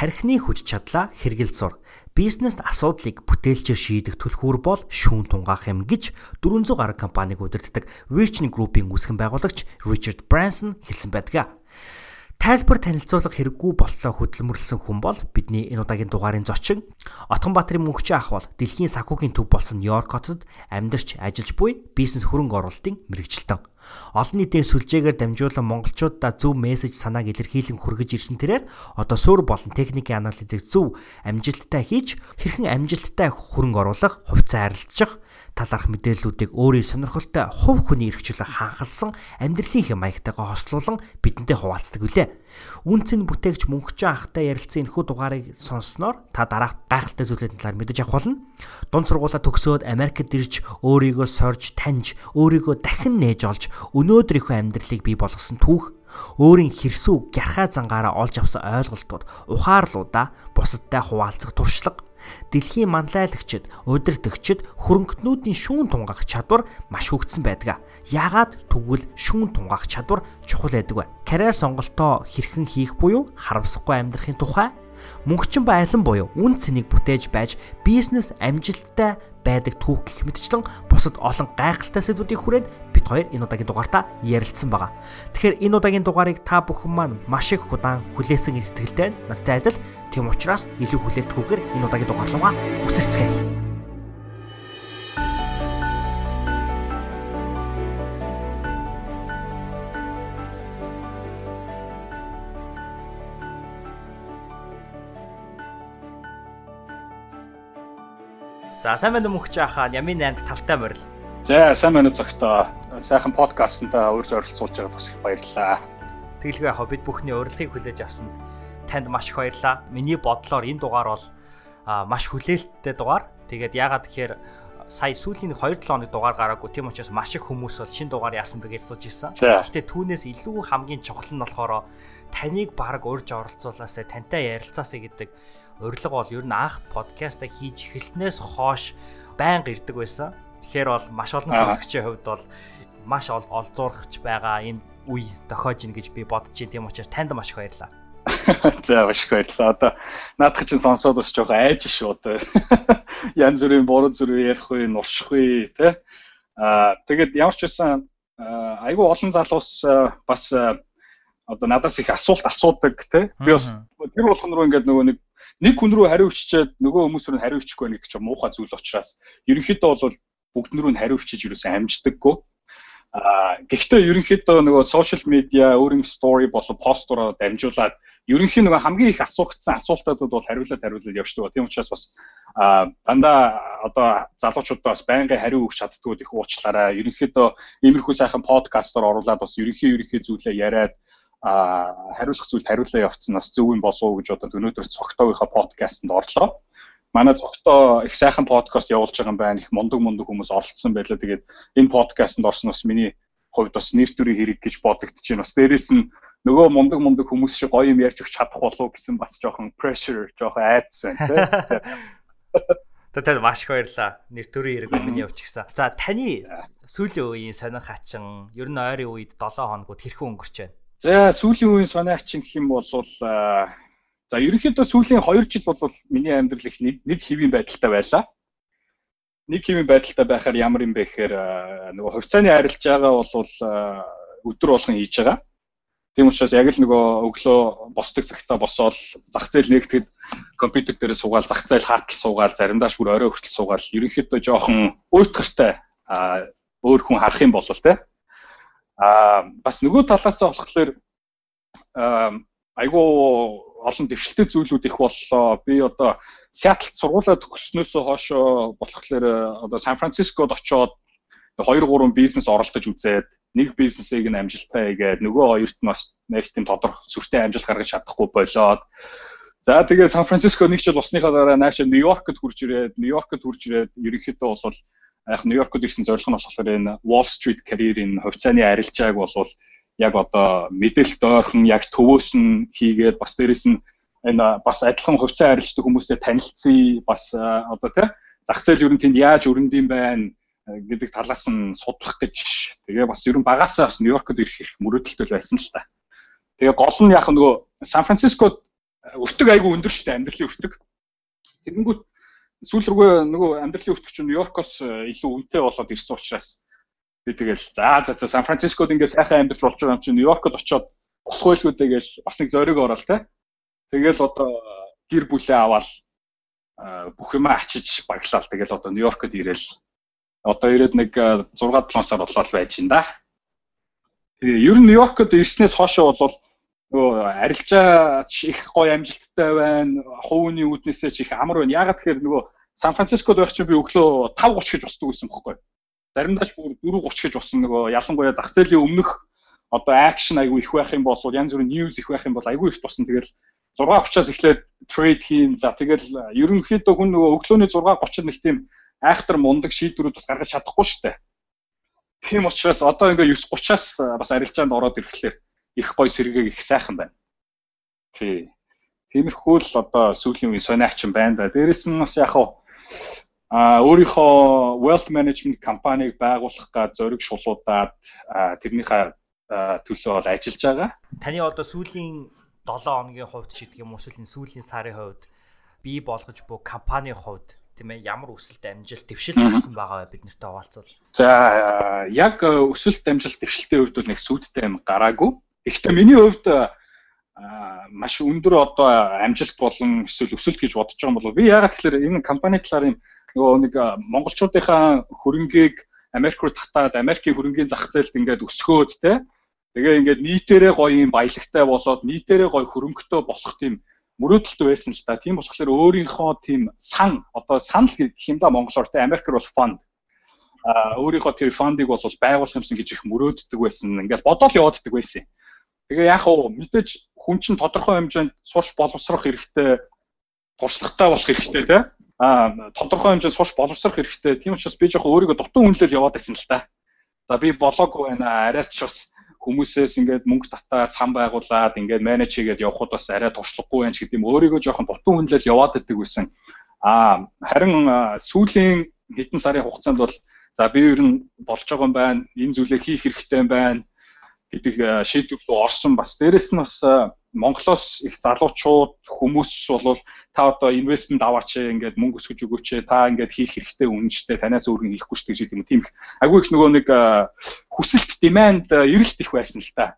Тархины хүч чадлаа хэрэгэл зур. Бизнест асуудлыг бүтээлчээр шийдэх түлхүүр бол шүүн тунгаах юм гэж 400 гаруй компаниг удирддаг Virgin Group-ийн үүсгэн байгуулагч Richard Branson хэлсэн байдаг. Тайлбар танилцуулга хэрэггүй болтлоо хөдөлмөрлсөн хүн бол бидний энэ удаагийн дугаарын зочин Отгонбаатарын мөнхчийн ах бол дэлхийн санхүүгийн төв болсон Нью-Йорк хотод амьдарч ажиллаж буй бизнес хөрөнгө оруулалтын мэрэгчлэн. Олон нийтийн сүлжээгээр дамжуулан монголчуудаа зөв мессеж санааг илэрхийлэн хүргэж ирсэн тэрээр одоо суурь болон техникийн анализыг зөв амжилттай хийж хэрхэн амжилттай хөрөнгө оруулах, хувьцаа арилжах талаарх мэдээллүүдийг өөрийн сонирхолтой хувь хүний эрхчлөлөг ханхалсан амьдралын хэм маягтайгаа хослуулан бидэнтэй хуваалцдаг үлээ. Үнцэн бүтээгч мөнхчэн ахтай ярилцсан энэхүү дугаарыг сонссноор та дараах гайхалтай зүйлүүдийн талаар мэдэж авах болно. Дунд сургуулаа төгсөөд Америкт ирж өөрийгөө сорж таньж өөрийгөө дахин нээж олж өнөөдрийнхөө амьдралыг бий болгосон түүх өөрийн хэрсүү гярхаа зангаараа олж авсан ойлголтууд ухаарлуудаа бусадтай хуваалцах туршлага Дэлхийн манлайлагчид, удирдагчид хөрөнгөтнүүдийн шүүн тунгаах чадвар маш хөгжсөн байдаг. Яагаад тэгвэл шүүн тунгаах чадвар чухал байдаг вэ? Карьер сонголтоо хэрхэн хийх буюу харамсахгүй амьдрахын тухай мөнгөчин ба алин буюу үн цэнийг бүтээж байж бизнес амжилттай байдаг түүх гэх мэтчлэн бусад олон гайхалтай сэдвүүдийг хүрээд бит хоёр энэ удаагийн дугаартаа ярилцсан байгаа. Тэгэхээр энэ удаагийн дугаарыг та бүхэн маань маш их удаан хүлээсэн итгэлтэй надтай адил тийм учраас илүү хүлээлтгүйгээр энэ удаагийн дугаар руугаа үсэрцгээе. За сайн байна мөнхч ахаа Ямын 8-д тавтай морил. За сайн байна уу зөгтөө. Сайхан подкастнда урьж оролцуулж байгаад бас их баярлалаа. Тэгэлгүй яг бид бүхний урилгыг хүлээж авсанд танд маш их баярлалаа. Миний бодлоор энэ дугаар бол маш хүлээлттэй дугаар. Тэгээд яагаад гэхээр сая сүүлийн 2-7 хоног дугаар гараагүй тийм учраас маш их хүмүүс бол шин дугаар яасан бэ гэж сууж ирсэн. Гэхдээ түүнээс илүү хамгийн чухал нь болохоор таныг баг урьж оролцуулаасаа тантай ярилцаасаа гэдэг урилга бол ер нь анх подкаста хийж эхэлснээс хойш байнга ирдэг байсан. Тэгэхээр бол маш олон сонсогчийн хувьд бол маш олзуурахч байгаа юм үе тохиож ин гэж би бодож байна. Тийм учраас танд маш их баярлалаа. За маш их баярлалаа. Одоо наадах чинь сонсоод бас жоохон айж шүү одоо. Янз бүрийн буруу зүрх ярих үе, нурших үе тий. Аа тэгээд ямар ч байсан айгүй олон залуус бас одоо надаас их асуулт асуудаг тий. Би бас тэр болгон руу ингээд нөгөө нэг нэг хүн рүү хариу өччихэд нөгөө хүмүүс рүү хариу өчөхгүй байх гэж муухай зүйл учраас ерөнхийдөө бол бүгд рүү хариу өчиж юусэн амждаггүй. Аа гэхдээ ерөнхийдөө нөгөө сошиал медиа өөрийн стори болон постороо дамжуулаад ерөнхийн нөгөө хамгийн их асуугдсан асуултуудад бол хариулаад хариулаад явждаг. Тийм учраас бас а дандаа одоо залуучуудаа бас байнгын хариу өгч чаддгүй их уучлаарай. Ерөнхийдөө иймэрхүү сайхан подкастаар оруулаад бас ерөнхий ерөнхий зүйлээ яриад а хариулах зүйл хариулаа явцсан бас зөв юм болов уу гэж одоо өнөөдөр цогтойгийнхаа подкастэнд орлоо. Манай цогтой их сайхан подкаст явуулж байгаа юм байна. Их мундаг мундаг хүмүүс оролцсон байлаа. Тэгээд энэ подкастэнд орсон бас миний хувьд бас нэр төрийн хэрэг гэж байна. Бас дээрэс нь нөгөө мундаг мундаг хүмүүс шиг гоё юм ярьж өгч чадах болов гэсэн бас жоохон pressure, жоохон айдас байна тийм. За тань маш их баярлаа. Нэр төрийн хэрэг явж гисэн. За таны сүүлийн үеийн сонир хачин ер нь ойрын үед 7 хоногуд хэрхэн өнгөрч байна? За сүүлийн үеийн сонирхчин гэх юм бол за ерөнхийдөө сүүлийн 2 жил бол миний амьдрал их нэг хэвийн байдалтай байлаа. Нэг хэвийн байдалтай байхаар ямар юм бэ гэхээр нөгөө хувьцааны арилж байгаа бол өдөр болгон хийж байгаа. Тийм учраас яг л нөгөө өглөө босдог цагтаа босоод зах зээл нэгтгэд компьютер дээр суугаад зах зээл хаалтал суугаад заримдаа ч бүр орой хүртэл суугаад ерөнхийдөө жоохон уйтгартай өөр хүн харах юм бол тэ Аа бас нөгөө талаасаа болохоор айгүй олон дэвшилтэй зүйлүүд их боллоо. Би одоо Сиэтлд сургуулаа төгссөнөөс хойшоо болохоор одоо Сан Францискод очоод 2 3 бизнес оролдож үзээд нэг бизнесийг нь амжилттай хийгээд нөгөө хоёрт нь бас нэг тийм тодорхой сүртэй амжилт гаргаж чадахгүй болоод За тэгээ Сан Франциско нэг жил усныхаа дараа нааш Нью-Йоркд хурж ирээд Нью-Йоркд хурж ирээд ерөнхийдөө бол яг Нью-Йоркд ирсэн зорилго нь болохоор энэ Wall Street career-ийн хувьцааны арилжааг болвол яг одоо мэдээлэлд ойрхон яг төвөөс нь хийгээд бас дээрэс нь энэ бас адилхан хувьцаа арилждаг хүмүүстэй танилцъя бас одоо тий зах зээл ер нь тэнд яаж өрнөд юм байна гэдэг талаас нь судлах гэж тэгээ бас ер нь багасаа бас Нью-Йоркд ирэх их мөрөөдөлтэй байсан л та. Тэгээ гол нь яг нөгөө Сан Францискод өртөг айгүй өндөр дээ амьдралын өртөг. Тэгэнгүүт сүүл рүүгээ нөгөө амьдралын өртөг чинь Нью-Йоркоос илүү үнэтэй болоод ирсэн учраас би тэгэл за за за Сан Францискод ингээд сайхан амьдарч болж байгаа юм чинь Нью-Йоркод очиод болох байлгүй тэгэл бас нэг зориг орол те. Тэгэл одоо гэр бүлээ аваад э, бүх юмаа ачиж баглал тэгэл одоо Нью-Йоркод ирээл одоо ирээд нэг 6 э, 7 сар болоо байж ин да. Тэгээ ер нь Нью-Йоркод ирснээс хойшоо бол нөгөө арилжаач их гоё амжилттай байна. Хувийн үүднээсээ ч их амар байна. Ягаад тэгэхээр нөгөө Сан Францискод байх чинь би өглөө 5:30 гэж босдог байсан бохоггүй. Заримдаа ч бүр 4:30 гэж босон нөгөө ялангуяа зах зээлийн өмнөх одоо акшн айгүй их байх юм бол янз бүрийн ньюс их байх юм бол айгүй их босон. Тэгэл 6:30-аас эхлээд трейд хийн. За тэгэл ерөнхийдөө хүн нөгөө өглөөний 6:30-д нэг тийм айхтар мундаг шийдвэрүүд бас гаргаж чадахгүй шүү дээ. Тийм учраас одоо ингээ 9:30-аас бас арилжаанд ороод ирэхлээр их гой сэргийг их сайхан байна. Тий. Тиймэрхүү л одоо сүүлийн үеийн сониач юм байна да. Дээрэс нь бас яг а өөрийнхөө wealth management компанийг байгуулах га зориг шулуудаад тэрнийхээ төлөө бол ажиллаж байгаа. Таны одоо сүүлийн 7 хоногийн хувьд ч гэдэг юм уу эсвэл сүүлийн сарын хувьд бий болгож буй компанийн хувьд тийм ээ ямар өсөлт амжилт дэвшилт гарсан байгаа вэ бид нартай хуваалцвал. За яг өсөлт амжилт дэвшилтийн хувьд бол нэг сүудтэй юм гараагүй. Гэхдээ миний хувьд маш өндөр одоо амжилт болон эсвэл өсөлт гэж бодож байгаа юм болов би яагаад тэгэхээр энэ компани талаар юм нөгөө нэг монголчуудынхаа хөрөнгийг Америк руу татаад Америкийн хөрөнгийн зах зээлд ингээд өсгөөд те тэгээ ингээд нийтээрээ гоё юм баялагтай болоод нийтээрээ гоё хөрөнгөтэй болох тийм мөрөөдөлтөй байсан л да. Тийм болохоор өөрийнхөө тийм сан одоо санал гэх юм да монголоор те Америкэр бол фонд а өөрийнхөө тэр фондыг бол байгуулах юмсан гэж их мөрөөддөг байсан. Ингээд бодоол явааддаг байсан. Тэгээ яг уу мэдээж хүн чинь тодорхой хэмжээнд сурч боловсрох хэрэгтэй, туршлагатай болох хэрэгтэй тий. Аа тодорхой хэмжээнд сурч боловсрох хэрэгтэй. Тийм учраас би жоохон өөрийгөө дутуу хүнлэл яваад байсан л та. За би болоогүй байна. Арайч бас хүмүүсээс ингээд мөнгө татаа сан байгуулад ингээд менеж хийгээд явхад бас арай туршлагагүй байна ч гэдэг юм өөрийгөө жоохон дутуу хүнлэл яваад байдаг байсан. Аа харин сүүлийн хэдэн сарын хугацаанд бол за би ер нь болж байгаа юм байна. Энэ зүйлээ хийх хэрэгтэй юм байна гэдэг шийдвэр рүү орсон бас. Дээрэс нь бас Монголоос их залуучууд хүмүүс бол та одоо инвестмент аваач ингээд мөнгө өсгөж өгөөч та ингээд хийх хэрэгтэй үнэжтэй танаас өөргөн хийхгүй ч гэж юм тийм их. Агүй их нөгөө нэг хүсэлт demand эрэлт их байсан л та.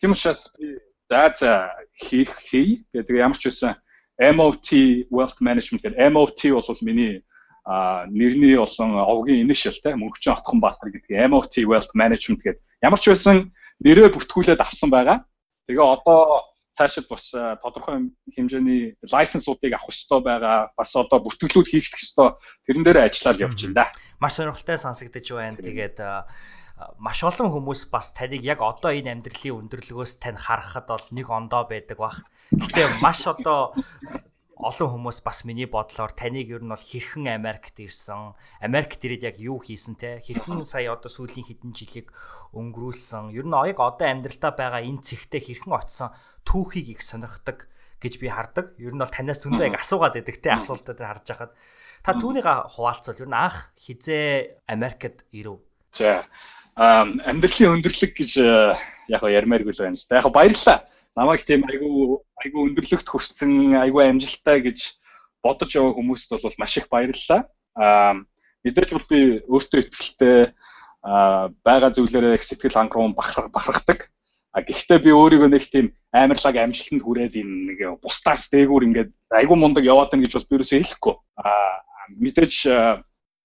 Тийм учраас би за за хийх хий. Гэдэг ямар ч байсан MOT Wealth Management гэдэг MOT бол миний а нэрний болон овгийн initial те мөнхчин отхон баатар гэдэг MOT Wealth Management гэдэг ямар ч байсан нэрээ бүртгүүлээд авсан байгаа. Тэгээ одоо цаашид бас тодорхой хэмжээний лайсенсуудыг авах ёстой байгаа. Бас одоо бүртгэлүүд хийх ёстой. Тэрэн дээр ажиллаад явж байна да. Маш сонирхолтой сонсогдож байна. Тэгээд маш олон хүмүүс бас таныг яг одоо энэ амьдралын өндөрлөгөөс тань харахад бол нэг ондоо байдаг бах. Гэтэ маш одоо олон хүмүүс бас миний бодлоор таныг ер нь бол хэрхэн Америкт ирсэн, Америкт ирээд яг юу хийсэн те хэрхэн сая одоо сүүлийн хэдэн жилиг өнгөрүүлсэн. Ер нь оёг одоо амьдралдаа байгаа энэ цэгтээ хэрхэн очсон түүхийг их сонирхдаг гэж би хардаг. Ер нь бол танаас зөндөө яг асуугаад байдаг те асуултад харж байхад та түүнийг хуваалцвал ер нь анх хизээ Америкт ирэв. За амьдралын өндөрлөг гэж яг ярмааргүй л байна л да. Яг баярлалаа намайг тийм айгүй айгүй өндөрлөгт хүрсэн айгүй амжилттай гэж бодож яваа хүмүүст бол маш их баярлалаа. Аа мэдээж бол би өөртөө ихтэй аа байгаа зүйлээрээ их сэтгэл хангаруун бахархдаг. А гэхдээ би өөрийгөө нэг тийм амарлаг амжилтанд хүрээд энэ нэг бусдаас дээгүүр ингээд айгүй мундаг яваад байна гэж бол би юусоо хэлэхгүй. А мэдээж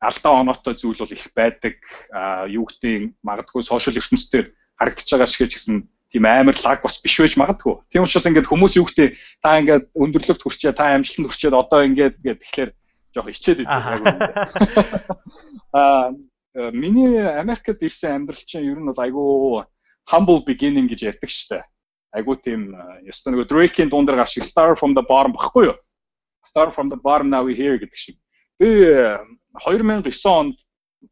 алдаа оноотой зүйл бол их байдаг. А юу гэдэг магадгүй сошиал ертөнцийн харагдаж байгаа шиг ч гэсэн тийм амар лаг бас биш байж магадгүй. Тийм учраас ингээд хүмүүс юу гэдэг та ингээд өндөрлөгт хүрчээ, та амжилтанд хүрчээд одоо ингээд ингээд тэгэхээр жоох ичээд идэв. Аа миний Америкт ирсэн амьдрал чинь ер нь бол айгүй humble beginning гэж ярьдаг штэ. Айгүй тийм ёстой нөгөө Drake-ийн дундэр гарч Star from the bottom баггүй юу? Star from the bottom now we here гэдэг шиг. Би 2009 онд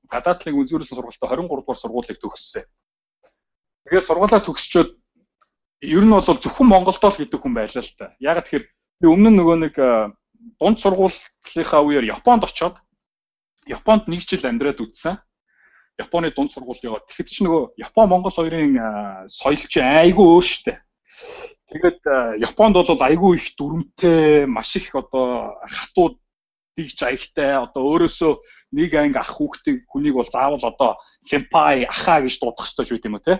гадаадлын үзүүрэлсэн сургалтад 23 дугаар сургуулийг төгссөн. Тэгээд сургуулаа төгсчөөд ер нь бол зөвхөн Монголдоо л гэдэг хүн байлаа л та. Яг тэгэхээр би өмнө нь нөгөө нэг дунд сургуулийнхаа үеэр Японд очоод Японд нэг жил амьдраад үтсэн. Японы дунд сургууль яваад тэгэхэд ч нөгөө Япон Монгол хоёрын соёл чи айгүй өөштэй. Тэгээд Японд бол айгүй их дүрмтэй, маш их одоо хатууд дигж аягтай одоо өөрөөсөө нэг анги ах хүүхдийг хүнийг бол заавал одоо сэмпай ахаа гэж дуудах хэрэгтэй ч үгүй юм уу те.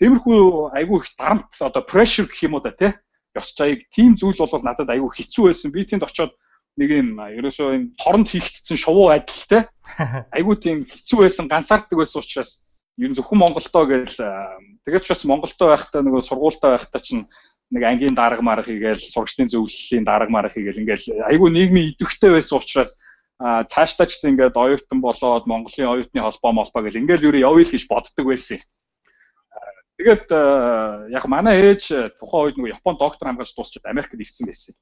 Тиймэрхүү айгүй их дарамт одоо pressure гэх юм уу да те. Ёс зайг тийм зүйл бол надад айгүй хэцүү байсан. Би тэнд очиод нэг юм ерөөсөө юм торонд хийгдсэн шувуу адилтай айгүй тийм хэцүү байсан ганцаарддаг байсан учраас ер нь зөвхөн Монголдоо гээл тэгээд ч бас Монголдоо байхдаа нөгөө сургуультай байхдаа чинь нэг ангийн дарга марга хийгээл сурагчдын зөвлөлийн дарга марга хийгээл ингээл айгүй нийгмийн идэвхтэй байсан учраас а цаашдаа ч гэсэн ингээд оюутан болоод Монголын оюутны холбоо молбоо гэл ингээл юу явъя л гэж боддог байсан. Тэгээд яг манай ээж тухайн үед нөгөө Японд доктор хамгаалж дуусчаад Америкт ирсэн байсан.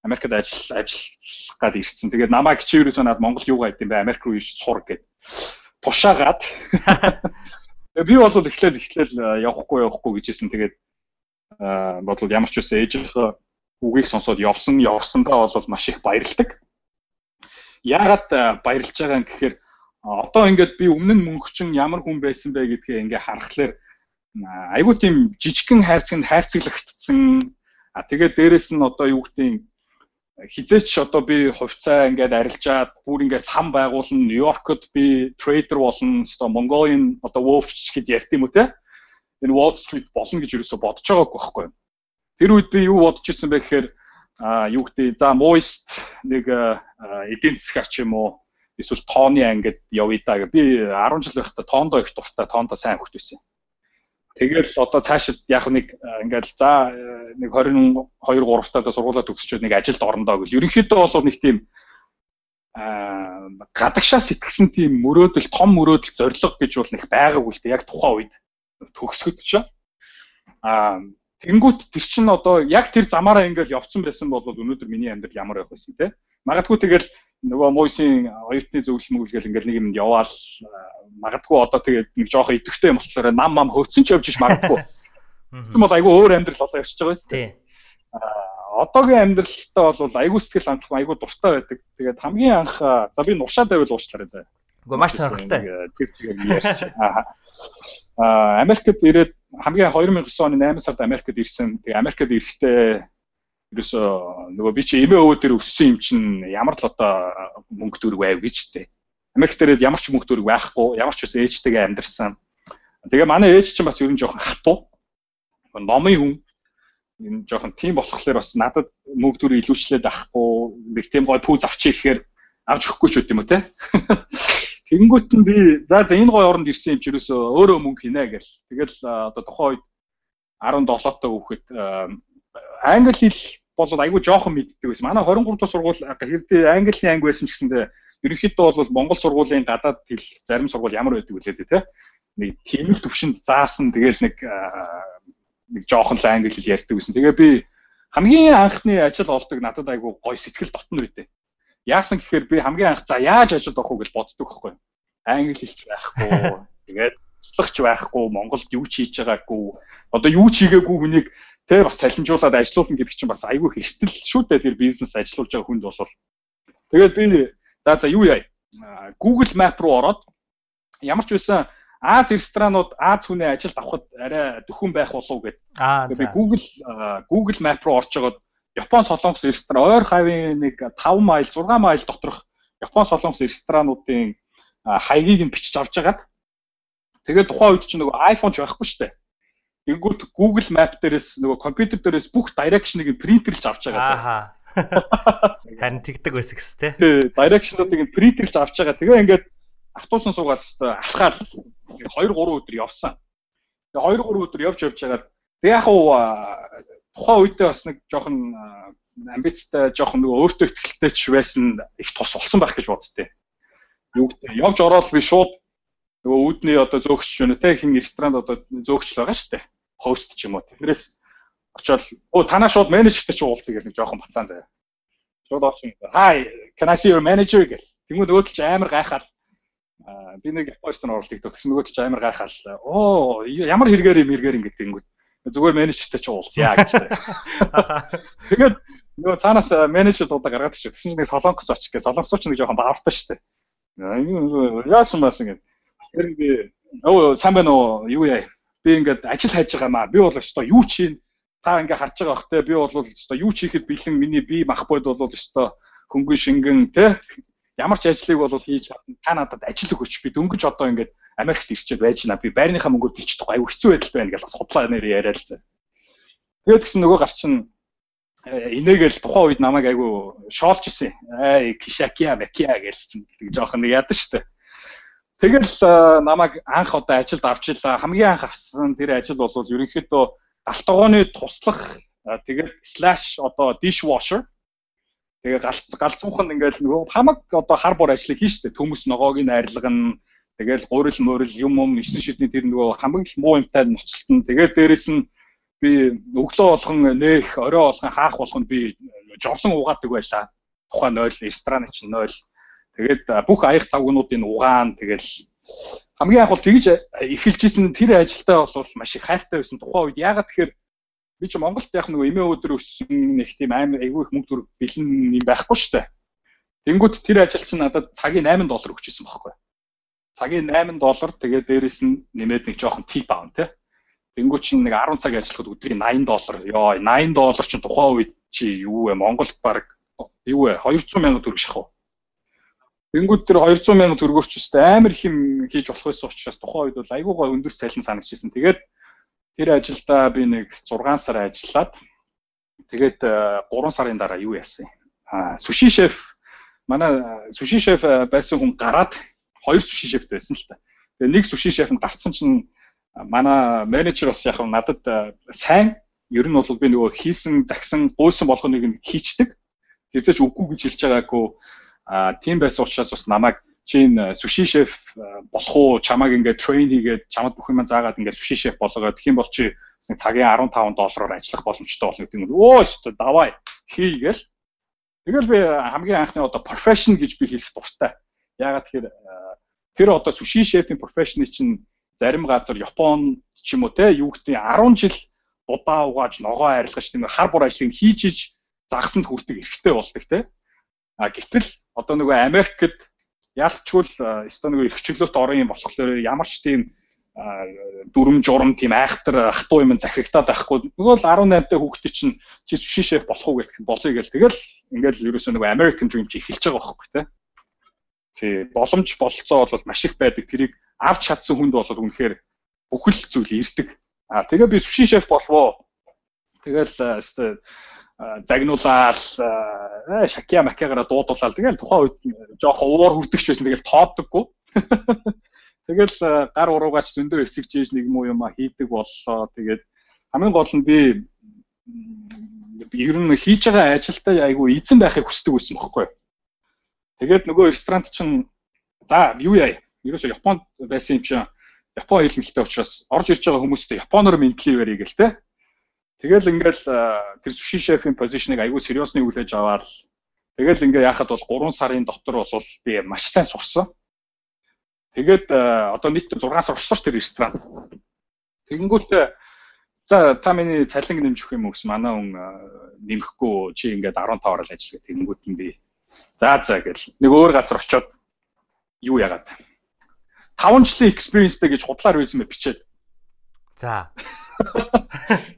Америкт ажил ажиллах гад ирсэн. Тэгээд намайг чивэрээс наад Монгол юу гайд юм бэ? Америк руу иш сур гэд. Тушаагаад. Тэгээд би бол эхлээл эхлээл явахгүй явахгүй гэжсэн. Тэгээд бодлоо ямар ч үсэн ээжийнхээ үгийг сонсоод явсан явсандаа бол маш их баярлдаг. Яагаад баярлж байгаа юм гэхээр одоо ингээд би өмнө нь мөнгөчин ямар хүн байсан бэ гэдгээ ингээ харахаар айгүй тийм жижигхэн хайрцагт хайрцаглагдсан. А тэгээд дээрэс нь одоо юу гэдэг хизээч одоо би хувьцаа ингээд арилжаад бүр ингээд сан байгуулна Нью-Йоркод би трейдер болно одоо Монголын одоо Wolf гэд ярьд юм уу те? Энэ Wall Street болно гэж юусоо бодож байгаагүй байхгүй. Тэр үед би юу бодож ирсэн бэ гэхээр а юу гэдэг за moist нэг эдийн засгаар ч юм уу эсвэл тооны ангид явъя да би 10 жил байхдаа тоондоо их дуртай тоондоо сайн хөвт байсан Тэгэл одоо цаашид яг нэг ингээл за нэг 22 3 таа сургуулаа төгсчөөд нэг ажилд орондоо гэл. Ерөнхийдөө бол нэг тийм аа гадагшаа сэтгсэн тийм мөрөөдөл, том мөрөөдөл, зориг гэж бол нэг байгаагүй л дээ. Яг тухайн үед төгсгөд ч аа Тэнгүүт тэр чинь одоо яг тэр замаараа ингээл явцсан байсан бол өнөөдөр миний амьдрал ямар байх вэ те. Магадгүй тэгэл нөгөө мойсын оюутны зөвлөл мөглөл ингээл нэг юмд яваал магадгүй одоо тэгээд нэг жоохон идэвхтэй юм болохоор нам мам хөөцсөн ч явж иш магадгүй. Тийм бол айгүй өөр амьдрал болоо явчихж байгаа юм. Тийм. Аа одоогийн амьдралтаа бол айгүй сэтгэл хандлага айгүй дуртай байдаг. Тэгээд хамгийн анх за би нуршаа байвал уучлаарай заа. Үгүй маш сонирхолтой. Тэр чигээр ярьж. Аа Америкт ирээд хамгийн 2009 оны 8 сард Америкт ирсэн. Тэгээд Америкт ирэхдээ ерөөсөө нөгөө би чи эмээ өвөө дээр өссөн юм чинь ямар л одоо мөнгө төгрөг байв гэж тээ. Америк дээрээ ямар ч мөнгө төгрөг байхгүй, ямар ч ус ээжтэйгээ амьдарсан. Тэгээ манай ээж чинь бас ер нь жоохон хатуу. Номын хүн энэ жоохон тийм болохоор бас надад мөнгө төгрөг илүүчлээд авахгүй, нэг тийм гой пүүз авчиг гэхээр авч өгөхгүй ч үт юм уу те. Тэнгүүт нь би за за энэ гой оронд ирсэн юм чи ерөөсөө өөрөө мөнгө хийнэ гэл. Тэгэл одоо тухайн үед 17 таа хүүхэд англи хэл бол айгүй жоохон мэддэг байсан. Манай 23 дугаар сургууль хэрдээ английн анги байсан ч гэсэндээ ерөнхийдөө бол Монгол сургуулийн гадаад хэл зарим сургууль ямар байдаг вэ те? Нэг тийм л төвшөнд заасан тэгэл нэг нэг жоохон л англи хэл ярьдаг байсан. Тэгээ би хамгийн анхны ажил олдог надад айгүй гоё сэтгэл дотно үйдэ. Яасан гэхээр би хамгийн анх за яаж ажил авах уу гэж боддог байхгүй. Англи хэлч байхгүй. Тэгээд туслахч байхгүй, Монголд юу ч хийж байгаагүй. Одоо юу ч хийгээгүй хүнийг Тэ бас цалинжуулаад ажилуулна гэдэг чинь бас айгүй их эрсдэл шүү дээ тэр бизнес ажилуулж байгаа хүнд бол. Тэгээд би за за юу яа. Google Map руу ороод ямар ч байсан Аз ресторанууд Аз хүний ажилд авахд арай дөхөн байх болов гэд. Тэгээд би Google Google Map руу орж байгаад Япон солонгос ресторан ойр хавийн нэг 5 майл 6 майл доторх Япон солонгос ресторануудын хаягийг нь бичиж авч агаад тэгээд тухайн үед чинь нөгөө iPhone ч байхгүй шүү дээ. Тэнгүүт Google Map дээрээс нөгөө компьютер дээрээс бүх direction-ыг принтерлж авч байгаа. Ааха. Харин тэгдэг байсан гэс тээ. Тий, direction-уудыг принтерлж авч байгаа. Тэгээ ингээд автобусан суугаад хэвээр алхаал 2 3 өдөр явсан. Тэгээ 2 3 өдөр явж явж байгаад Тэг яг уу тухайн үедээ бас нэг жоохон амбицтай жоохон нөгөө өөртөө ихтэй ч байсан их тус болсон байх гэж боддتي. Юу гэдэг явж ороод би шууд нөгөө үүдний одоо зөөгч юм те хин ресторанд одоо зөөгч л байгаа шүү дээ. Хост ч юм уу. Тэрнээс очоод оо танаа шууд менежертэй ч уулзъя гэх нэг жоохон бацаан заяа. Шууд орсон. Hi, can I see your manager гэх. Тэнгүүд өөдөл ч амар гайхаад би нэг Японы ресторан орлыг төгсөн нөгөө ч амар гайхаад оо ямар хэрэгээр юм хэрэгээр ингэ тэнгүүд зүгээр менежертэй ч уулзъя гэж. Тэгээд нөгөө цаанаас менежер дуудаа гаргаад чи тэгсэн чинь нэг солонгос очих гэ солонгосч нэг жоохон баавартай шүү дээ. Яасан бас ингэ. Тэр би оо сайн байна уу юу яа. Би ингээд ажил хайж байгаа маа. Би бол өстой юу чинь та ингээ харж байгаа бохтой би бол өстой юу хийхэд бэлэн миний бие мах бод бол өстой хөнгөн шингэн те ямар ч ажлыг бол хийж чадна. Та надад ажил өгөөч. Би дөнгөж одоо ингээд Америкт ирчээд байж байна. Би байрныхаа мөнгөөр бичдэг аюу хэцүү байдалтай байна гэж бас худлаа нэр яриад л. Тэгээд гэсэн нөгөө гар чин инээгээл тухайн үед намайг айгу шоолж исэн. Аа кишакия макия гэж жоохон нэг яд штэ. Тэгэл намайг анх одоо ажилд авчлаа. Хамгийн анх авсан тэр ажил бол ерөнхийдөө галтгооны туслах тэгээд slash одоо dishwasher Тэгээ галц галзуухан ингээл нөгөө хамаг одоо хар бор ажлыг хийжтэй төмөс ногоог нь арилгана. Тэгээл гурил мөрил юм юм 9 шидний тэр нөгөө хамгийн муу юмтай ноцтолтон. Тэгээд дээрэс нь би өглөө болгон нээх, орой болгон хаах болгонд би жовлон угаадаг байлаа. Тухайн 0 ресторан чинь 0. Тэгээд бүх аяг тавгнуудын угаан тэгэл хамгийн анх бол тэгж эхэлжсэн тэр ажилдаа бол маш их хайртай байсан. Тухайн үед яагаад тэгэхээр би ч Монголд яг нөгөө эмээ өдөр өссөн нэг тийм амар айгүй их мөнгө төгрөг бэлэн юм байхгүй дээ. Тэнгүүт тэр ажил чинь надад цагийн 8 доллар өгч ирсэн байхгүй. Цагийн 8 доллар тэгээд дээрэс нь нэмээд нэг жоохон тип аав тий. Тэнгүүт чинь нэг 10 цаг ажиллахад өдрийн 80 доллар. Йоо 80 доллар чинь тухайн үед чи юу вэ? Монголд баг юу вэ? 200 сая төгрөг шахав. Тэнгүүд тэр 200 сая төгрөгөөр ч өстэй амар хим хийж болох байсан учраас тухайн үед бол айгүй гой өндөр цалин санагдчихсэн. Тэгээд Тэр ажилдаа би нэг 6 сар ажиллаад тэгээд 3 э, сарын дараа юу яасан? Аа, суши шеф манай суши шеф э, байсан хүн гараад хоёр суши шефт байсан л та. Тэгээд нэг суши шеф нь гарцсан чинь манай менежер бас яг надад э, сайн ер нь бол би нөгөө хийсэн загсан гуйсан болгоныг нь хийчдэг. Тэрзэж үгүй гэж хэлж байгаагүй. Аа тийм байсан учраас бас намайг чинь суши шеф болох уу? Чамааг ингээд трейн хийгээд чамд бүх юм заагаад ингээд суши шеф болгоод юм бол чи цагийн 15 доллараар ажиллах боломжтой болно гэдэг нь өө шүү дээ давай хийгээл тэгэл би хамгийн анхны одоо profession гэж би хэлэх дуртай. Ягаад тэгэхээр тэр одоо суши шефийн profession чинь зарим газар Япон ч юм уу те юу гэдэг 10 жил удаа угааж ногоо арилгаж тийм хар бур ажлыг хийж иж загсанд хүртэх эрхтэй болдог те а гэтэл одоо нөгөө Америкт Яалтчгүй л нэг их чиглэлт орон юм болохоор ямар ч тийм дүрм журам тийм айхтар хатуу юм захирагдаад байхгүй. Нөгөө л 18 дэх хүүхдээ чинь чи суshi chef болох уу гэх болъё гэл. Тэгэл ингээд л ерөөсөө нөгөө American dream чи эхэлж байгаа байхгүй тий. Тий боломж болцоо бол маш их байдаг. Тэрийг авч чадсан хүнд бол үнэхээр бүхэл зүйл ирдэг. А тэгээ би суshi chef болвоо. Тэгэл загнуулаад шакя макягаараа дуудуулаад тэгэл тухайн үед жоох уур хүрдэгч байсан тэгэл тооддоггүй. Тэгэл гар уруугаач зөндөө эсэгж ийж нэг юм уу юм а хийдэг боллоо. Тэгээд хамгийн гол нь би ер нь хийж байгаа ажилдаа айгүй эзэн байхыг хүсдэг байсан бохоггүй. Тэгээд нөгөө ресторант чинь за юу яа. Ерөөсө Японд байсан юм чинь Япон хэл мэлтэй учраас орж ирж байгаа хүмүүстэй японоор мэдлээ гээл те. Тэгэл ингээл тэр суши шефийн позишныг аягүй сериусны хүлээж аваад тэгэл ингээ яхад бол 3 сарын дотор бол би маш сайн сурсан. Тэгээд одоо нийт 6 сар орсон ш тэр ресторан. Тэгэнгүүт за та миний цалин нэмж өгөх юм уу гэсэн манай хүн нэмэхгүй чи ингээд 15 орол ажиллах тэгэнгүүт нь би за за гэл нэг өөр газар очиод юу яагаад 5 жилийн experienceтэй гэж худлаар байсан мэ бичээд. За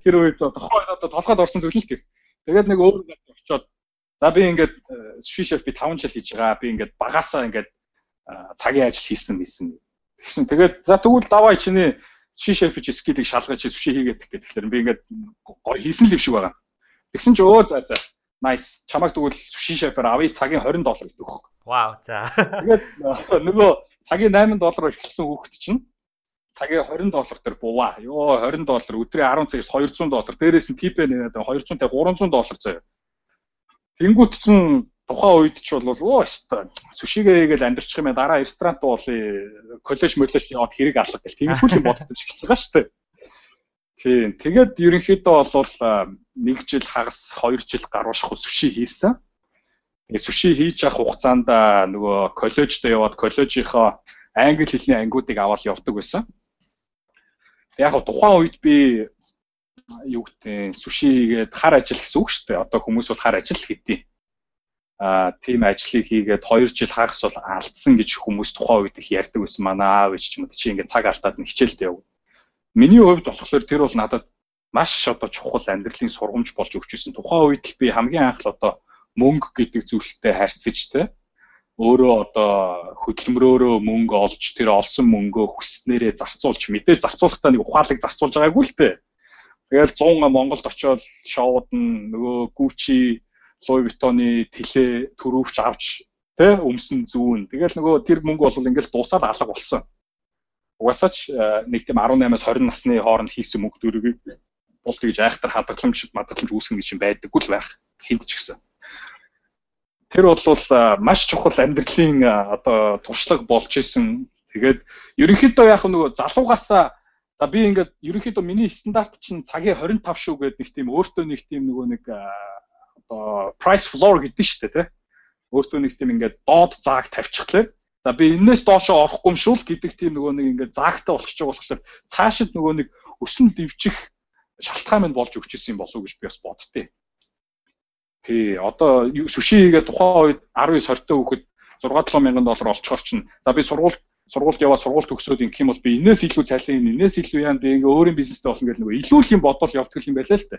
Тэр үед тохоо одоо толгойд орсон зүйл л тэр. Тэгээд нэг өөр газар очиод за би ингээд суshi chef би 5 жил хийж байгаа. Би ингээд багасаа ингээд цагийн ажил хийсэн гэсэн. Тэгсэн. Тэгээд за тэгвэл давай чиний суshi chef чи скилийг шалгаж чи суshi хийгээд гэх тэгэхээр би ингээд гоё хийсэн л юм шиг байгаа. Тэгсэн чи өө за за nice чамайг тэгвэл суshi chef-аар авъя цагийн 20 доллар гэдэг. Вау за. Тэгээд нөгөө цагийн 8 доллараар эхэлсэн хүүхэд чинь цагийн 20 доллар төр буваа. Йоо 20 доллар өдрийн 10 цагаас 200 доллар. Дээрээс нь типэ нээд 200 та 300 доллар заяа. Тэнгүүт чинь тухайн үед ч бол оо өстой сүшигээ хийгээл амьдрчих юм дараа ресторант уулын коллеж моллеж яваад хэрэг алга гэл тиймэрхүү юм бодож эхэлж байгаа шүү дээ. Тийм. Тэгээд ерөнхийдөө бол нэг жил хагас 2 жил гаруушх сүши хийсэн. Тэгээ сүши хийж явах хугацаанд нөгөө коллежд яваад коллежийнхоо англи хэлний ангиудыг аваад явдаг байсан яг тухайн үед би юу гэдэг сүшигээд хар ажил гэсэн үг шүү дээ. Одоо хүмүүс бол хар ажил хийдیں۔ Аа тийм ажлыг хийгээд 2 жил хагас бол алдсан гэж хүмүүс тухайн үед их ярьдаг байсан. Манай аав ээж ч юм уу чи ингээд цаг алдаад нэг хичээлд яв. Миний хувьд болохоор тэр бол надад маш одоо чухал амьдралын сургамж болж өгчээсэн. Тухайн үед л би хамгийн анх л одоо мөнгө гэдэг зүйлтэй харьцаж те өөрөө одоо хөдөлмөрөөрөө мөнгө олж тэр олсон мөнгөө хүснээрээ зарцуулж мэдээ зарцуулахдаа нэг ухаалаг зарцуулж байгаагүй л дээ. Тэгэл 100 Монголд очиод шоуд нь нөгөө Gucci, Louis Vuitton-ы тэлээ төрөвч авч тэ өмсөн зүүн. Тэгэл нөгөө тэр мөнгө бол ингээл дуусаад алга болсон. Угасаач э, нэг тийм 18-аас 20 насны хооронд хийсэн мөнгө төрөгийг бол тэгж айхтар хадгаламж мадгаламж үүсгэх гэж байдаггүй л байх. Хинт ч гэсэн тэр бол маш чухал амьдралын одоо туршлага болж исэн. Тэгээд ерөнхийдөө яг нөгөө залуугаасаа за би ингээд ерөнхийдөө миний стандарт чинь цагийн 25 шүү гэдэг нэг тийм өөртөө нэг тийм нөгөө нэг одоо price floor гэдэг шүү дээ тий. Өөртөө нэг тийм ингээд доод зааг тавьчихлаа. За би энээс доошоо орохгүй юм шүү л гэдэг тийм нөгөө нэг ингээд заагтай болчихж байгаа болохоор цаашид нөгөө нэг өсөн дэвчих шалтгаан минь болж өгч ирсэн болов уу гэж би бас боддتي. Тий, одоо сүши хийгээ тухайн үед 19 20 тө хүүхэд 6 7 мянган доллар олцохоор чинь за би сургууль сургуульд яваа сургууль төгсөөд ингэх юм бол би энээс илүү цалин энээс илүү яам би ингээ өөрийн бизнестэй болно гэх нэг илүүх юм бодвол явдаг юм байлаа л та.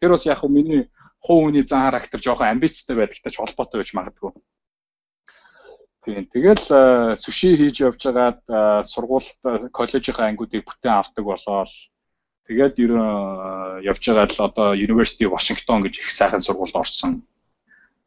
Тэр бас яг хөө миний хуу хүний зан характер жоохон амбицтай байдагтай ч холбоотой байж магадгүй. Тийм. Тэгэл сүши хийж явж байгаад сургуульд коллежийн ангиудыг бүтээн авдаг болоод Тэгээд ер явж байгаа л одоо University of Washington гэж их сайхан сургуульд орсон.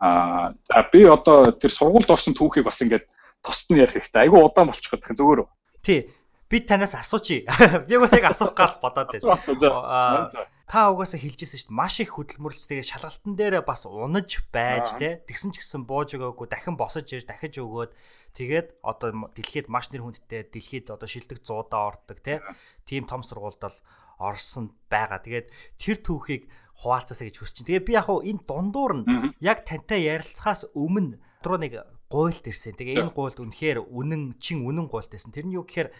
Аа за би одоо тэр сургуульд орсон түүхийг бас ингээд тост нь ярих хэрэгтэй. Айгу удаан болчих гэх зүгээр үү? Тий. Би танаас асуучих. Би бас яг асуух гал бодоод байна. Та угаасаа хэлжсэн шүү дээ. Маш их хөдөлмөрлж тэгээ шалгалтан дээр бас унаж байж те. Тэгсэн ч гэсэн бууж өгөөгүй дахин босож ирж дахиж өгөөд тэгээд одоо дэлхийд маш нэр хүндтэй дэлхийд одоо шилдэг 100-аа ордог те. Тим том сургуульд бол орсон байгаа. Тэгээд тэр түүхийг хуваалцаасаа гэж хүсэж чинь. Тэгээ би яг хуу энэ дундуур нь яг тантай ярилцахаас өмнө дотроо нэг гуйлт ирсэн. Тэгээ энэ гуйлт үнэхээр үнэн чин үнэн гуйлт байсан. Тэр нь юу гэхээр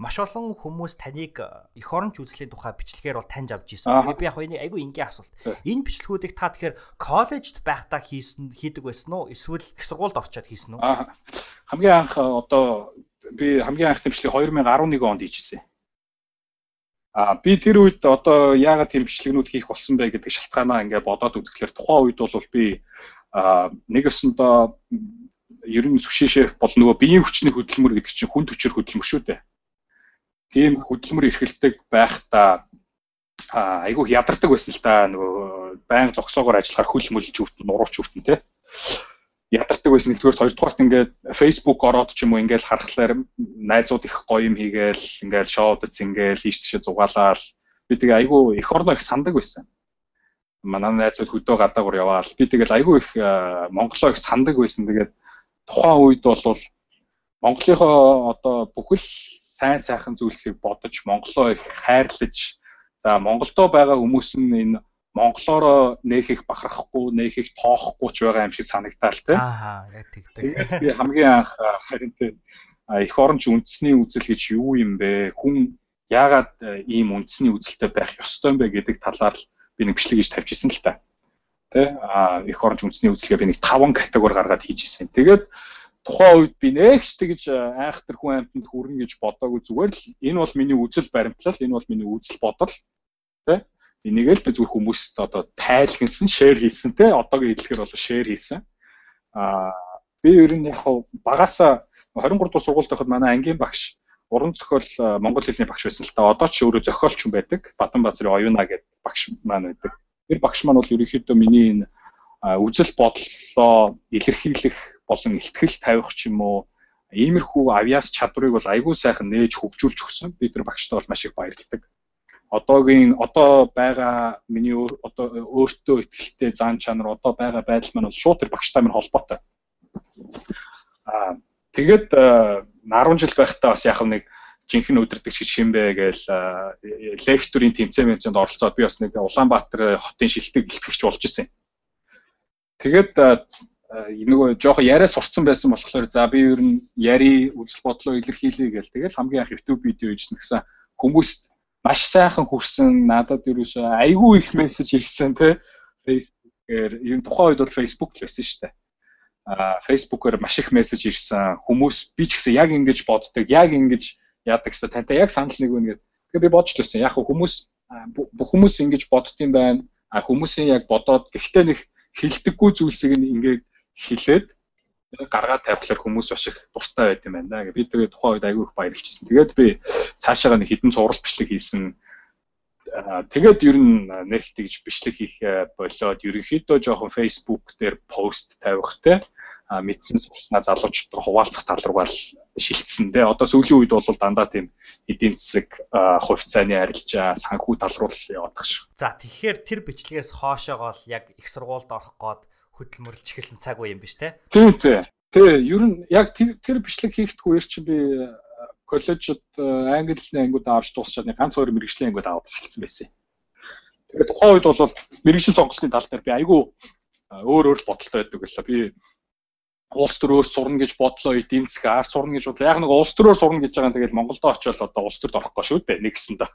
маш олон хүмүүс таныг эх оронч үзлийн тухай бичлэгээр бол таньж авч ирсэн. Тэгээ би яг энэ айгүй энгийн асуулт. Энэ бичлэгүүдийг та тэгэхээр коллежд байхдаа хийсэн хийдэг байсан уу? Эсвэл их сургуульд орчоод хийсэн үү? Хамгийн анх одоо би хамгийн анх тэмцлийг 2011 онд хийжсэн. А би тэр үед одоо яагаад тийм бичлэгнүүд хийх болсон бэ гэдэг шалтгаанаа ингээд бодоод үзэхлээр тухайн үед бол би нэг өсөндөө ер нь сүши шеф бол нөгөө биеийн хүчний хөдөлмөр гэдэг чинь хүн төчөр хөдөлмөр шүү дээ. Тийм хөдөлмөр эрхэлдэг байхдаа айгүй ядардаг байсан л да нөгөө байнга зогсоогоор ажиллахаар хөл мөлж өвтөн нурууч өвтөн тий ядардаг байсан нэгдүгээр хоёрдугаарт ингээд Facebook ороод ч юм уу ингээд харахаар найзууд их гоё юм хийгээл ингээд шоуд зингээл ийш тийш зугаалаад би тэгээ айгүй их орноо их сандаг байсан. Манай найзууд хөдөө гадаагаар яваал би тэгэл айгүй их Монголоо их сандаг байсан. Тэгээд тухайн үед бол Монголынхоо одоо бүхэл сайн сайхан зүйлсийг бодож Монголоо их хайрлаж за Монголдо байгаа хүмүүс нь энэ монголоор нээх их бахархгүй, нээх их тоохгүй ч байгаа юм шиг санагдтал тий. Аа, яг тэгдэг. Би хамгийн анх харин тий эх оронч үндэсний үзэл гэж юу юм бэ? Хүн яагаад ийм үндэсний үзэлтэй байх ёстой юм бэ гэдэг талаар би нэг бичлэг хийж тавьчихсан л та. Тэ а эх оронч үндэсний үзэлгээ би нэг 5 категори гаргаад хийж ирсэн. Тэгээд тухайн үед би нэгч тэгж айхтар хүн амьтанд хүрнэ гэж бодоагүй зүгээр л энэ бол миний үзэл баримтлал, энэ бол миний үзэл бодол. Тэ Энийг л би зүгээр хүмүүст одоо тайлхинсан, шеэр хийсэн те одоогийн хэллэгээр бол шеэр хийсэн. Аа би ер нь яг багасаа 23 дугаар сургуульд байхад манай ангийн багш уран зохиол монгол хэлний багш байсан л та одоо ч өөрөө зохиолч хүн байдаг. Батан базрын оюуна гэдэг багш маань байдаг. Тэр багш маань бол ерөнхийдөө миний энэ үзэл бодлоо илэрхийлэх болон ихтгэл тавих ч юм уу Иймэрхүү авиас чадварыг бол айгүй сайхан нээж хөгжүүлж өгсөн. Бид нар багштай бол маш их баярлагдав. Одоогийн одоо байгаа миний одоо өөртөө ихтэй зан чанар одоо байгаа байдал маань бол шууд тэр багштай минь холбоотой. Аа тэгээд 10 жил байхдаа бас яг нэг жинхэнэ өдөртөгч гэж хинбэ гээл лекторийн тэмцээн мэмцэнд оролцоод би бас нэг Улаанбаатар хотын шилдэг илтгэгч болж исэн. Тэгээд нөгөө жоохон яриа сурцсан байсан болохоор за би ер нь яри үзэл бодлоо илэрхийлье гээл тэгэл хамгийн анх YouTube видео хийсэн гэсэн хүмүүст маш сайхан хүрсэн надад ерөөсөө айгүй их мессеж ирсэн те Facebook-ээр нь тухайн үед бол Facebook л байсан шүү дээ. А Facebook-оор маш их мессеж ирсэн хүмүүс би ч гэсэн яг ингэж боддог яг ингэж яадаг гэсэн тантай яг санал нэг үнэ гэдэг. Тэгээ би бодч лсэн яг хүмүүс бүх хүмүүс ингэж боддtiin байна. А хүмүүсийн яг бодоод гэхдээ нэг хилдэггүй зүйлсийг ингээд хилээд гаргаад тавихлаар хүмүүс маш их дуртай байт юм байна. Би тэгээ тухайн үед айгүй их баярлжсэн. Тэгээд би цаашаага нэг хідэн зураг бичлэг хийсэн. Тэгээд ер нь нэг тэгж бичлэг хийх болоод ерөнхийдөө жоохон Facebook дээр пост тавих те мэдсэн сурснаа залуучуудтай хуваалцах тал руугаа шилжсэн дээ. Одоо сүүлийн үед бол дандаа тийм эдийн засаг хувьцааны арилжаа санхүү тал руу л явах шүү. За тэгэхээр тэр бичлэгээс хоошоогоо л яг их сургуульд орох гээд хөдөлмөрлж эхэлсэн цаг үе юм биш те? Тийм тийм. Тэгээ ер нь яг тэр бичлэг хийхдэггүй ер чи би коллежид англи хэлний ангиуд авч дуусчаад ганц хоёр мэрэгжлийн ангиуд аваад эхэлсэн байсан. Тэгээд тухайн үед бол мэрэгжил сонголтын тал дээр би айгүй өөр өөр бодолтой байдаг байлаа. Би улс төрөөр сурна гэж бодлоо засаг ар сурна гэж бодлоо. Яг нэг улс төрөөр сурна гэж байгаа юм тэгээд Монголд очиод одоо улс төрд орохгүй шүү дээ нэгсэндээ.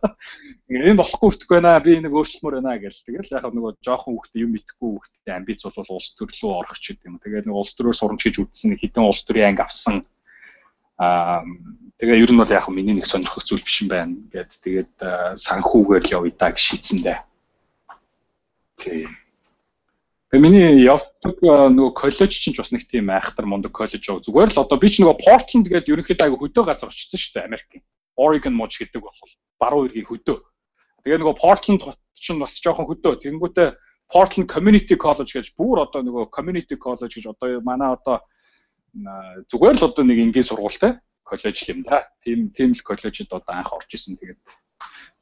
Энэ болохгүй өгтөх байна. Би нэг өөрчлөмөр байна гэж. Тэгэл яг нөгөө жоохон хүүхдээ юм итгэхгүй хүүхдээ амбиц бол улс төр рүү орох ч гэдэг юм. Тэгээд нэг улс төрөөр сурна гэж үзсэн хэдэн улс төрийн анги авсан. Аа тэгээ ер нь бол яг миний нэг сонирхох зүйл биш юм байна гэд тэгээд санхүүгээр л явъя да гэж шийдсэндээ. Тийм Тэгээ миний явдаг нөгөө коллеж чинь бас нэг тийм айхтар мундаг коллеж байгаа. Зүгээр л одоо би ч нөгөө Portland гэдэг ерөнхийдөө айгу хөдөө газар очсон шүү дээ Америкийн. Oregon мууч гэдэг бол баруун эргийн хөдөө. Тэгээ нөгөө Portland чинь бас жоохон хөдөө. Тэнгүүтээ Portland Community College гэж бүр одоо нөгөө Community College гэж одоо манай одоо зүгээр л одоо нэг энгийн сургуультай коллеж юм да. Тийм тийм л коллежид одоо анх орж исэн. Тэгээд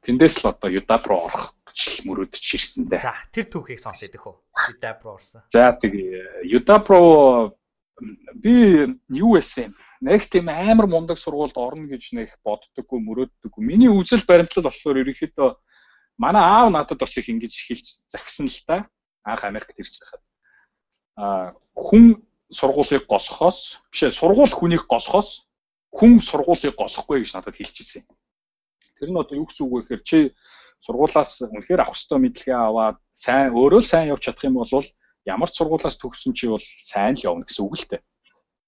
тэндээс л одоо UW руу орох ч мөрөдч ирсэн дээ. За тэр түүхийг сонсё идэх үү? Юда Про орсон. За тэгээ Юда Про би юу байсан? Нэг тийм амар мундаг сургуульд орно гэж нэг боддоггүй мөрөөддөггүй. Миний үзэл баримтлал болохоор ерөнхийдөө манай аав надад бас их ингэж хэлж загсан л та. Анх Америкт ирж байхад. Аа хүн сургуулийг голохоос биш ээ сургууль хүнийг голохоос хүн сургуулийг голохгүй гэж надад хэлж ирсэн. Тэр нь одоо юу гэсэн үг вэ гэхээр чи сургуулаас үнэхээр авах ёстой мэдлэгээ аваад сайн өөрөө сайн явж чадах юм бол ямар ч сургуулаас төгссөн чи бол сайн л явна гэсэн үг л дээ.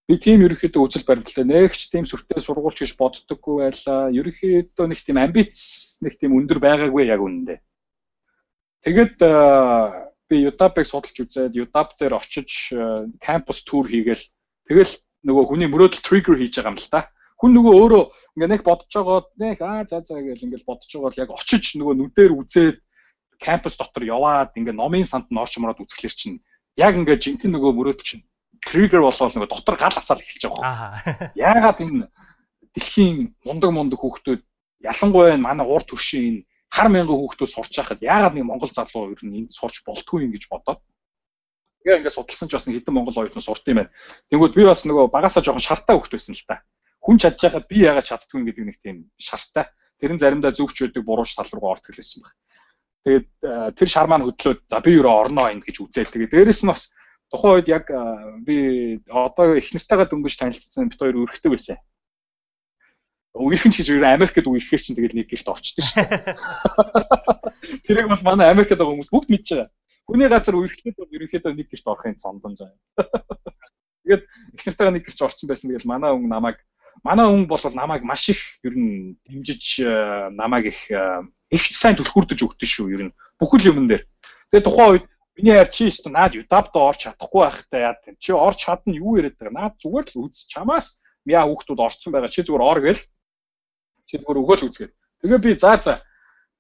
Би тийм ерөөхдөө үзэл баримтлалаа нэгч тийм сүртэй сургуульч гэж боддоггүй байлаа. Ерөөхдөө нэг тийм амбиц нэг тийм өндөр байгаагүй яг үнэндээ. Тэгэд би UDAP-ыг судалж үзээд UDAP дээр очиж кампус тур хийгээл тэгэл нөгөө хүний мөрөөдөл триггер хийж байгаа юм л та. Хүн нөгөө өөрөө ингээ нэг бодож байгаад нэг аа за за гэж ингээл бодож байгаа бол яг очиж нөгөө нүдээр үзээд кампус дотор яваад ингээ номын санд нь орч мороод үзэхлээр чинь яг ингээ жинхэнэ нөгөө мөрөөдөл чинь триггер болоод нөгөө дотор гал асаал эхэлж байгаа. Яагаад энэ дэлхийн мундаг мундаг хүүхдүүд ялангуяа манай урд төршийн хар мянган хүүхдүүд сурч байхад яагаад нэг монгол залуу ер нь энд сурч болтгүй юм гэж бодоод тэгээ ингээд судалсан ч бас хэдэн монгол оюутан сурт юм байна. Тэнгүүд би бас нөгөө багасаа жоохон шартаа хүүхд байсан л та хүн чадж байгаад би яагаад чаддгүй гэдэг нэг тийм шартай. Тэр нь заримдаа зөвч байдаг бурууч тал руу ордог хэлсэн баг. Тэгээд тэр шар маань хөдлөөд за би юу орноо энд гэж үзээл. Тэгээд дээрэс нь бас тухайн үед яг би одоо их нартайгаа дөнгөж танилцсан бит хоёр өрхтэй байсан. Үерхэн ч гэж юу Америкт үерхээр чинь тэгэл нэг гэрт орчдөг шүү дээ. Тэрийг бол манай Америкт байгаа хүмүүс бүгд мэдж байгаа. Хүний газар үерхэд бол ерөнхийдөө нэг гэрт орохын цондон заа. Тэгээд их нартайгаа нэг гэрт орсон байсан. Тэгэл манай хүн намайг манай хүн бол намайг маш их ер нь дэмжиж э, намайг их э, их сайн түлхүүрдэж өгдөө шүү ер нь бүхэл юмн дээр. Тэгээ тухайн үед миний хайр чи өстө наад юдабд орч чадахгүй байхтай яа гэв. Чи орч чадна юу яриад байгаа. Наад зүгээр л үз чамаас мяа хүүхдүүд орцсон байгаа. Чи зүгээр ор гээл. Чи зүгээр өгөөл үзгээд. Тэгээ би за за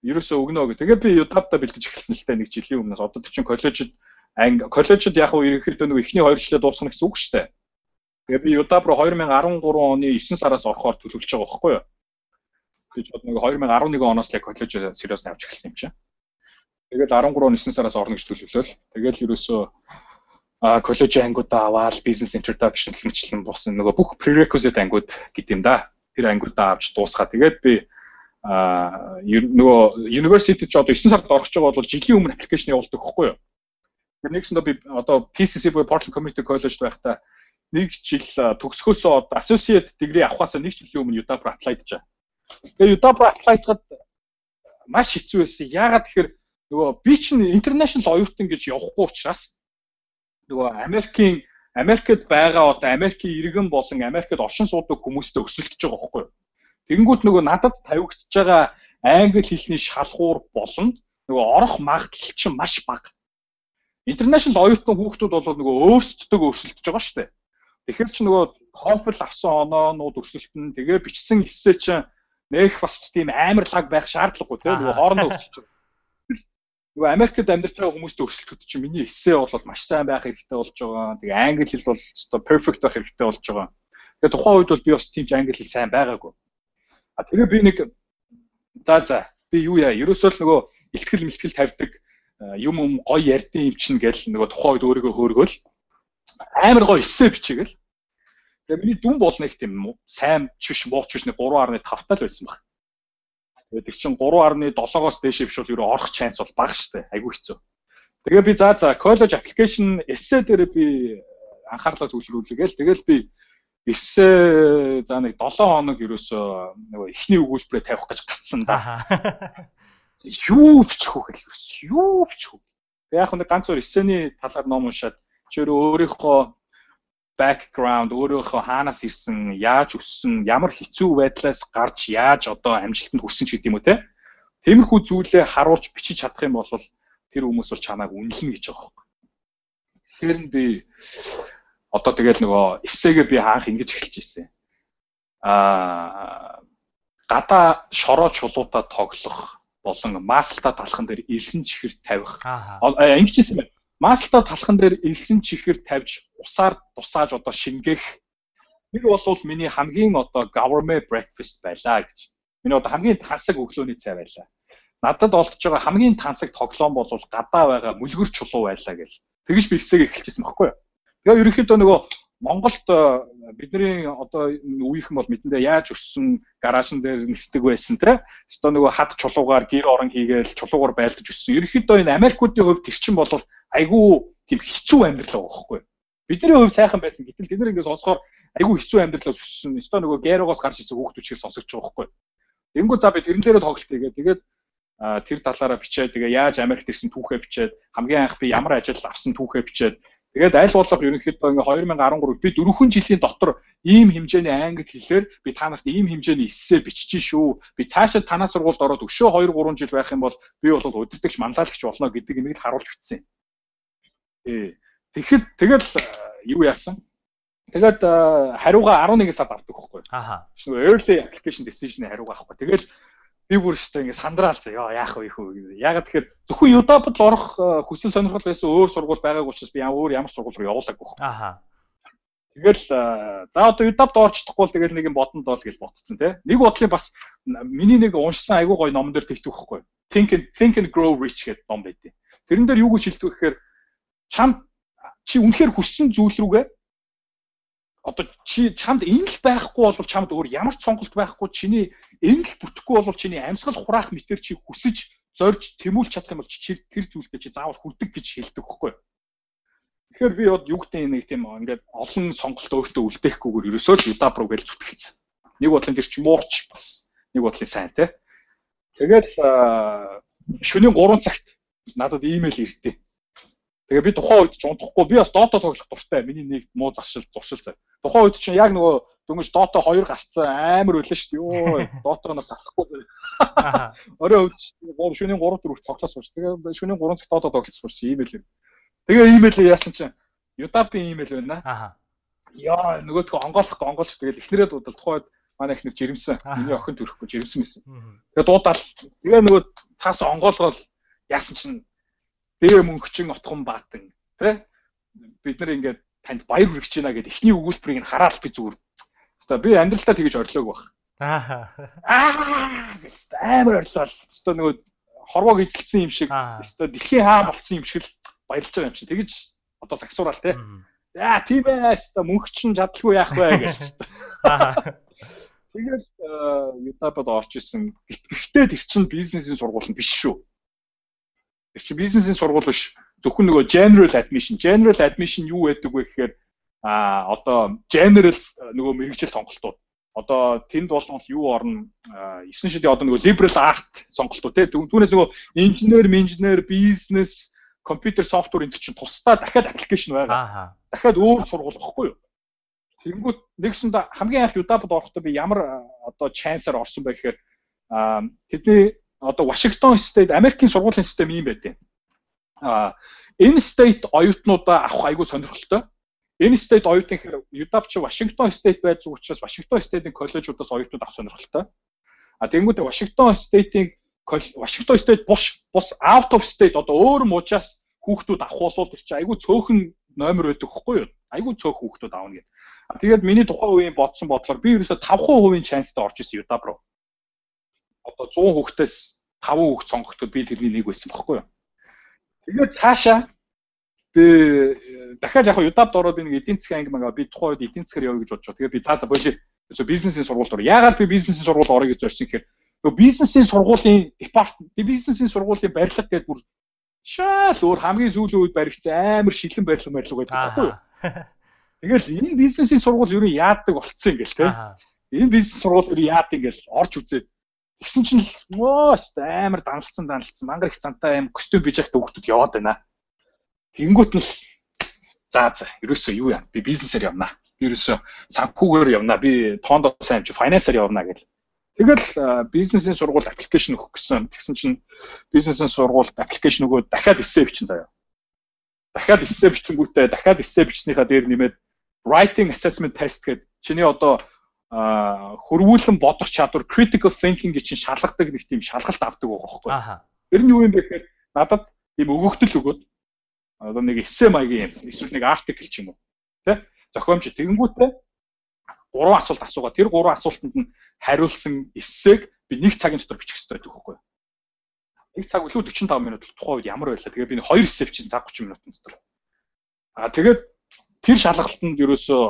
ерөөсөө өгнө гэх. Тэгээ би юдабда бэлдэж эхэлсэн л та нэг жилийн өмнөөс одоо чинь коллежид анги коллежид яг уу ерөнхийдөө нэг ихний хоёр жилээ дуусгах гэсэн үг шүү дээ. Тэгээ би Удап руу 2013 оны 9 сараас орохоор төлөвлөж байгаа байхгүй юу? гэж бод нэг 2011 оноос л коллеж сериус авч эхэлсэн юм чинь. Тэгээд 13 оны 9 сараас орно гэж төлөвлөөл. Тэгээд ерөөсөө а коллеж ангиудаа аваад бизнес introduction гэх мэтлэн босон нөгөө бүх prerequisite ангиуд гэдэг юм да. Тэр ангиудаа авч дуусгаад тэгээд би а нөгөө university ч одоо 9 сард орох гэж байгаа бол жилийн өмнө аппликейшн явуулдаг байхгүй юу? Тэр нэгсэндээ би одоо PCC буюу Portland Community College байхдаа нэг жил төгсгөөсөө одоо associate degree авахаас нэг жилийн өмнө UW apply дижаа. Тэгээ UW apply гад маш хэцүү байсан. Яагаад тэгэхээр нөгөө би чинь international оюутан гэж явахгүй учраас нөгөө Америкийн Америкт байгаа одоо Америкийн иргэн болон Америкт оршин суудаг хүмүүстэй өсөлтөж байгаа байхгүй юу. Тэгэнгүүт нөгөө надад тавигдж байгаа англи хэлний шалгуур болон нөгөө орох магадлал чинь маш бага. Интернэшнл оюутан хүүхдүүд бол нөгөө өөрсдөө өрсөлдөж байгаа шүү дээ. Тэгэхээр чи нөгөө TOEFL авсан оноонууд өрсөлдөн тэгээ бичсэн эссе чинь нэх бас тийм амар лаг байх шаардлагагүй тийм нөгөө хоорондоо өсөж байгаа нөгөө Америкт амьдарч байгаа хүмүүст өрсөлдөхөд чинь миний эссе бол маш сайн байх хэрэгтэй болж байгаа. Тэгээ англи хэл бол өстой перфект байх хэрэгтэй болж байгаа. Тэгээ тухайн үед бол би бас тийм англи хэл сайн байгаагүй. А тэгээ би нэг за за би юу яа ерөөсөө л нөгөө ихтгэл мэлтгэл тавьдаг юм юм гоё ярьдсан юм чинь гэл нөгөө тухайн үед өөрийгөө хөөргөөл амар гоё эссе бичээгэл. Тэгээ миний дүн бол нэг тийм сайн ч биш муу ч биш нэг 3.5 тал байсан баг. Тэгээд чинь 3.7-оос дээшээ биш бол ерөө орох chance бол бага штэ. Айгүй хэцүү. Тэгээ би за за college application essay дээр би анхаарлаа төвлөрүүлгээл тэгэл би essay за нэг 7 хоног ерөөсөө нөгөө эхний өгүүлбэрээ тавих гэж гацсан да. Юу бичих вэ юу бичих вэ? Яг нэг ганц өөр essay-ний талаар ном уншаад чи өөрийнхөө background өөрөөхөө хаанаас ирсэн, яаж өссөн, ямар хэцүү байдлаас гарч яаж одоо амжилтанд хүрсэн ч гэдэг юм уу те. Тиймэрхүү зүйлээ харуулж бичиж чадах юм бол тэр хүмүүс бол чамайг үнэлнэ гэж байгаа юм. Тэгэхээр би одоо тэгэл нөгөө эсээгээ би хаах ингэж эхэлж ирсэн. Аа гадаа шороо чулуудаа тоглох болон маслта талхан дээр элсэн чихэр тавих. Ингэж хэлсэн байна Маслта талхан дээр элсэн чихэр тавьж усаар тусааж одоо шингээх нэг бол миний хамгийн одоо government breakfast байлаа гэж. Миний одоо хамгийн тансаг өглөөний цай байлаа. Надад олдож байгаа хамгийн тансаг тоглоом бол гадаа байгаа мүлгэр чулуу байлаа гэл. Тэгж би хэсэг эхэлчихсэн баггүй юу. Тэгээ ерөнхийдөө нөгөө Монголд бидний одоо үеийнхэн бол мэдэндээ яаж өссөн гаражн дээр нисдэг байсан те. Одоо нөгөө хад чулуугаар гэр орон хийгээл чулуугаар байлдаж өссөн. Ерөнхийдөө энэ Америкуудын хувьд тэр чинь бол айгүй тийм хэцүү амьдрал байхгүй. Бидний хувь сайхан байсан гэтэл тэд нар ингээд сонсохоор айгүй хэцүү амьдралаас өссөн. Өстой нөгөө гэрогоос гарч ирсэн хүүхдүүд шиг сонсогч байгаа байхгүй. Тэнгүү за би тэрэн дээрээ тоглолт хийгээ. Тэгээд тэр талаараа бичээд тэгээ яаж Америкт ирсэн түүхээ бичээд хамгийн анх би ямар ажил авсан түүхээ бичээд тэгээд аль болох ерөнхийдөө ингээ 2013 би дөрвөн жилийн дотор ийм хэмжээний англи хэлээр би та нарт ийм хэмжээний эссе бичиж шүү. Би цаашаа танаа сургуульд ороод өшөө 2 3 жил байх юм бол би бол удирдахч манлайлагч болно гэдэг имийг харуулж бичсэн. Тий. Тэгэхэд тэгэл юу яасан? Тэгээд хариугаа 11 сард авдаг байхгүй. Нөгөө early application decision-ы хариугаа авахгүй. Тэгэл би бүр өстой ингэ сандраалцаа. Яа яах вэ хөө. Ягаад тэгэхээр зөвхөн UW-д орох хүсэл сонирхол байсан өөр сургууль байгааг учраас би өөр ямар сургууль руу явуулаагүй. Ааха. Тэгэл за одоо UW-д орч чадахгүй бол тэгэл нэг юм бодонд бол гэж ботцсон тий. Нэг бодлын бас миний нэг уншсан айгуу гоё номон дээр тэгтэх байхгүй. Think and Think and Grow Rich гэдэг ном байдیں۔ Тэрэн дээр юу гэж хэлдэг гэхээр чамд чи үнэхээр хүссэн зүйл рүүгээ одоо чи чамд энэ л байхгүй бол чамд өөр ямар ч сонголт байхгүй чиний энэ л бүтэхгүй бол чиний амьсгал хураах мэтэр чи хүсэж зорж тэмүүлж чадах юм бол чи тэр зүйлдээ чи заавал хүрдэг гэж хэлдэг хөхгүй. Тэгэхээр би бод юу гэдэг нэг тийм ингээд олон сонголт өөртөө үлдээхгүйгээр ерөөсөө л юдап руу гэж зүтгэсэн. Нэг бодлын тэр чи мууч бас нэг бодлын сайн те. Тэгээд шөнийн 3 цагт надад имэйл ирдээ Тэгээ би тухайн үед ч унтахгүй би бас Dota тоглох дуртай. Миний нэг муу заршил зуршил зав. Тухайн үед чинь яг нөгөө дөнгөж Dota 2 гарцсан амар байлаа шүү дээ. Йоо Dota-наас салахгүй зав. Орой үед шөнийн 3 4 тоглож сууч. Тэгээ шөнийн 3 цаг Dota тоглож сууч ийм л юм. Тэгээ имэйл яасан чинь Udap-ийн имэйл байна. Аха. Яа нөгөөдхөө онгоолохгүй онгоолч тэгэл эхнэрээ дуудал тухайн үед манай ихнэр жирэмсэн. Миний охин төрөхгүй жирэмсэн байсан. Тэгээ дуудаал. Тэгээ нөгөө цаас онгоолгол яасан чинь дээр мөнхчин отхон баатан тий бид нар ингээд танд баяр хүргэж байна гэд эхний өгүүлбэрийг нь хараад би зүгээр. Хэвээ би амьдралдаа тэгэж орлоог баг. Аа. Аа амар орлоо. Хэвээ нөгөө хорвоо гизэлсэн юм шиг хэвээ дэлхийн хаа болцсон юм шиг л баярлж байгаа юм чи. Тэгэж одоо сагсуураал те. Яа тийм ээ хэвээ мөнх чин чадлаггүй яах вэ гэж. Аа. Тэгэл Ютабад орж исэн. Гэхдээ тэр чинь бизнесийн сургууль нь биш шүү. Тэр чинь бизнесийн сургууль биш. Зөвхөн нөгөө general admission. General admission юу гэдэг вэ гэхээр а одоо general нөгөө мэрэгжил сонголтууд. Одоо тэнд бол юу орно? 9 шидийн одоо нөгөө liberal art сонголтууд тий. Түүнээс нөгөө инженер, менежер, бизнес, компьютер, софтвер энэ чинь тусдаа дахиад аппликейшн байгаа. Дахиад өөр сургууль واخгүй юу? Тэнгүүт нэгсэнд хамгийн анх Юдапад орохдоо би ямар одоо chance-аар орсон бэ гэхээр тэдний одоо Вашингтон стейт Америкийн сургуулийн систем юм байдیں۔ А энэ стейт оюутнуудаа авах айгүй сонирхолтой. Энэ оюутан гэхээр Юдаб чи Вашингтон стейт байж байгаа учраас Вашингтон стейтийн коллежуудаас оюутнууд авах сонирхолтой. А тэгэнгүүт Вашингтон стейтийн Вашингтон стейт бус бус out of state одоо өөр муучаас хүүхдүүд авах бол тэр чи айгүй цөөхөн номер байдаг хгүй юу? Айгүй цөөх хүүхдүүд аавна гэдэг. Тэгээд миний тухайн үеийн бодсон бодлоор би ерөөсө 5% чанстай орж исэн Юдаб руу. Одоо 100 хүүхдээс 5 хүүхд сонгогдоход би тэрний нэг байсан бохоггүй юу. Тэгээд цаашаа би дахиад яг Юдабд ороод би нэг эдийн засгийн анги мага би тухайн үед эдийн засгаар явъя гэж бодож байгаа. Тэгээд би цаа болио. So бизнесийн сургуульд орё. Яагаад би бизнесийн сургуульд орё гэж зорьсон гэхээр нөгөө бизнесийн сургуулийн департамент бизнесийн сургуулийн барилга гэдэг бүр шал өөр хамгийн сүүлийн үед баригдсан амар шилэн барилга барилга байдаг байхгүй юу? Тэгэл энэ бизнесийн сургууль юу яадаг болцсон ингээл те. Энэ бизнес сургууль юу яадаг ингээл орж үзээд Тэгсэн чинь мөө амар даналцсан даналцсан мангар их цантай юм костюм бижагтай хүүхдүүд яваад байна. Тэнгүүт нь за за ерөөсөө юу яа би бизнесээр явна. Би ерөөсөө санхүүгээр явна. Би тоондоо сайн чи финансаар явна гэл. Тэгэл бизнесийн сургууль аппликейшн өгөх гэсэн. Тэгсэн чинь бизнесийн сургуульд аппликейшн өгөөд дахиад эссе бичин заяа. Дахиад эссе бичтэнгүүтээ дахиад эссе бичснийхаа дээр нэмээд writing assessment test гэдэг чиний одоо хөрвүүлэн бодох чадвар critical thinking гэж чинь шалгадаг нэг тийм шалгалт авдаг байгаа байхгүй. Тэр нь юу юм бэ гэхээр надад ийм өгөгдөл өгөөд одоо нэг эссе маягийн юм эсвэл нэг артикл ч юм уу тий зохиомж тэгэнгүүтээ гурван асуулт асуугаа тэр гурван асуултанд нь хариулсан эссег би нэг цагийн дотор бичих хэрэгтэй байдаг байхгүй. Нэг цаг үлээ 45 минут тухайн үед ямар байлаа. Тэгээ би нэг хоёр эссе бичих цаг 30 минутын дотор. Аа тэгээд тэр шалгалтанд ерөөсөө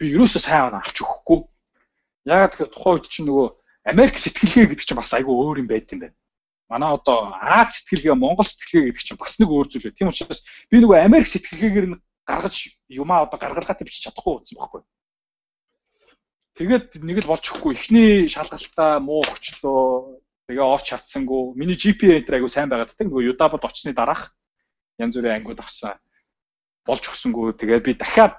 би ерөөсөө сайн авч өгөхгүй. Яагаад тэгэхээр тухайн үед чинь нөгөө Америк сэтгэлгээ гэдэг чинь бас айгүй өөр юм байт юм байна. Манай одоо Аз сэтгэлгээ, Монгол сэтгэлгээ гэдэг чинь бас нэг өөр зүйл байна. Тийм учраас би нөгөө Америк сэтгэлгээгээр нь гаргаж юмаа одоо гаргалгаатай бичиж чадахгүй байсан байхгүй. Тэгээд нэг л болж өгөхгүй. Эхний шалгалтаа муу өгчлөө. Тэгээ орч чадсангүй. Миний GPA энэ айгүй сайн байгаад тэг нөгөө Юдабад очсны дараах янз бүрийн ангиуд авсан болж өгсөнгөө тэгээд би дахиад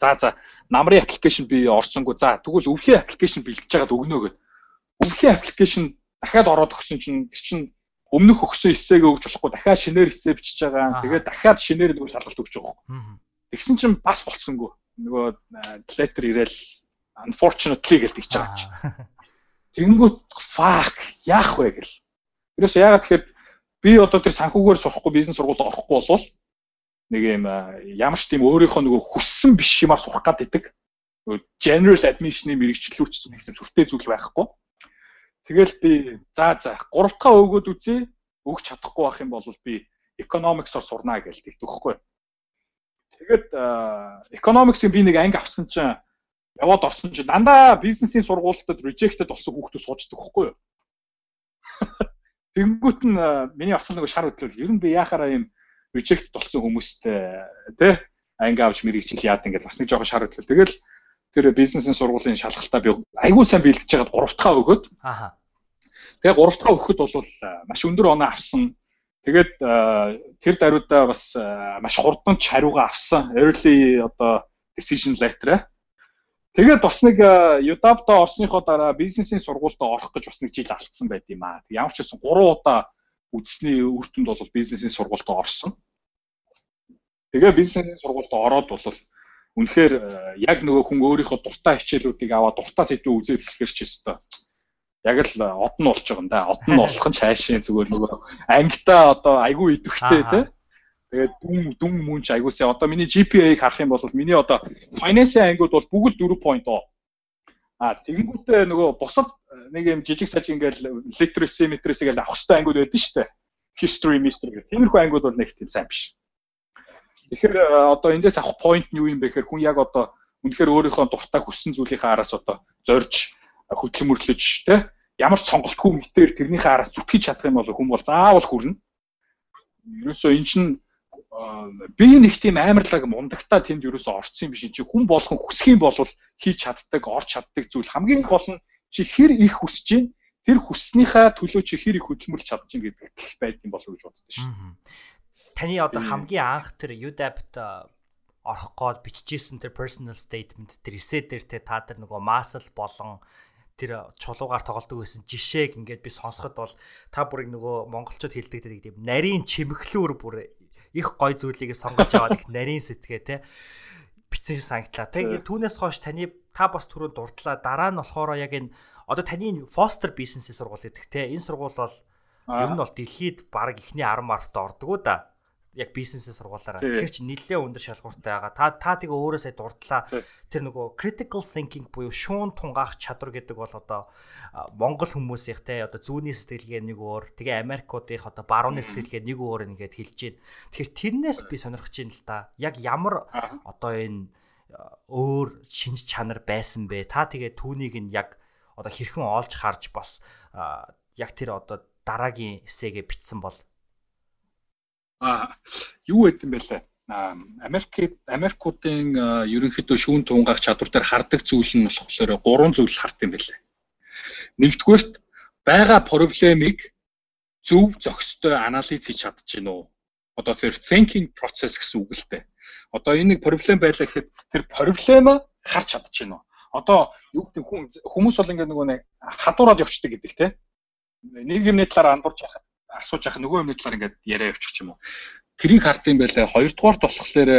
за за намрын аппликейшн би орсонгүй за тэгвэл өвлийн аппликейшн бэлдэж байгаад өгнө гэд өвлийн аппликейшн дахиад ороод өгсөн чинь тэр чинь өмнөх өгсөн эссэгээ өгч болохгүй дахиад шинээр эссе бичиж байгаа. Тэгээд дахиад шинээр нөгөө шалгалт өгч байгаа. Тэгсэн чинь бас болцсонгүй. Нөгөө letter ирээл unfortunately гэж тэгж байгаа чинь. Тэнгүүт fuck яах вэ гэл. Тэрээс яагаад тэгэхээр би одоо тэр санхүүгээр сурахгүй бизнес сургуульд орохгүй болвол нэг юм ямар ч тийм өөрийнхөө нөгөө хүссэн биш юмар сурах. Нөгөө general admission-ийн мэрэгчлүүч нэг юм сүртэй зүйл байхгүй. Тэгэл би за за 3 дахь өгөөд үзье. Өгч чадахгүй байх юм бол би economics-оор сурнаа гэж тэгдэхгүй. Тэгээд economics-ийн би нэг анги авсан чинь яваад орсон чинь дандаа бизнесийн сургуультад rejected болсон хүүхдүүд суучдаг байхгүй юу? Тэнгүүт нь миний асал нэг шар хөдлөл ер нь би яхаараа юм reject болсон хүмүүстэй тий анги авч мэрэгчил яад ингээд бас нэг жоохон шар хөдлөл. Тэгэл тэр бизнесийн сургуулийн шалгалтаа би айгүй сайн бэлдэж 3 дахь өгөөд. Аха. Тэгээ 3 дахь өгөхөд бол маш өндөр оноо авсан. Тэгээд тэр даруйдаа бас маш хурдан хариугаа авсан. Early одоо decision letter. Тэгээд бас нэг Udab-та орсныхоо дараа бизнесийн сургуультай орох гэж бас нэг жил алдсан байт юм аа. Ямар ч байсан 3 удаа үзсний үр дүнд бол бизнесийн сургуультай орсон. Тэгээ бизнесийн сургуульд ороод бол үнэхээр э, яг нөгөө хүн өөрийнхөө дуртай хичээлүүдийг аваад дуртай сэдвээ үзээд эхлэхэр ч өстой. Яг л э, од нь болж байгаа юм да. Од нь болох нь цаашаа зүгээр нөгөө ангита одоо айгүй идэвхтэй тий. Тэгээд дүн дүн мөн ч айгуусаа одоо миний GPA-г харах юм бол миний одоо finance ангиуд бол бүгд 4.0. А тэгэнгүүтээ нөгөө бусад нэг юм жижиг саж ингээл literacy literacy гэж авах хэрэгтэй ангиуд байдаг шүү дээ. History, mystery гэх. Тиймэрхүү ангиуд бол нэг тийм сайн биш. Тэгэхээр одоо эндээс авах point нь юу юм бэ гэхээр хүн яг одоо үнэхээр өөрийнхөө дуртай хүссэн зүйлийнхээ араас одоо зорж хөдөлмөрлөж тэ ямар ч сонголтгүй мэтээр тэрнийхээ араас зүтгэж чадах юм бол хүн бол заавал хүрнэ. Ерөөсөө эн чинь би нэг тийм амарлаг мундагтаа тэнд ерөөсөө орцсон юм биш. Чи хүн болгон хүсэх юм бол хийж чаддаг, орч чаддаг зүйл хамгийн гол нь чи хэр их хүсэж чинь тэр хүсснийхаа төлөө чи хэр их хөдөлмөрлж чадж чинь гэдэг байд юм болов гэж боддоо шүү. Таны одоо хамгийн анх тэр UDAP-т орох гээд бичижсэн тэр personal statement тэр эсэ дээр те та тэр нөгөө масл болон тэр чулуугаар тоглодог байсан жишээг ингээд би сонсоход бол та бүрийг нөгөө монголчууд хэлдэг тийм нарийн чимэглүүр бүр их гой зүйлийг сонгож аваад их нарийн сэтгээ те бицэн санагтлаа. Тэгээ түүнээс хойш таны та бас түрүүнд дурдлаа. Дараа нь болохоор яг энэ одоо таны Foster бизнесийн сургууль гэдэг те энэ сургууль бол ер нь бол дэлхийд баг ихний 10 март ордог уу да яг бизнесээ сургуулаараа. Тэгэхээр чи нэлээд өндөр шалгууртай байгаа. Та та тэгээ өөрөө сая дурдлаа. Тэр нөгөө critical thinking буюу шуун тунгаах чадвар гэдэг бол одоо Монгол хүмүүсийнх те одоо зүүнний сэтгэлгээ нэг өөр, тэгээ Америкуудынх одоо барууны сэтгэлгээ нэг өөр ингээд хэлж байна. Тэгэхээр тэрнээс би сонирхож байна л да. Яг ямар одоо энэ өөр шинж чанар байсан бэ? Та тэгээ түүнийг нь яг одоо хэрхэн олж харж бас яг тэр одоо дараагийн эсээгээ бичсэн бол А юу гэдэм бэлээ? Америк Америкуудын ерөнхийдөө шүүн тунгаах чадвар дээр хардаг зүйл нь болохоор гурван зүйл харт юм бэлээ. Нэгдүгээрт байгаа проблемыг зөв зохистой анализ хийж гин үү? Одоо тэр thinking process гэсэн үг л дээ. Одоо энэ нэг проблем байлаа гэхэд тэр проблема харж гин үү? Одоо юу гэдэг хүн хүмүүс бол ингээд нөгөө нэг хадуураад явцдаг гэдэг те. Нэг юмны талаар андуурч яхад асууж яхах нөгөө юмны талаар ингээд яриа явуучих юм уу. Тэрийг хардсан байлаа. Хоёрдугаарт болохоор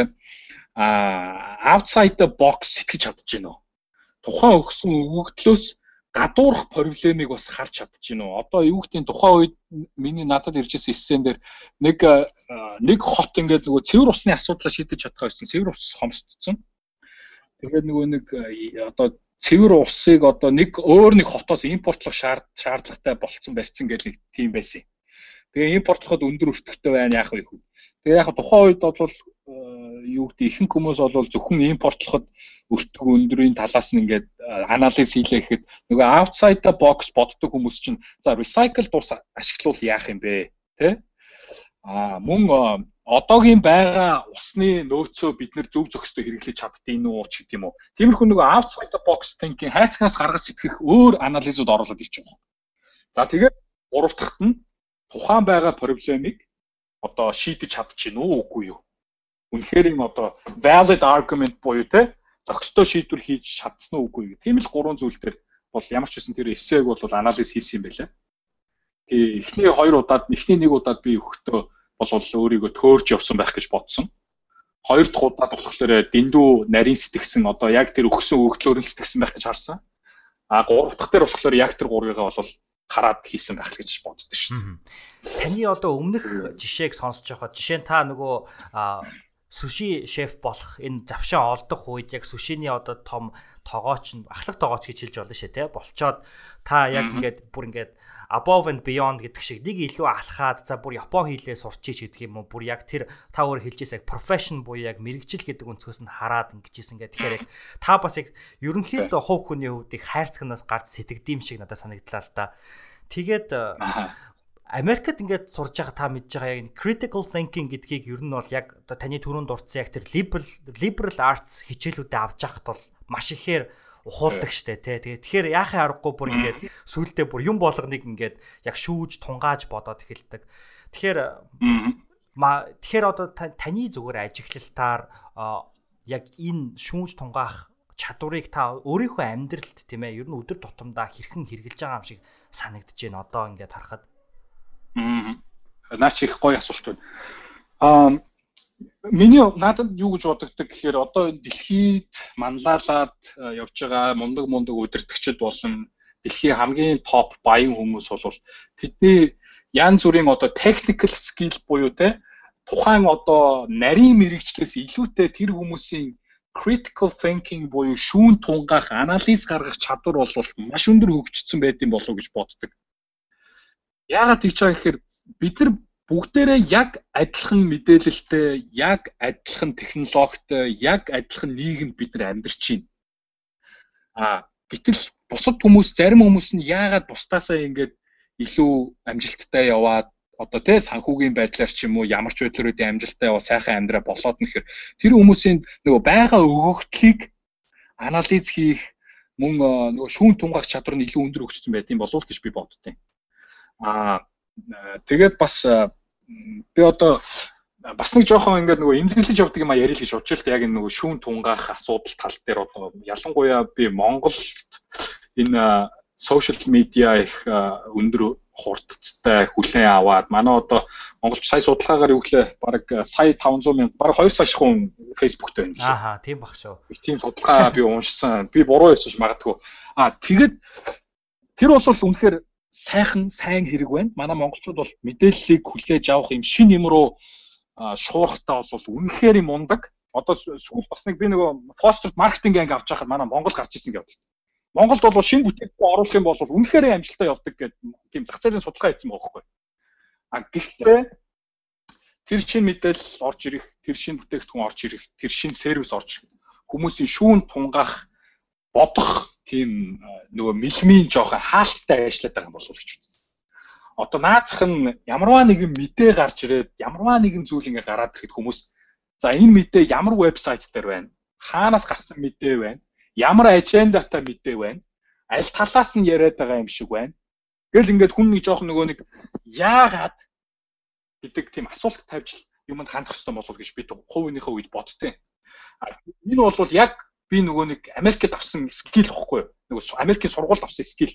а outside the box сэтгэж чадж гинөө. Тухайн өгсөн өгөгдлөөс гадуурх проблемыг бас харж чадж гинөө. Одоо юу гэдгийг тухайн үед миний надад иржсэн эссен дээр нэг нэг хот ингээд нөгөө цэвэр усны асуудлаа шийдэж чадхаа байсан. Цэвэр ус хомсдсон. Тэгээд нөгөө нэг одоо цэвэр усыг одоо нэг өөр нэг хотоос импортлох шаардлагатай болцсон байсан гэж нэг тийм байсан. Тэгээ импортлоход өндөр өртөгтэй байна яах вэ хүү. Тэгээ яг тухайн үед бол э, юу гэдэг ихэнх хүмүүс бол зөвхөн импортлоход өртөг өндрийн талаас нь ингээд э, анализ хийлээ гэхэд нөгөө outside the box боддог хүмүүс чинь за recycle дуус ашиглуул яах юм бэ тэ а мөн э, одоогийн байгаа усны нөөцөө бид нэр зөв зохистой хэрэглэж чаддгийг нүү ч гэдэг юм уу. Тиймэрхүү нөгөө outside the box thinking хайцгаас гаргаж сэтгэх өөр анализууд оруулаад ирчих واخ. За тэгээд гурав дахьт нь тухайн байгаа проблемыг одоо шийдэж чадчих нь үгүй юу? Үнэхээр юм одоо valid argument буюу те зохистой шийдвэр хийж чадсан уу үгүй юу? Тийм л гурван зүйл дээр бол ямар ч үсэн тэр эсээг бол анализ хийсэн юм байлаа. Тэгээ эхний хоёр удаад эхний нэг удаад би өгөхдөө бол өөрийгөө төөрж явсан байх гэж бодсон. Хоёр дахь удаад болохоор дэндүү нарийн сэтгсэн одоо яг тэр өгсөн өгдлөөр нь сэтгсэн байх гэж харсан. А гурав дахь дээр болохоор яг тэр гурвыгаа бол хараад хийсэн байх гэж боддог шүү. Таны одоо өмнөх жишээг сонсож байхад жишээ нь та нөгөө суши шеф болох энэ завшаа олдох үед яг сушины одоо том тогооч нь ахлах тогооч гэж хэлж болно шээ те болцоод та яг ингээд бүр ингээд above and beyond гэдэг шиг нэг илүү алхаад за бүр япон хэлээ сурчиж гэдэг юм уу? Бүр яг тэр та өөр хэлжээс яг profession буюу яг мэрэгжил гэдэг өнцгөөс нь хараад ингэжсэн ингээд тэгэхээр яг та бас яг ерөнхийдөө хувь хүний хувьд их хайрцагнаас гарч сэтгэдэм шиг надад санагдлаа л да тэгээд Америкт ингээд сурж байгаа та мэдж байгаа яг critical thinking гэдгийг ер нь бол яг одоо таны түрүүнд дурдсан яг тэр liberal liberal arts хичээлүүдэд авч явахд бол маш ихээр ухуулдаг штэ тий. Тэгээ тэгэхээр яахын аргагүй бүр ингээд сүултээ бүр юм болгоныг ингээд яг шүүж тунгааж бодоод эхэлдэг. Тэгэхээр ма тэгэхээр одоо таны зүгээр ажиглалтаар яг энэ шүүж тунгаах чадварыг та өөрийнхөө амьдралд тийм ээ ер нь өдөр тутамдаа хэрхэн хэрэгжилж байгаа юм шиг санагдаж байна одоо ингээд харахад Наач их гоё асуулт байна. Аа миний надад юу гэж бодогддог гэхээр одоо дэлхийд манлайлаад явж байгаа мундаг мундаг удирдгчид болон дэлхийн хамгийн топ баян хүмүүс бол тэдний янз бүрийн одоо technical skill буюу те тухайн одоо нарийн мэрэгчлээс илүүтэй тэр хүмүүсийн critical thinking буюу шүүн тунгаах, анализ гаргах чадвар бол маш өндөр хөгжсөн байд юм болов уу гэж боддог. Яагаад тийч байгаа гэхээр бид нар бүгдээрээ яг адилхан мэдээлэлтэй, яг адилхан технологитой, яг адилхан нийгэмд бид нар амьдарч байна. А гэтэл бусад хүмүүс зарим хүмүүс нь яагаад бусдаасаа ингэж илүү амжилттай яваад одоо тий санхүүгийн байдлаар ч юм уу ямар ч байдлаараа амжилттай яваа сайхан амьдраа болоод нэхэр тэр хүмүүсийн нөгөө байгаа өгөгдлийг анализ хийх мөн нөгөө шүүн тунгаах чадвар нь илүү өндөр өгчсөн байт юм болов уу гэж би боддیں۔ Аа тэгээд бас би одоо бас нэг жоохон ингээд нөгөө имзэглэж явдаг юм а ярил гэж бодож л та яг энэ нөгөө шүүн тунгаах асуудал тал дээр одоо ялангуяа би Монголд энэ social media их өндөр хурдцтай хүлээн аваад манай одоо монголч сая судалгаагаар юу гэлээ баг сая 500 мянга баг 2 сая хүн фейсбુકтэй байна. Ааха тийм баг шүү. Их тийм судалгаа би уншсан. Би буруу ярьж магадгүй. Аа тэгэд тэр бол үнэхээр сайхан сайн хэрэг байна. Манай монголчууд бол мэдээллийг хүлээж авах юм шин юм руу шуурхтаа бол үнэхээр юм ундаг. Одоо сүүл бас нэг би нөгөө фостерд маркетинг анги авч байхад манай Монгол гарч ирсэн гэдэг. Монголд бол шинэ бүтээгдэхүүн оруулах юм бол үнэхээр амжилттай явдаг гэдэг тийм зах зээлийн судалгаа хийсэн байгаа байхгүй. А гэхдээ тэр шинэ мэдээлэл орж ирэх, тэр шинэ бүтээгдэхүүн орж ирэх, тэр шинэ сервис орж ирэх хүмүүсийн шүүн тунгаах бодох тийм нөгөө мэлмийн жоохон хаалттай ажилладаг юм болов гэж үзсэн. Одоо наацх нь ямарваа нэгэн мэдээ гарч ирээд ямарваа нэгэн зүйл ингээ гараад ирэхэд хүмүүс за энэ мэдээ ямар вебсайт дээр байна? Хаанаас гарсан мэдээ байна? ямар ажендатай мэдээ байна? Аль талаас нь яриад байгаа юм шиг байна? Гэл ингээд хүн нэг жоох нөгөө нэг яагаад гэдэг тийм асуулт тавьж юмд хандах хэрэгтэй болов гэж би хувийнхээ үед боддتي. Энэ бол яг би нөгөө нэг Америкт авсан скил واخгүй нөгөө Америкийн сургуульд авсан скил.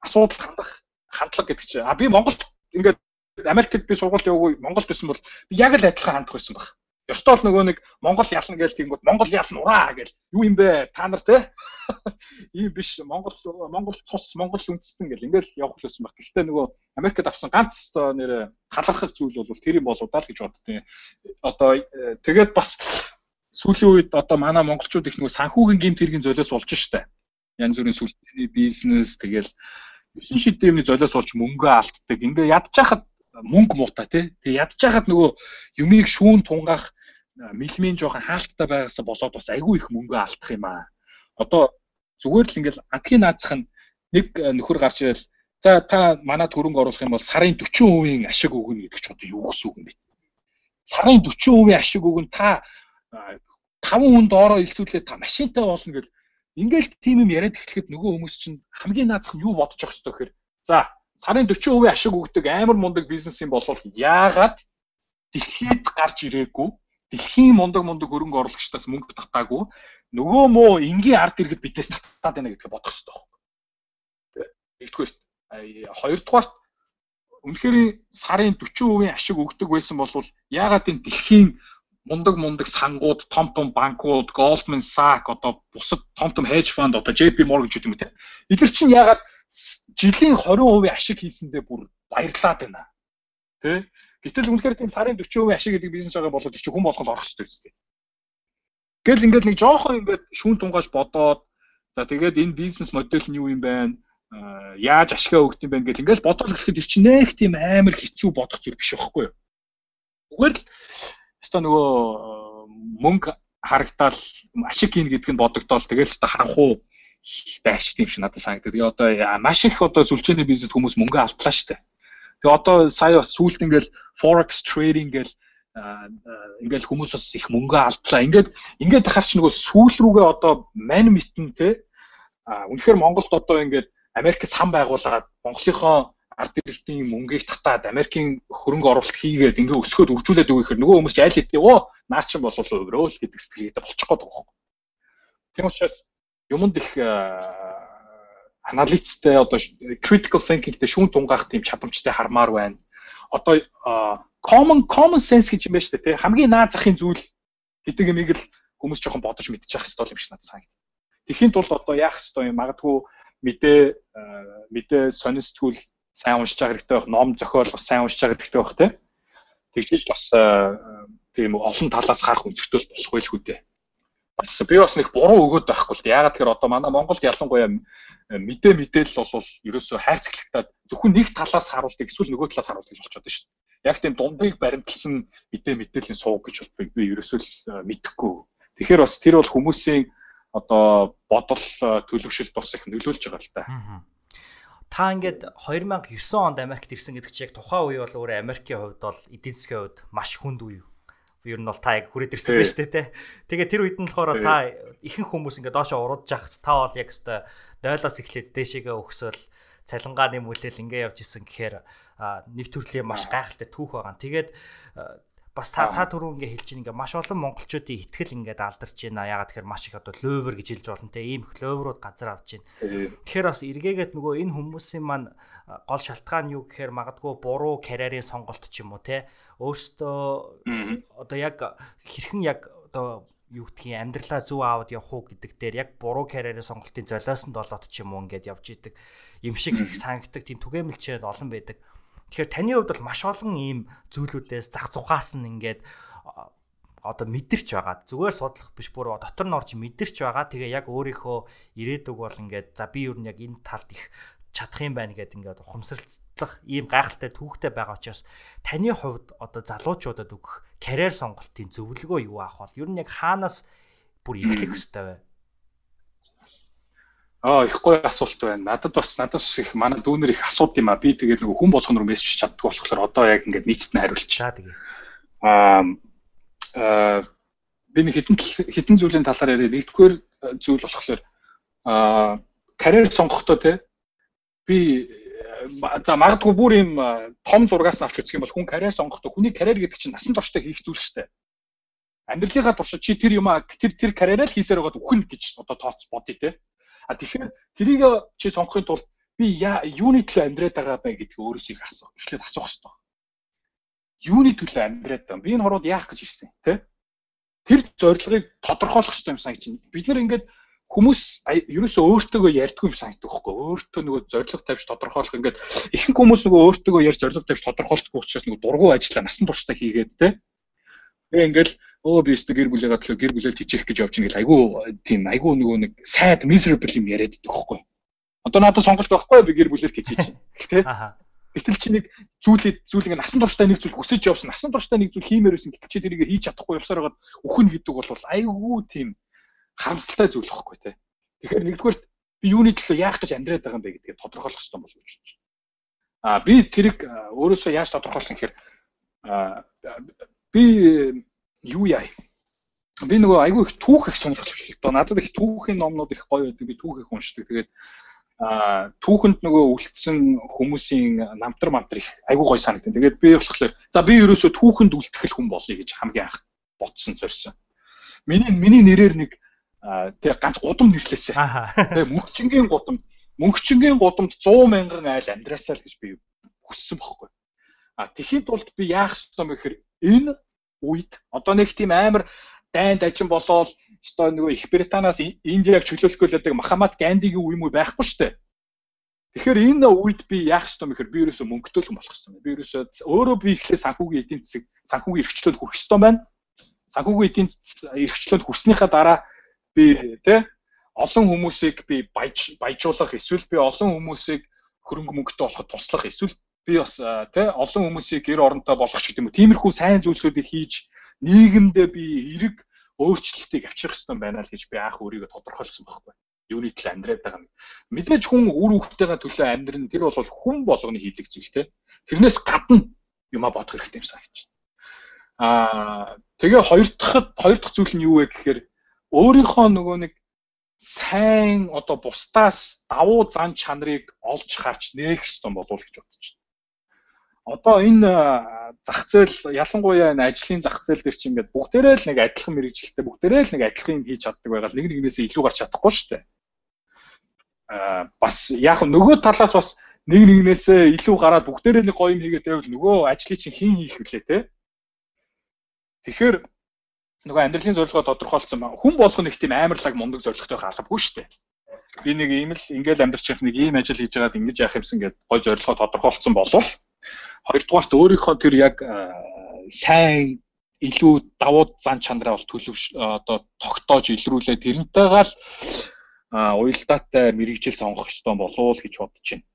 Асуудал хандах хандлага гэдэг чинь. А би Монголд ингээд Америкт би сургууль явгүй Монголд байсан бол би яг л адилхан хандах байсан баг. Ёстой л нөгөө нэг Монгол ялна гэж тийгүүд Монгол ялна ураа гэж юу юм бэ? Та нар те? Ийм биш. Монгол Монгол цус Монгол үндэстэн гэл. Ингээд явах л байсан баг. Гэхдээ нөгөө Америкт авсан ганц одоо нэр халахах зүйл бол тэр юм болоо даа л гэж боддیں۔ Одоо э, тэгээд бас сүүлийн үед одоо манай монголчууд их нөгөө санхүүгийн гэмт хэргийн золиос болж штэ. Янз бүрийн сүлжээний бизнес тэгэл 9 шидийн юмны золиос болж мөнгө алддаг. Ингээ ядчихад мөнгө муутай тий. Тэгээ ядчихад нөгөө юмыг шүүн тунгаах мэлмийн жоохон хаалттай байгаасаа болоод бас айгүй их мөнгө алдах юм аа. Одоо зүгээр л ингээл анхны наацх нь нэг нөхөр гарч ирэл за та манай төрөнг оруулах юм бол сарын 40% ашиг өгнө гэдэг чинь одоо юу гэсэн үг юм бэ? Сарын 40% ашиг өгнө та 5 хүнд ороо илсүүлээ та машинтай болно гэл. Ингээл тийм юм яриад эхлэхэд нөгөө хүмүүс чинь хамгийн наацх нь юу бодож явах ёстой гэхээр за сарын 40% ашиг өгдөг амар мундаг бизнес юм бол яагаад дэлхийд гарч ирээгүй? Дэлхийн мундаг мундаг хөрөнгө оруулагчдаас мөнгө татаагүй? Нөгөө муу энгийн ард иргэд биднээс татаад байна гэдгийг бодох хэрэгтэй байхгүй. Нэгдүгээр хоёрдугаар үнэхээр сарын 40% ашиг өгдөг байсан бол яагаад энэ дэлхийн мундаг мундаг сангууд, том том банкуд, Goldman Sachs одоо бусад том том hedge fund одоо JP Morgan гэдэг юм те. Эдгээр чинь яагаад жилийн 20% ашиг хийсэндээ бүр баярлаад байна. Тэ? Гэтэл үнэхээр тийм сарын 40% ашиг гэдэг бизнес байгаа болоод чи хүн болгол орох хэрэгтэй үстэй. Гэл ингээд нэг жоохон ингээд шүүн тунгааш бодоод за тэгээд энэ бизнес модель нь юу юм бэ? яаж ашигаа өгд юм бэ гэл ингээд бодоод ирэхэд чи нэх тийм амар хэцүү бодох зүйл биш байхгүй юу? Зүгээр л өстой нөгөө мөнгө харагдаал ашиг хийн гэдг нь бодогдоол тэгэл өстой харанхуу дайч тийм шиг надад санагдав. Тэгээ одоо маш их одоо сүлжээний бизнес хүмүүс мөнгө алдлаа дээ. Тэгээ одоо сая сүүлд ингээл forex trading гэл ингээл хүмүүс бас их мөнгө алдлаа. Ингээд ингээд тахаар ч нөгөө сүүл рүүгээ одоо мань митэн те үнэхээр Монголд одоо ингээд Америк сан байгуулад Монголынхоо ард иргэдийн мөнгийг татаад Америкийн хөрөнгө оруулалт хийгээд ингээ өсгөөд үржүүлээд өгөхээр нөгөө хүмүүс ч айл хэдий оо наа чин болов өврөөл гэдэг сэтгэлгээд болчих гээд байгаа юм. Тийм учраас юмд их аналитиктэй одоо critical thinkingтэй шүүн тунгаах тийм чадамжтай хармаар байна. Одоо common common sense гэж юм байна шүү дээ. Хамгийн наад захын зүйл гэдэг юмыг л хүмүүс жоохон бодож мэдчих хэвээр юм шиг надад санагдав. Тэхийн тулд одоо яах хэвээр юм магадгүй мэдээ мэдээ сонирсдгүүл сайн уншиж байгаа хэрэгтэй байх, ном зохиол сайн уншиж байгаа хэрэгтэй байх тий. тэгжиж бас тийм олон талаас харах өнцгтөл болох байл хүү дээ. Бас би бас нэг буруу өгөөд байхгүй л дээ. Ягаад тэгэхээр одоо манай Монголд ялангуяа мэдээ мэдээлэл бол ерөөсөө хайрцаглагтаад зөвхөн нэг талаас харуулдаг эсвэл нөгөө талаас харуулдаг болчиход байна шүү дээ. Яг тийм дундыг баримтлсан мэдээ мэдээллийн сууг гэж бол би ерөөсөө л мэдэхгүй. Тэгэхээр бас тэр бол хүмүүсийн одоо бодол төлөвшөлт бас их нөлөөлж байгаа л да. Та ингээд 2009 онд Америкт ирсэн гэдэг чинь яг тухайн үе бол өөрөө Америкийн хувьд бол эдийн засгийн хувьд маш хүнд үе ер нь бол та яг хүрээд ирсэн байж тээ. Тэгээ тэр үед нь болохоор та ихэнх хүмүүс ингээд доошоо уруудж яхад та бол яг өстой 0-оос эхлээд дээшээгээ өгсөөл цалингааны мүлэл ингээ явж исэн гэхээр нэг төрлийн маш гайхалтай түүх байгаа. Тэгээд бас та та түрүү ингээ хэлж ингээ маш олон монголчуудын ихтгэл ингээд алдарч байна. Ягаад тэгэхээр маш их одоо лөөвөр гэж хэлж болно те. Ийм их лөөврүүд газар авч байна. Тэгэхээр бас эргээгээд нөгөө энэ хүмүүсийн маань гол шалтгаан юу гэхээр магадгүй буруу карьерийн сонголт ч юм уу те. Өөртөө одоо яг хэрхэн яг одоо юу гэдгийг амьдралаа зөв аавд явах уу гэдэг дээр яг буруу карьерийн сонголтын золиосонд болоод ч юм уу ингээд явж идэг юм шиг санагдаг тийм түгээмэлчээд олон байдаг. Тэгэхээр таны хувьд бол маш олон ийм зүйлүүдээс зах зугаас нь ингээд одоо мэдэрч байгаа. Зүгээр судлах биш бүр дотор нь орж мэдэрч байгаа. Тэгээ яг өөрийнхөө ирээдүг бол ингээд за би юу нэг энэ талд их чадах юм байна гэдэг ингээд ухамсарлах ийм гайхалтай түүхтэй байгаа учраас таны хувьд одоо залуучуудад өгөх карьер сонголтын зөвлөгөө юу аах бол ер нь яг хаанаас бүр эхлэх ёстой вэ? Аа их гоё асуулт байна. Надад бас надаас их манай дүүнер их асууд юм а. Би тэгээд нөгөө хүн болгоно руу мессеж чаддгүй болохоор одоо яг ингээд нийцэд нь хариулчих. За тэгээ. Аа аа би нэг хитэн хитэн зүйлийн талаар яриа. Нэгдүгээр зүйл болохоор аа карьер сонгохдоо те би за магадгүй бүр юм том зургаас нь авч үзэх юм бол хүн карьер сонгохдоо хүний карьер гэдэг чинь насан туршдаа хийх зүйл шүү дээ. Амьдралынхаа туршид чи тэр юм а тэр тэр карьераа л хийсээр байгаад үхэн гэж одоо тооц бодъё те А тэгэхээр тэрийг чи сонгохын тулд би юуны төлөө амьдраад байгаа бэ гэдгийг өөрөөсөө их асуу. Эхлээд асуух хэрэгтэй. Юуны төлөө амьдраад байгаа? Би энэ хорууд яах гэж ирсэн, тэ? Тэр зорилгыг тодорхойлох хэрэгтэй юм санагч. Бид нэр ингээд хүмүүс ерөөсөө өөртөөгөө ярьдгүй юм санагддаг байхгүй өөртөө нөгөө зориг тавьж тодорхойлох ингээд ихэнх хүмүүс нөгөө өөртөөгөө ярьж зориг тавьж тодорхойлохгүй учраас нөгөө дургу ажиллаа насан туршдаа хийгээд те Тэгээ ингээл өө би өстө гэр бүлээ гадлаа гэр бүлэл тижих гэж явж ингээл айгүй тийм айгүй нөгөө нэг сайд miserable юм яриад идэх байхгүй. Одоо надад сонголт байхгүй би гэр бүлэл тижиж чинь. Тэ? Гэтэл чи нэг зүйлээ зүйл ингээ насан туршдаа нэг зүйл хүсэж явсан насан туршдаа нэг зүйл хиймээр байсан гэтэл чи тэрийг хийж чадахгүй явсаар байгаад үхэн гэдэг бол айгүй тийм харамсалтай зүйл байхгүй те. Тэгэхээр нэгдүгээр би юуны төлөө яах гэж амьдраад байгаа юм бэ гэдгийг тодорхойлох хэрэгтэй болов байна. Аа би тэрийг өөрөөсөө яаж тодорхойлсон гэхээр би юу яа. Би нөгөө айгүй их түүх их сонирхолтой. Одоо надад их түүхийн номнууд их гоё байдаг. Би түүх их уншдаг. Тэгээд а түүхэнд нөгөө үлдсэн хүмүүсийн намтар мантар их айгүй гоё санагдав. Тэгээд би болохоор за би ерөөсөө түүхэнд үлтгэл хүн болъё гэж хамгийн анх бодсон зорьсон. Миний миний нэрээр нэг тэг ганц гудам нэрлээсэ. Тэг мөнхчингийн гудам мөнхчингийн гудамд 100 мянган айл амьдраасаа л гэж би хүссэн бохгүй. А тэхийн тулд би яах ёстой юм гэхээр энэ үед одоо нэг тийм амар дайн дажин болоод одоо нөгөө Их Британаас Индиаг чөлөөлөх гэдэг Махамад Гандигийн үе мүү байхгүй шүү дээ. Тэгэхээр энэ үед би яах ёстой юм гэхээр би ерөөсөө мөнгөтөөлөн болох ёстой юм. Би ерөөсөө өөрөө би ихлээр санхүүгийн эдийн засаг санхүүгийн эрхчлөөд хүрэх ёстой байна. Санхүүгийн эдийн эрхчлөөд хүрснийхаа дараа би тэ олон хүмүүсийг би баяж баяжуулах эсвэл би олон хүмүүсийг хөрөнгө мөнгөтэй болоход туслах эсвэл би бас тий олон хүмүүсийг гэр оронтой болгох ч гэдэг юм уу. Тиймэрхүү сайн зүйлсүүдийг хийж нийгэмдээ би эрэг өөрчлөлтийг авчрах хэрэгтэй байна л гэж би анх өөрийгөө тодорхойлсон байхгүй. Юуны төлөө амьдраад байгаа юм. Мэдээж хүн үр хүүхдтэйгээ төлөө амьдрын тэр бол хүн болгоны хийлэг зүйл те. Тэрнээс гадна юма бодох хэрэгтэй юм санагч. Аа тэгээ хоёр дахь хоёр дахь зүйл нь юу вэ гэхээр өөрийнхөө нөгөө нэг сайн одоо бусдаас давуу зан чанарыг олж харж нээх ёстой болов уу гэж бодож одоо энэ зах зээл ялангуяа энэ ажлын зах зээл дээр чинь ингээд бүгдээрээ л нэг адилхан мэрэгжилтэй бүгдээрээ л нэг адилхан юм хийж чаддаг байгаад нэг нэгнээсээ илүү гарч чадахгүй шүү дээ. Аа бас яг нөгөө талаас бас нэг нэгнээсээ илүү гараад бүгдээрээ нэг гоё юм хийгээд байвал нөгөө ажлыг чинь хэн хийх вүлээ те. Тэгэхээр нөгөө амьдралын зорилгоо тодорхойлцсон байна. Хүн болох нэг тийм амарлаг мундаг зорилготой хаалбгүй шүү дээ. Би нэг ийм л ингээл амьдарч явах нэг ийм ажил хийж байгаад ингэж яах юмсан гэдээ гой зорилгоо тодорхойлцсон болвол Хоёрдугаарт өөрийнхөө тэр яг сайн илүү давуу зан чанараа бол төлөв одоо тогтоож илрүүлээ тэрнтэйгээ л уялдаатай мэрэгжил сонгох ёстой болов уу гэж бодож байна.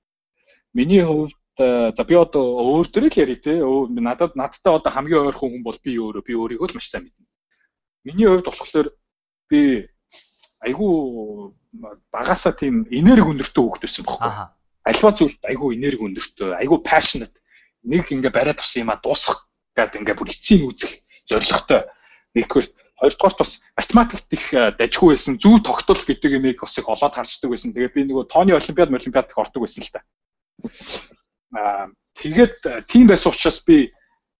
Миний хувьд за би одоо өөр төр л ярив те надад надтай одоо хамгийн ойрхон хүн бол би өөрөө би өөрийгөө л маш сайн мэднэ. Миний хувьд болохоор би айгүй багасаа тийм энерги өндөртэй хүүхэд байсан байхгүй. Альва зүйлд айгүй энерги өндөртэй, айгүй passionate. Нэг ингээ бариад авсан юм а дуусах гэдэг ингээ бүр эцсийн үзэх зоригтой. Нэгдүгээр хоёрдугаар бас математикт их э, дажгүй байсан. Зүү тогтол гэдэг юмыг бас их олоод харцдаг байсан. Тэгээд би нөгөө тооны олимпиад олимпиад их ордог байсан л та. Аа тэгээд тийм байсан учраас би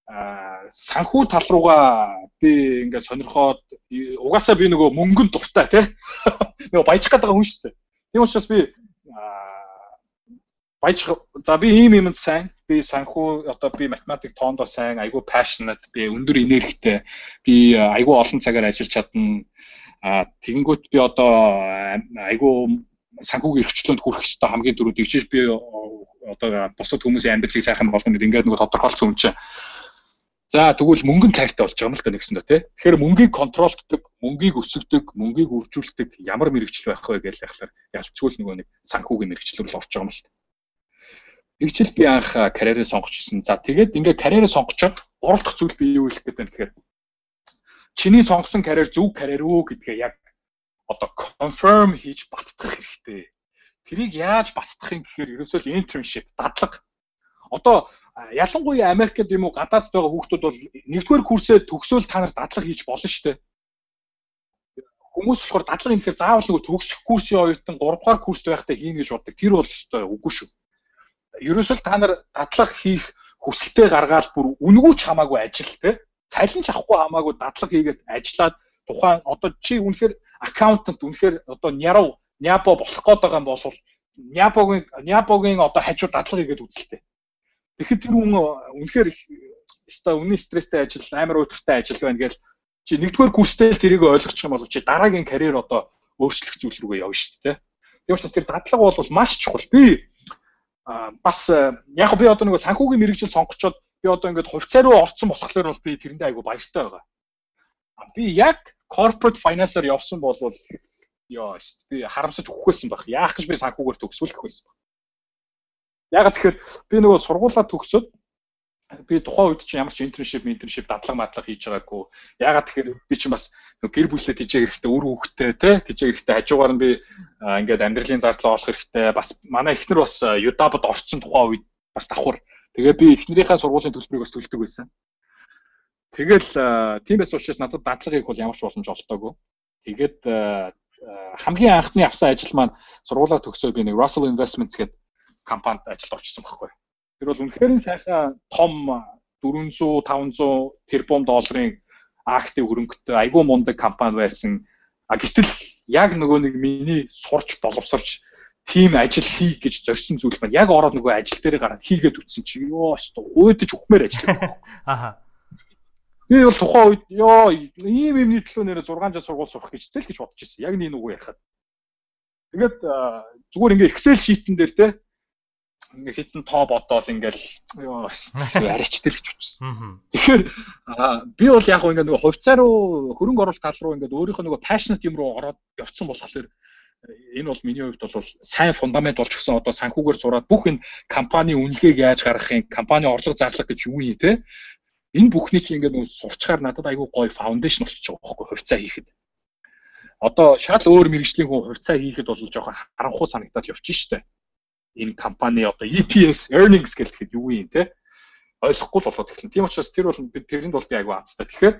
санхүү тал руугаа би ингээд сонирхоод угаасаа би нөгөө мөнгөнд дуртай тий. Нөгөө баяжих гэдэг хүн шүү дээ. Тийм учраас би баяжих за би ийм юмд сайн би санхүү одоо би математик тоондоо сайн айгүй passionate би өндөр энергитэй би айгүй олон цагаар ажиллаж чадна. А тэгэнгүүт би одоо айгүй санхүүгийн эрхчлөөнд хүрэх хэрэгтэй хамгийн дөрөв тэгжиж би одоо бусад хүмүүсийн амьдралыг сайхан болгоно гэдэг ингээд нөгөө тодорхойлсон юм чинь. За тэгвэл мөнгөнд тайртай болж байгаа юм л та нэгсэн дөө тий. Тэгэхээр мөнгийг контролддог, мөнгийг өсгөдөг, мөнгийг үржүүлдэг ямар мэрэгжил байх вэ гэж яхахлаар ялцгүй л нөгөө нэг санхүүгийн мэрэгчлэр л орж байгаа юм л та. Нэгжил би анх карьерээ сонгочихсон. За тэгээд ингээд карьерээ сонгочоод гурав дахь зүйл би юу хэлэх гээд байна гэхээр чиний сонгосон карьер зөв карьер үү гэдгээ яг одоо confirm хийж баттгах хэрэгтэй. Тэрийг яаж баттгах юм гэхээр ерөөсөө л internship, дадлага. Одоо ялангуяа Америкт юм уу гадаадд байгаа хүүхдүүд бол нэгдүгээр курсээ төгсөөл та нарт дадлага хийж болно шүү дээ. Хүмүүс болохоор дадлага юм гэхээр заавал нөгөө төгсөх курсын оюутан 3 дугаар курст байхдаа хийнэ гэж боддог. Тэр бол өстой үгүй шүү ерөөсөл та нар дадлага хийх хүсэлтээ гаргаад бүр үнгүүч хамаагүй ажил те цалин ч авахгүй хамаагүй дадлага хийгээд ажиллаад тухайн одоо чи үнэхээр аккаунтант үнэхээр одоо нярав няпо болох гээд байгаа юм бол няпогийн няпогийн одоо хажуу дадлага хийгээд үзэлтэй. Тэгэхэд тэр хүн үнэхээр өстой үнийн стресстэй ажил амар өдөртэй ажил байна гэж чи нэгдүгээр курстэй л тэрийг ойлгочих юм бол чи дараагийн карьер одоо өөрчлөх зүйл рүүгээ явна шүү дээ. Тийм учраас тэр дадлага бол маш чухал. Би бас э, яг би одоо нэг санхүүгийн мэрэгжил сонгочоод би одоо ингээд хувьцаа руу орсон болохоор бол би тэрэндээ айгу баяртай байгаа. Би яг corporate finance-аар явсан бол ёо би харамсаж өгөхөөсөн баг. Яах гэж би санхүүгээр төгсүүлэх байсан баг. Яг тэгэхээр би нөгөө сургуулаа төгсөөд би тухайн үед чинь ямар ч интерншип, интерншип дадлага мадлага хийж байгаагүй. Ягаад тэгэхээр би чинь бас гэр бүлээ тижээ хэрэгтэй, үр хөвгтэй те тижээ хэрэгтэй хажуугаар нь би ингээд амьдралын зардал олох хэрэгтэй. Бас манай эхнэр бас Юдабад орцсон тухайн үед бас давхар. Тэгээ би эхнэрийнхээ сургуулийн төлбөрийг бас төлдөг байсан. Тэгэл тийм байсан учраас надад дадлагыг бол ямар ч боломж олдоогүй. Тэгээд хамгийн анхны авсан ажил маань сургуулаа төгсөө би нэг Russell Investments гэдэг компанид ажилд орчихсон байхгүй. Тэр бол үнэхээр сайхан том 400 500 тэрбум долларын актив хөрөнгөтэй айгүй мундаг компани байсан. А гэтэл яг нөгөө нэг миний сурч боловсрч тийм ажил хий гэж зорьсон зүйл маань яг ороод нөгөө ажил дээр гараад хийгээд үтсэн чи ёо өстө өөдөж ухмаар ажиллав. Аха. Би бол тухайн үед ёо ийм юмний төлөө нэрэ 6 жил сургууль сурах гэж тэл гэж бодож ирсэн. Яг нэг нүгөө ярихад. Тэгээд зүгээр ингээ Excel sheet-эн дээр те ингээ хитэн тоо бодоол ингээл ёо аричтэй л гэж бодсон. Тэгэхээр би бол яг ингээ нөгөө хувьцаа руу хөрөнгө оруулалт тал руу ингээ өөрийнхөө нөгөө passionate юм руу ороод явцсан болохоор энэ бол миний хувьд бол сайн фундамент болж гисэн одоо санхүүгээр зураад бүх энэ компани үнэлгээг яаж гаргахын компани орлого зарлах гэж юу юм те? Энэ бүхний чинь ингээ нөгөө сурчгаар надад айгүй гоё фаундейшн болчихж байгаа байхгүй хувьцаа хийхэд. Одоо шал өөр мэрэгжлийн хүн хувьцаа хийхэд бол жоохон харанхуй санагдаад явчих штэ энэ компани одоо EPS earnings гэхэд юу юм те ойлгохгүй л болоод эхэлнэ. Тийм учраас тэр бол би тэрэнд бол би айгүй азтай. Тэгэхээр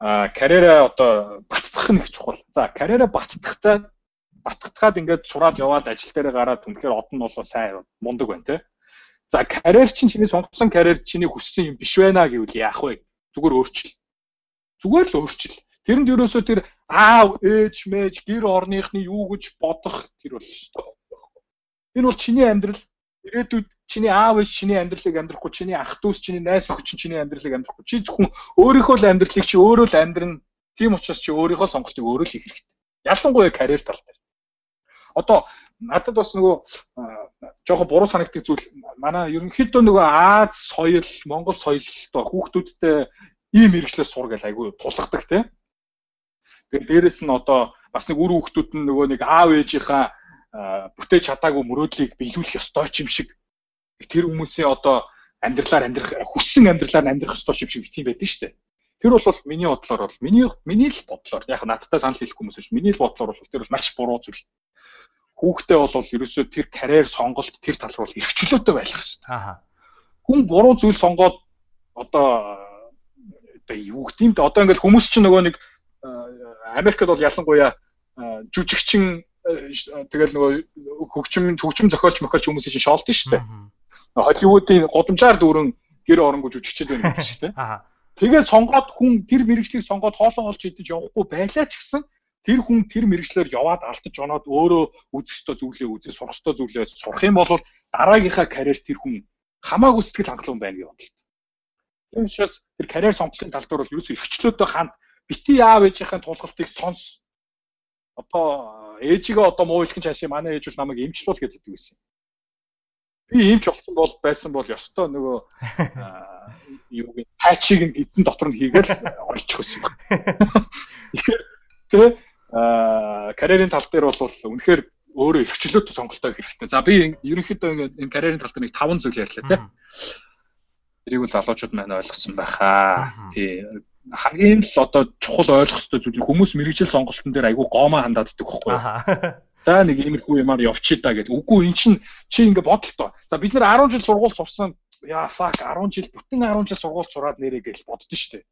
а карьераа одоо баттгах нь их чухал. За карьераа баттгахтаа баттгахад ингээд сураад яваад ажил дээр гараад үнэхээр одон нь бол сайн мундаг байна те. За карьер чинь чиний сонгосон карьер чиний хүссэн юм биш байна гэвэл яах вэ? Зүгээр өөрчил. Зүгээр л өөрчил. Тэрэнд ерөөсөө тэр аав, ээж, мэж, гэр орныхны юу гэж бодох тэр бол өстой Энэ бол чиний амьдрал. Ирээдүйд чиний аав ээж чиний амьдралыг амьдрахгүй чиний ах дүүс чиний найз нөхөд чиний амьдралыг амьдрахгүй. Чи зөвхөн өөрийнхөө л амьдралыг чи өөрөө л амьдрна. Тийм учраас чи өөрийнхөө сонголтыг өөрөө л хийх хэрэгтэй. Ялангуяа карьер тал дээр. Одоо надад бас нөгөө жоохон буруу санагддаг зүйл. Манай ерөнхийдөө нөгөө Аз соёл, Монгол соёлтой хүүхдүүдтэй ийм мэрэгчлээс сур гэж айгүй тулгадаг тийм. Тэгээд дээрэс нь одоо бас нэг үр хүүхдүүд нь нөгөө нэг аав ээжийнхаа бүтээж чадаагүй мөрөөдлийг биелүүлэх ёстой ч юм шиг тэр хүмүүсийн одоо амьдралаар амьдрах хүссэн амьдралаар амьдрах ёстой юм шиг тийм байдаг шүү дээ. Тэр бол миний бодлоор бол миний миний л бодлоор яг надтай санал хэлэх хүмүүс биш. Миний л бодлоор бол тэр бол маш буруу зүйл хүүхдээ бол ерөөсөө тэр карьер сонголт тэр тал руу эрхчлөөтэй байх хэрэгтэй. Аа. Хүн буруу зүйл сонгоод одоо одоо юу юм те одоо ингээл хүмүүс чинь нөгөө нэг Америкт бол ялангуяа жүжигчин тэгэл нөгөө хөгжим төгжим зохиолч мохиолч хүмүүсийн чинь шоолт шүү дээ. Холливуудын годамжаар дүүрэн гэр оронгүй жүжигчд байна гэж шүү дээ. Тэгээд сонгоод хүн тэр мэрэгчлийг сонгоод хоолоо олж идэж явахгүй байлаа ч гэсэн тэр хүн тэр мэрэгчлэр яваад алдаж оноод өөрөө үзэх ёстой зүйлээ үзээ сурах ёстой зүйлээ сурах юм бол дараагийнхаа карьерт тэр хүн хамаагүй сэтгэл хангалуун байна гэж бодлоо. Тийм учраас тэр карьер сонголтын тал дээр бол ерөөсөө эрхчлөөдөө ханд бити аав ээжийнхээ тулгалтыг сонс. Одоо ээжигээ одоо муу хэлхэн чашаа манай ээж бол намайг эмчлүүл гэж хэлдэг байсан. Би эмч болсон бол байсан бол ёстой нөгөө юу гэ тайчиг нь эзэн дотор нь хийгээл орчих байсан баг. Тэгэхээр тэ карьерийн тал дээр бол үнэхээр өөрөө эрхчлөөтэй сонголтоо хэрэгтэй. За би ерөнхийдөө энэ карьерийн тал дээр нэг 5 зүйл ярьлаа тий. Тэрийг бол залуучууд маань ойлгосон байхаа. Тий. Хамгийн л одоо чухал ойлгох ёстой зүйл хүмүүс мэрэгжил сонголтын дээр айгүй гоомаа хандааддаг юу? За нэг иймэрхүү юмар явчих та гэдэг. Үгүй эн чин чи ингэ бодлоо. За бид нэр 10 жил сургууль сурсан. Яа fuck 10 жил бүтэн 10 жил сургууль сураад нэрээ гэж боддоо штэ.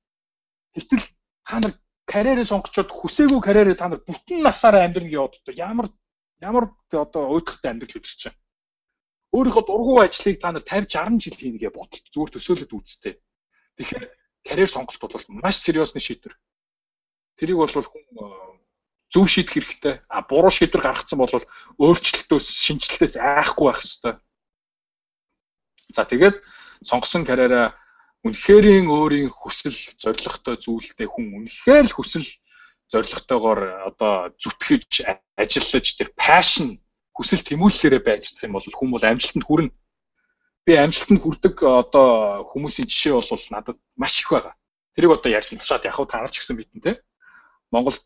Гэтэл та нар карьерээ сонгочоод хүсээгүй карьерээ та нар бүтэн насаараа амьдрна гэж боддог. Ямар ямар одоо уйдахтай амьдрал өдөрч чинь. Өөрийнхөө дургуй ажлыг та нар 50 60 жил хийнэ гэж бодолт зүгээр төсөөлөд үзтээ. Тэгэхээр карьер сонголт бол маш сериосны шийдвэр. Тэрийг бол хүн зөв шийдэх хэрэгтэй. А буруу шийдвэр гаргацсан бол өөрчлөлтөөс шинжилтээс айхгүй байх хэрэгтэй. За тэгээд сонгосон карьераа үнэхэрийн өөрийн хүсэл зоригтой зүйлтэй хүн үнэхээр л хүсэл зоригтойгоор одоо зүтгэж ажиллаж тэр passion хүсэл тэмүүллээрээ байж чадах юм бол хүн бол амжилтанд хүрнэ. Би амжилтанд хүрдэг одоо хүмүүсийн жишээ бол надад маш их байгаа. Тэрийг одоо ярьж уншаад яг хав таарч гисэн битэн те. Монголд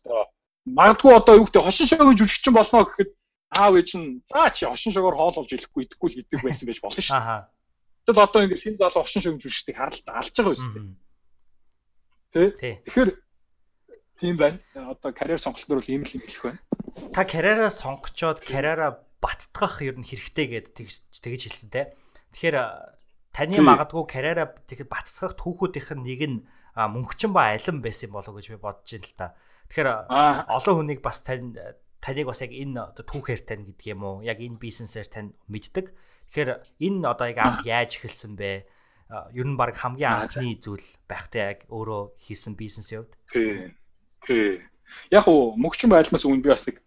магадгүй одоо юу гэдэг хошин шогийн жүжигчин болно гэхэд аав ээж нь заа чи хошин шогоор хоол олж идэхгүй идэхгүй л гэдэг байсан байж болно шүү. Аа Тэгэл одоо ингэ шинэ залуу огшин шогж үжигтэй харалт алж байгаа биз дээ. Тэ? Тэгэхээр тийм байна. Одоо карьер сонголт нь бол ийм л юм хэлэх байна. Та карьераа сонгочоод карьераа баттгах ер нь хэрэгтэй гэдэг тэгж хэлсэн те. Тэгэхээр таны магадгүй карьераа тэгэхэд баттгах түүхүүдийнх нь нэг нь мөнгөчин ба алин байсан болов гэж би бодож байна л та. Тэгэхээр олон хүнийг бас тань таныг бас яг энэ одоо түүхээр тань гэдэг юм уу? Яг энэ бизнесээр тань мэддэг. Тэгэхээр энэ одоо яг анх яаж эхэлсэн бэ? Ер нь баг хамгийн анхны зүйл байхтай яг өөрөө хийсэн бизнесийн хувьд. Тий. Тий. Яг уу мөгчин байлмаас өмнө би бас нэг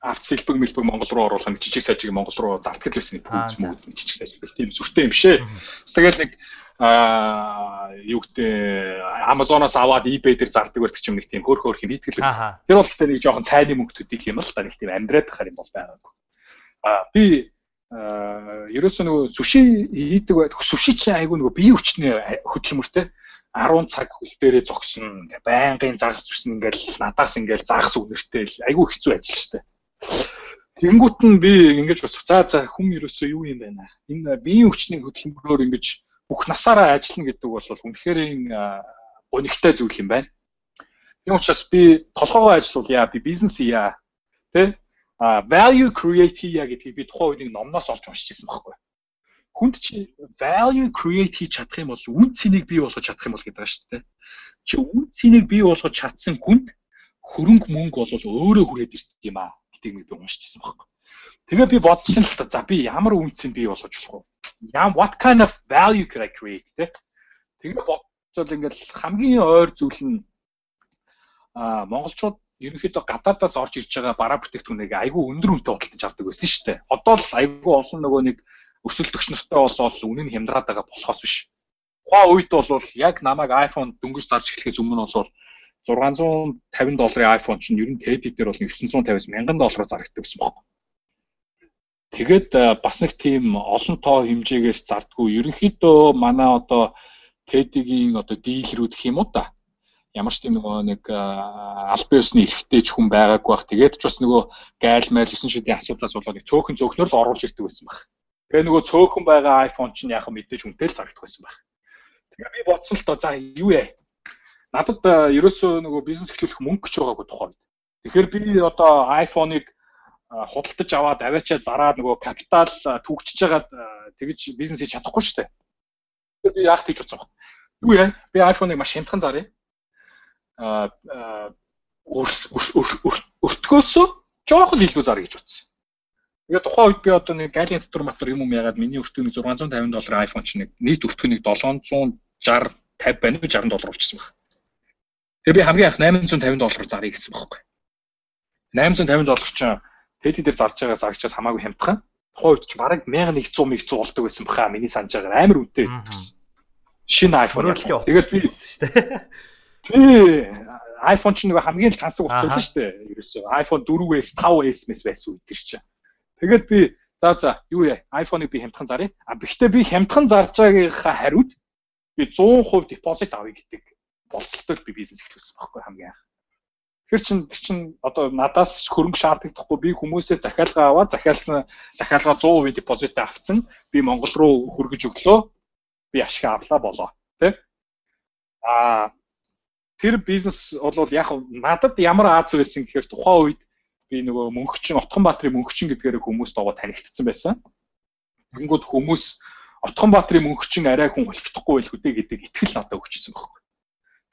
авц сэлбэг мэлбэг Монгол руу оруулах нэг жижиг сажиг Монгол руу зардгал байсан нэг пүүз мүүз жижиг сажиг тийм сүртэй юм шээ. Тэгэл нэг аа юу гэдэг Amazon-оос аваад eBay дээр зардаг байдаг ч юм нэг тийм хөөх хөөх юм итгэл байсан. Тэр бол гэхдээ нэг жоохон цайны мөнгө төдийх юм л та нэг тийм амьдраад байхаар юм бол байгаагүй. Аа би ерөөсөө нөгөө сүши хийдэг бай. Сүши чинь айгүй нөгөө бие хүчний хөдөлмөртэй 10 цаг хөл дээрээ зогсно. Ингээ байнгын загас зүсэн ингээл надаас ингээл загас үнэртэй айгүй хэцүү ажил штэ. Тэнгүүт нь би ингэж боцох. За за хүн ерөөсөө юу юм байна. Энэ биеийн хүчний хөдөлмөрөөр ингэж бүх насаараа ажиллана гэдэг бол үнэхээр гонигтай зүйл юм байна. Тийм учраас би толгоогоо ажиллуулъя, би бизнес хийя. Тэ? а value create хийя гэдгийг би тухайн үед номноос олж уншиж ирсэн байхгүй. Хүнд чи value create хийж чадах юм бол үн цэнийг бий болгож чадах юм бол гэдэг дээ. Чи үн цэнийг бий болгож чадсан хүнд хөрөнгө мөнгө бол өөрөө хүрээд ирдэг юм аа гэдгийг би уншиж ирсэн байхгүй. Тэгээ би бодсон л та за би ямар үн цэн бий болгож болох вэ? Ям what kind of value can I create те? Тэгээ бодцол ингээл хамгийн ойр зүйл нь а монголчууд ерөнхийдөө гадаадаас орж ирж байгаа бараа бүтээгдэхүүнийг айгүй өндөр үнэтэй худалдаж авдаг байсан шүү дээ. Одоо л айгүй олон нөгөө нэг өсөлтөгч нартай болоод үнэ нь хямдраад байгаа болохоос биш. Тухайн үед бол яг намайг iPhone дөнгөж зарж эхлэхээс өмнө бол 650 долларын iPhone чинь ер нь TED дээр бол 950-аас 1000 доллараар зарагддаг гэсэн бохоо. тэгээд бас нэг тийм олон тоо хэмжээгээс зардггүй. Ерөнхийдөө манай одоо TED-ийн одоо дийлрүүд гэх юм уу та. Ямар ч тийм нөгөө нэг албан ёсны эрхтэй ч хүн байгаагүй бах. Тэгээд ч бас нөгөө гайл майл 9 шидийн асуудлаас болоод цөөхөн цөөхнөр л оруулж ирдэг байсан баг. Тэгээ нөгөө цөөхөн байгаа iPhone чинь яг мэдээж үнэтэй л зарагдах байсан баг. Тэгээ би бодсон л доо за юу яа. Надад ерөөсөө нөгөө бизнес эхлүүлэх мөнгө ч байгаагүй тухайд. Тэгэхээр би одоо iPhone-ыг худалдаж аваад аваачаа зараад нөгөө капитал түгчж хагаад тэгж бизнес хийж чадахгүй шүү дээ. Тэгэхээр би яах гэж бодсон байна. Юу яа? Би iPhone-ыг маш хямдхан заръя. Аа өртгөөсөө жоохон илүү заръя гэж бодсон. Тэгээ тухайн үед би одоо нэг гайлын дотор матер юм юм ягаад миний өртгөнийг 650 доллар iPhone чинь нэг нийт өртгөнийг 760 50 байна уу 60 доллар болчихсон байна. Тэгээ би хамгийн анх 850 доллар заръя гэсэн бохоггүй. 850 доллар чинь Тэди дээр зарж байгаа зарагчаас хамаагүй хямдхан. Тухайн үед ч бараг 1100 1100 болдог байсан баха миний санаж байгаа амар үнэтэй байсан. Шинэ iPhone. Тэгээд би шүү дээ. Тий iPhone ч нэг хамгийн тансаг байлаа шүү дээ. Ерөөсөө iPhone 4S 5S мэс байсан үед чинь. Тэгээд би за за юу яа iPhone-ыг би хямдхан заръя. А гэхдээ би хямдхан зарж байгаагийнхаа хариуд би 100% депозит авъя гэдэг болцолтой би бизнес эхлүүлсэн байхгүй хамгийн анх. Тэгэхээр чин тэр чин одоо надаас хөрөнгө шаардлагадахгүй би хүмүүсээс захиалга аваад захиалсан захиалга 100% депозит авцсан. Би Монгол руу хөргөж өглөө. Би ашиг авлаа болоо. Тэ? Аа тэр бизнес бол яг надад ямар Аз байсан гэхээр тухайн үед би нөгөө мөнгөчин Отгонбаатарын мөнгөчин гэдгээр хүмүүс догоо танигдсан байсан. Тэнгүүд хүмүүс Отгонбаатарын мөнгөчин арай хүн байх үдэ гэдэг итгэл надад өгчсөн байхгүй.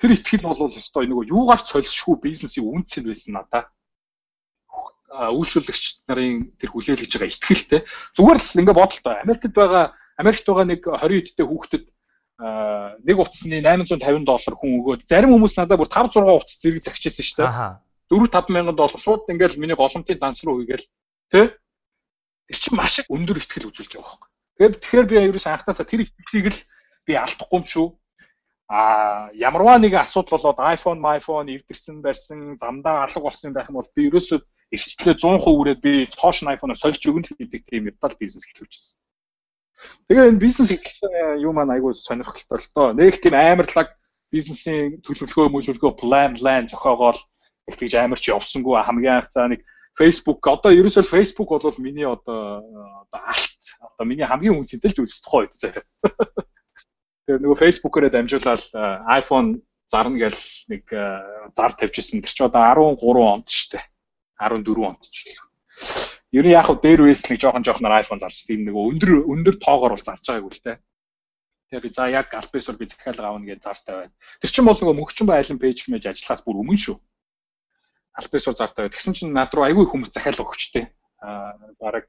Тэр ихтгэл бол өстой нөгөө юугаар ч солисшгүй бизнесийн үнц нь байсан надаа. Үйлчлүүлэгч нарын тэр хүлээлгэж байгаа ихтгэлтэй. Зүгээр л ингээ бодолтой. Америкт байгаа Америкт байгаа нэг 20 эдтэй хүүхдэд нэг утасны 850 доллар хүн өгөөд зарим хүмүүс надад бүр 5 6 утас зэрэг загчээсэн шүү дээ. 4 5 мянган доллар шууд ингээл миний голомтын данс руу хийгээл тэ Тэр чинь маш их өндөр ихтгэл үзүүлж байгаа байхгүй. Тэгээд тэгэхээр би ерөөс анхнаасаа тэр ихтгэлийг л би алдахгүй юм шүү а ямарваа нэгэн асуудал болоод iPhone, iPhone эвдэрсэн барьсан, замдаа алга болсон байх юм бол би ерөөсөө эрсдлээ 100% үрээд би цоош iPhone-оор сольж өгнө гэдэг тийм метал бизнес эхлүүлчихсэн. Тэгээ энэ бизнес эхлсэн юу маань айгүй сонирхолтой л доо. Нэг тийм амарлаг бизнесийн төлөвлөгөө мөлөвлөгөө план план зохиогоол их тийж амар ч явсангүй хамгийн анх цаа нэг Facebook одоо ерөөсөө Facebook бол миний одоо одоо алт одоо миний хамгийн үнцэнтэй зүйлс тухай үед зарай. Тэгээ нөгөө Facebook-оор дамжуулаад iPhone зарна гэл нэг зар тавьжсэн. Тэр чинь одоо 13 онд шүү дээ. 14 онд ч гэлээ. Ер нь яг хөө дээр үес нэг жоохон жоохноор iPhone зарч тийм нэг өндөр өндөр тоогоор бол зарж байгаагүй л дээ. Тэгээ би за яг Alpesor би захиалга авна гэж зар тавиад. Тэр чинь бол нөгөө мөнхчин байлан пэйж мэж ажиллахаас бүр өмнө шүү. Alpesor зар тавиад. Тэгсэн чинь над руу айгүй хүмүүс захиалга өгчтэй. Аа бараг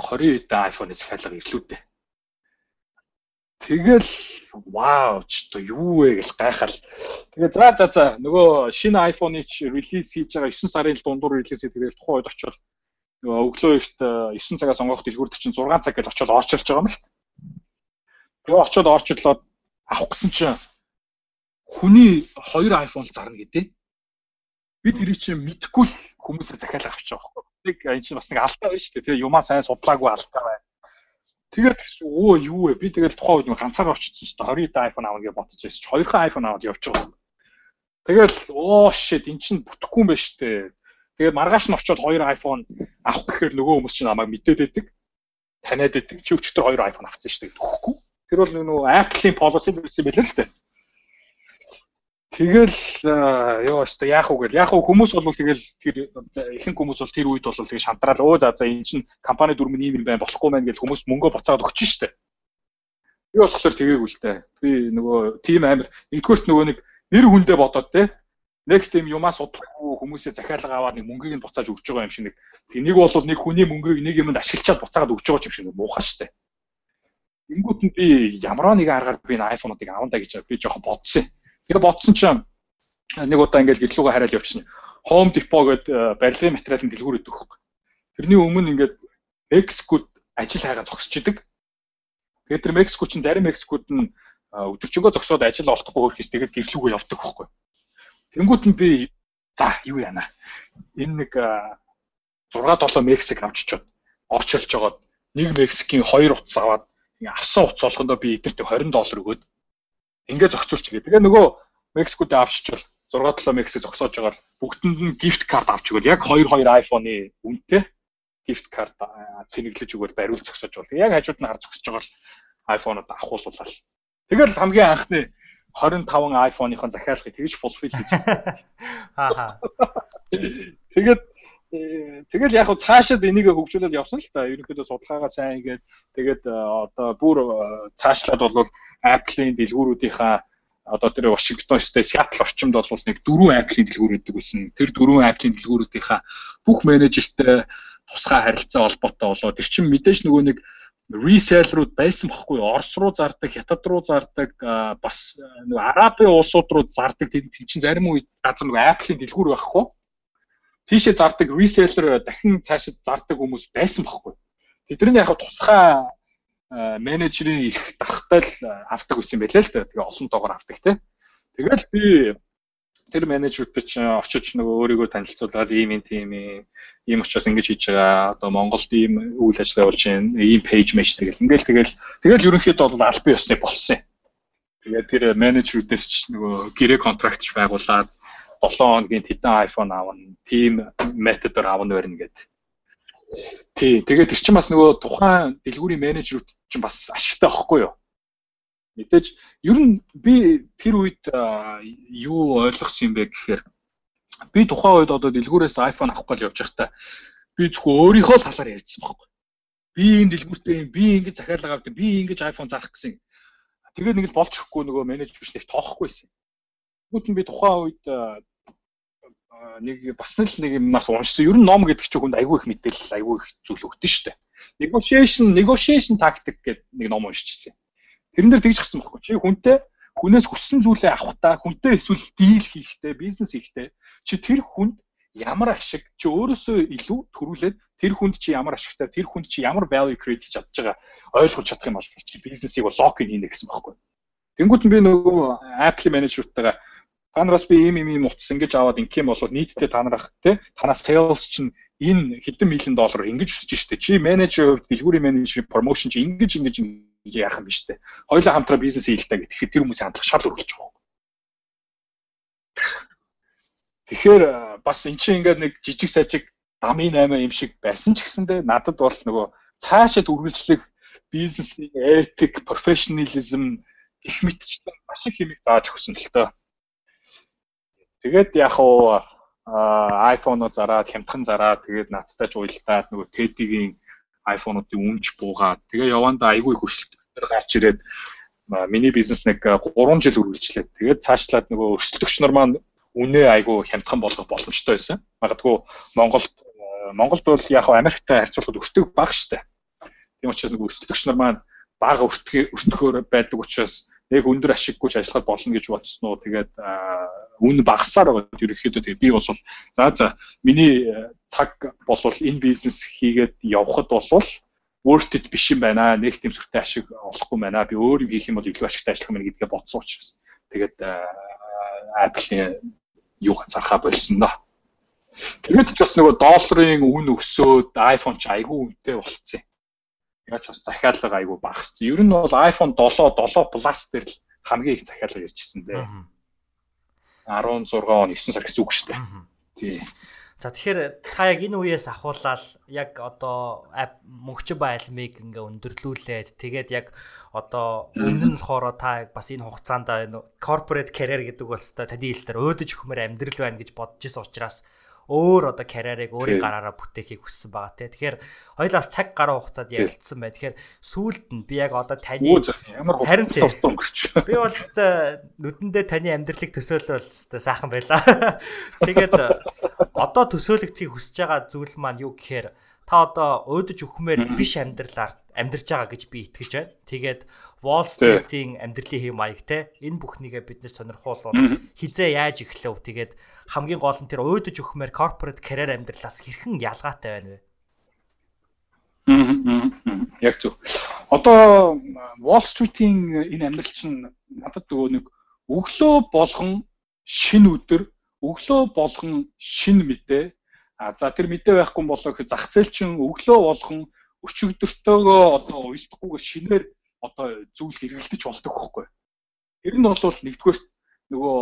20 эдэн iPhone-ы захиалга ирлүүд дээ. Тэгэл вау ч одоо юу вэ гэж гайхал. Тэгээ за за за нөгөө шинэ iPhone-ыг релиз хийж байгаа 9 сарын дундуур релиз хийх тэгээд тухайн үед очивол нөгөө өглөө эрт 9 цагаас онгох дэлгүүрд чинь 6 цаг гэж очиод орчилж байгаа юм л. Тэгээ очиод орчиллоод авах гэсэн чинь хүний хоёр iPhone зарна гэдэг. Бид тэрийг чинь мэдхгүй л хүмүүсээ захиалах авч байгаа байхгүй. Нэг энэ чинь бас нэг алдаа байна шүү дээ. Тэгээ юмаа сайн судлаагүй алдаа байна Тэгээд өө юу вэ? Би тэгэл тухайн үед ганцаараа очсон шүү дээ. 20 да iPhone авах гэж бодож байсан чи хоёрхан iPhone аваад байгаа. Тэгэл оо shit эн чинь бүтэхгүй юм байна шүү дээ. Тэгээд маргааш нь очиод хоёр iPhone авах гэхээр нөгөө хүмүүс чинь намайг мэдээд байдаг. Таниад байдаг. Чи өчтөр хоёр iPhone авсан шүү дээ. Төгөхгүй. Тэр бол нөгөө Apple-ийн policy байсан байлаа л дээ. Тэгэл ёо өстө яах вэ гэл. Яг хүмүүс бол тэгэл тэр ихэнх хүмүүс бол тэр үед бол тэгээ шантраал өө за за эн чин компани дүрм нь ийм юм байна болохгүй маань гэл хүмүүс мөнгөө буцаад өгч штэ. Би болохоор тэгээгүй л дээ. Би нөгөө тим амир нэгдүгürt нөгөө нэг нэр хүндээ бодоод те нэг тийм юмаа судлахгүй хүмүүсээ захиалга аваад нэг мөнгийг нь буцааж өгч байгаа юм шиг нэг тэнийг бол нэг хүний мөнгийг нэг юмд ашиглачаад буцаагаад өгч байгаа юм шиг муухай штэ. Ингүүт нь би ямарваа нэгэн аргаар би iPhone-уудыг авандаа гэж би жоохон бодсон. Тэгээ бодсон чинь нэг удаа ингээд гэрлүүгээ хараад явчихна. Home Depot гэдэг барилгын материалын дэлгүүр өгдөг хөөх. Тэрний өмнө ингээд Мексикод ажил хайгаа зогсож идэг. Тэгээд тэр Мексико чинь зарим Мексикод нь өдөржингөө зогсоод ажил олдохгүй хөрхис тэгээд гэрлүүгээ явдаг хөхгүй. Тэнгүүт нь би за юу яана. Энэ нэг 6 7 Мексик авчичоод очилж жагаад нэг Мексикийн хоёр утас аваад авсан утас болгондоо би эднэрт 20 доллар өгөөд ингээ зохицуулчих. Тэгээ нөгөө Мексикуудаа авчичвал 6 7 Мексик зогсоож байгаа бүгдэнд нь gift card авч өгöd яг 2 2 iPhone-ы үнэтэй gift card цэнэглэж өгöd бариул зогсоож бол. Яг хажууд нь хар зогсож байгаа л iPhone-ууд авахууллаа. Тэгэл хамгийн анхны 25 iPhone-ийн захиалгыг тэгж fulfill хийжсэн. Аа. Тэгээд тэгэл яг цаашаад энийг хөгжүүлээд явсан л та. Ерөнхийдөө судалгаагаа сайн хийгээд тэгээд э, одоо бүр э, цаашлаад бол Apple-ийн дэлгүүрүүдийнхаа одоо тэр Вашингтон штэ Сиэтл орчимд бол нэг дөрвөн Apple-ийн дэлгүүр өгдөг байсан. Тэр дөрвөн Apple-ийн дэлгүүрүүдийнхаа бүх менежертэй тусгай харилцаа холбоотой болоо. Тэр чинь мэдээж нөгөө нэг реселлерүүд байсан бохгүй Орос руу зардаг, Хятад руу зардаг, бас нөгөө Арабын улсууд руу зардаг тийм чинь зарим үед газар нөгөө Apple-ийн дэлгүүр байхгүй. Тийшээ зардаг реселлер дахин цаашид зардаг хүмүүс байсан бохгүй. Тэдний яг тусгай менежерийн их дахтай л авдаг байсан байлаа л да. Тэгээ олон тоогоор авдаг те. Тэгэл би тэр менежертэй чинь очиж нөгөө өөрийгөө танилцуулаад ийм юм тийм ийм учраас ингэж хийж байгаа. Одоо Монголд ийм үйл ажиллагаа болж байна. Ийм пэйж мэш тэгэл. Ингээл тэгэл тэгэл ерөнхийдөө бол албан ёсны болсон юм. Тэгээд тэр менежерүүдээс ч нөгөө гэрээ контрактч байгуулад 7 хоногийн хэдэн iPhone авна, team методор авна барина гэдэг. Тий, тэгээд тэр чинь бас нөгөө тухайн дэлгүүрийн менежерүүд чинь бас ашигтай байхгүй юу? Мэдээж ер нь би тэр үед юу ойлгосон юм бэ гэхээр би тухайн үед одоо дэлгүүрээс iPhone авах гол явж байхдаа би зөвхөн өөрийнхөө л талаар ярьсан байхгүй. Би энэ дэлгүүртэй юм, би ингэж захиалга авдаг, би ингэж iPhone зарах гэсэн. Тэгээд нэг л болж өгөхгүй нөгөө менежер биш нэг тоохгүй байсан. Тэгвэл би тухайн үед нэг бас л нэг юмнаас уншсан. Ер нь ном гэдэг чинь хүнд айгүй их мэдээлэл, айгүй их зүйл өгдөн шүү дээ. Negotiation, negotiation tactic гэдэг нэг ном уншижсэн. Тэрэн дээр тэгж гисэн байхгүй. Чи хүнтэй хүнээс хүссэн зүйлээ авахтаа, хүнтэй эсвэл дийл хийхдээ, бизнес хийхдээ чи тэр хүнд ямар ашиг чи өөрөөсөө илүү төрүүлээд тэр хүнд чи ямар ашигтай, тэр хүнд чи ямар value create хийж чадж байгаа ойлгож чадах юм бол чи бизнесийг бол лок хийнэ гэсэн байхгүй. Тэнгүүт нь би нөгөө Apple менежертэйгээ та нараас би ийм ийм утас ингэж аваад ингэх юм бол нийтдээ та нарах тий танаас sales чинь энэ хэдэн мянган доллар ингэж өсөж штэ чи менежер хувьд дэлгүүрийн менежерийн промошн чи ингэж ингэж яах юм биш үү хоёулаа хамтраа бизнес хийлдэ гэх тэгэхээр тэр хүмүүсийн хандлага шал өргөлж байгаа. Тэгэхээр бас эн чинь ингээд нэг жижиг сажиг дамын 8 юм шиг байсан ч гэсэндээ надад бол нөгөө цаашаа үргэлжлэх бизнесийн этик, профессионализм их мэтчтэй маш их юм зааж өгсөн л тоо. Тэгээд яг уу iPhone-оо зараад хямдхан зараад тэгээд надтай ч уйлдаад нөгөө Teddy-гийн iPhone-уудын үнж буугаад тэгээ явандаа айгүй хөшөлтөр гарч ирээд миний бизнес нэг 3 жил үргэлжлээд тэгээд цаашлаад нөгөө өрсөлдөгч нар маань үнэ айгүй хямдхан болгох боломжтой байсан. Магадгүй Монголд Монголд бол яг Америктай харьцуулахад өртөг бага штэ. Тийм учраас нөгөө өрсөлдөгч нар маань бага өртгөө өртөхөөр байдаг учраас яг өндөр ашиггүйч ажиллахад болно гэж бодсон уу. Тэгээд үн багасаар байгаа ерөнхийдөө тэгээд би бол за за миний э, цаг бол энэ бизнес хийгээд явхад бол worth it биш юм байна. Нэг тэмсгэртэй ашиг олохгүй байна. Би өөр юм хийх юм бол илүү ашигтай ажиллах юм гэдгээ бодсон учраас. Тэгээд Apple-ийн юу ганцаархаа болсон доо. Тэгээд ч бас нөгөө долларын үн өсөөд iPhone ч айгүй үнэтэй болцсон яаж бас захиалга айгүй багассан. Ер нь бол iPhone 7 7 Plus дээр л хамгийн их захиалга иржсэн дээ. 16 он 9 сар гэсэн үг шүү дээ. Тий. За тэгэхээр та яг энэ үеэс ахуулаад яг одоо мөнгөч байлмыг ингээ өндөрлүүлээд тэгээд яг одоо өмнө нь болохоор та бас энэ хугацаанд энэ corporate career гэдэг бол өстой таны хэлсээр өөдөж хөхмөр амьдрал байна гэж бодож исэн учраас өөр одоо карьерийг өөрийн гараараа бүтээхийг хүссэн байгаа те. Тэгэхээр хоёлаас цаг гаруй хугацаанд ярилцсан бай. Тэгэхээр сүүлд нь би яг одоо таны харин би бол өстой нүдэндээ таны амьдралыг төсөөлөл өстой сайхан байлаа. Тэгээд одоо төсөөлөгдөхийг хүсэж байгаа зүйл маань юу гэхээр та одоо өөдөж өхмээр биш амьдралаар амьдарч байгаа гэж би итгэж байна. Тэгээд Wall Street-ийн амьдралын хэм маяг те энэ бүхнийгээ бид нэр сонирхуулвал хизээ яаж эхлэв. Тэгээд хамгийн гол нь тэр өөдөж өхмээр corporate career амьдралаас хэрхэн ялгаатай байна вэ? Яг зөв. Одоо Wall Street-ийн энэ амьдрал чинь надад нөгөө нэг өглөө болгон шин өдөр, өглөө болгон шин мэдээ А за тэр мэдээ байхгүй болоо гэх зах зээл чинь өглөө болгон өчигдөртөөгөө одоо уйлдахгүйгээр шинээр одоо зүйл эргэлдэж болдог байхгүй. Тэр нь бол нэгдүгээр нөгөө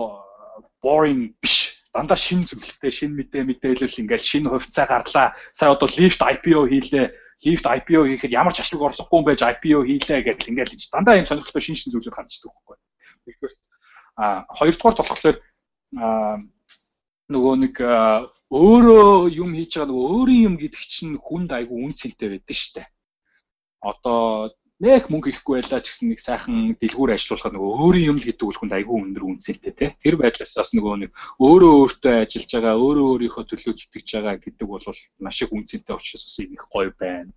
boring биш. Дандаа шин зүйлтэй, шин мэдээ мэдээлэл ингээл шин хувьцаа гарлаа. Сая одоо Lyft IPO хийлээ. Lyft IPO хийхэд ямар ч ашлаг орлохгүй байж IPO хийлээ гэж ингээл хийж дандаа юм сонирхолтой шин шин зүйлүүд гарч ирдэг байхгүй. Нэгдүгээр а хоёрдугаар болохоор а нөгөө нэг өөрөө юм хийж байгаа нөгөө өөрийн юм гэдэг чинь хүнд айгүй үнцэнтэй байдаг штэ. Одоо нэх мөнгө ихгүй байлаа ч гэсэн нэг сайхан дэлгүүр ажиллуулахад нөгөө өөрийн юм л гэдэг үл хүнд айгүй өндөр үнцэнтэй тий. Тэр байдлаас бас нөгөө нэг өөрөө өөртөө ажиллаж байгаа, өөрөө өөрийнхөө төлөө зүтгэж байгаа гэдэг бол маш их үнцэнтэй учраас бас их гоё байна.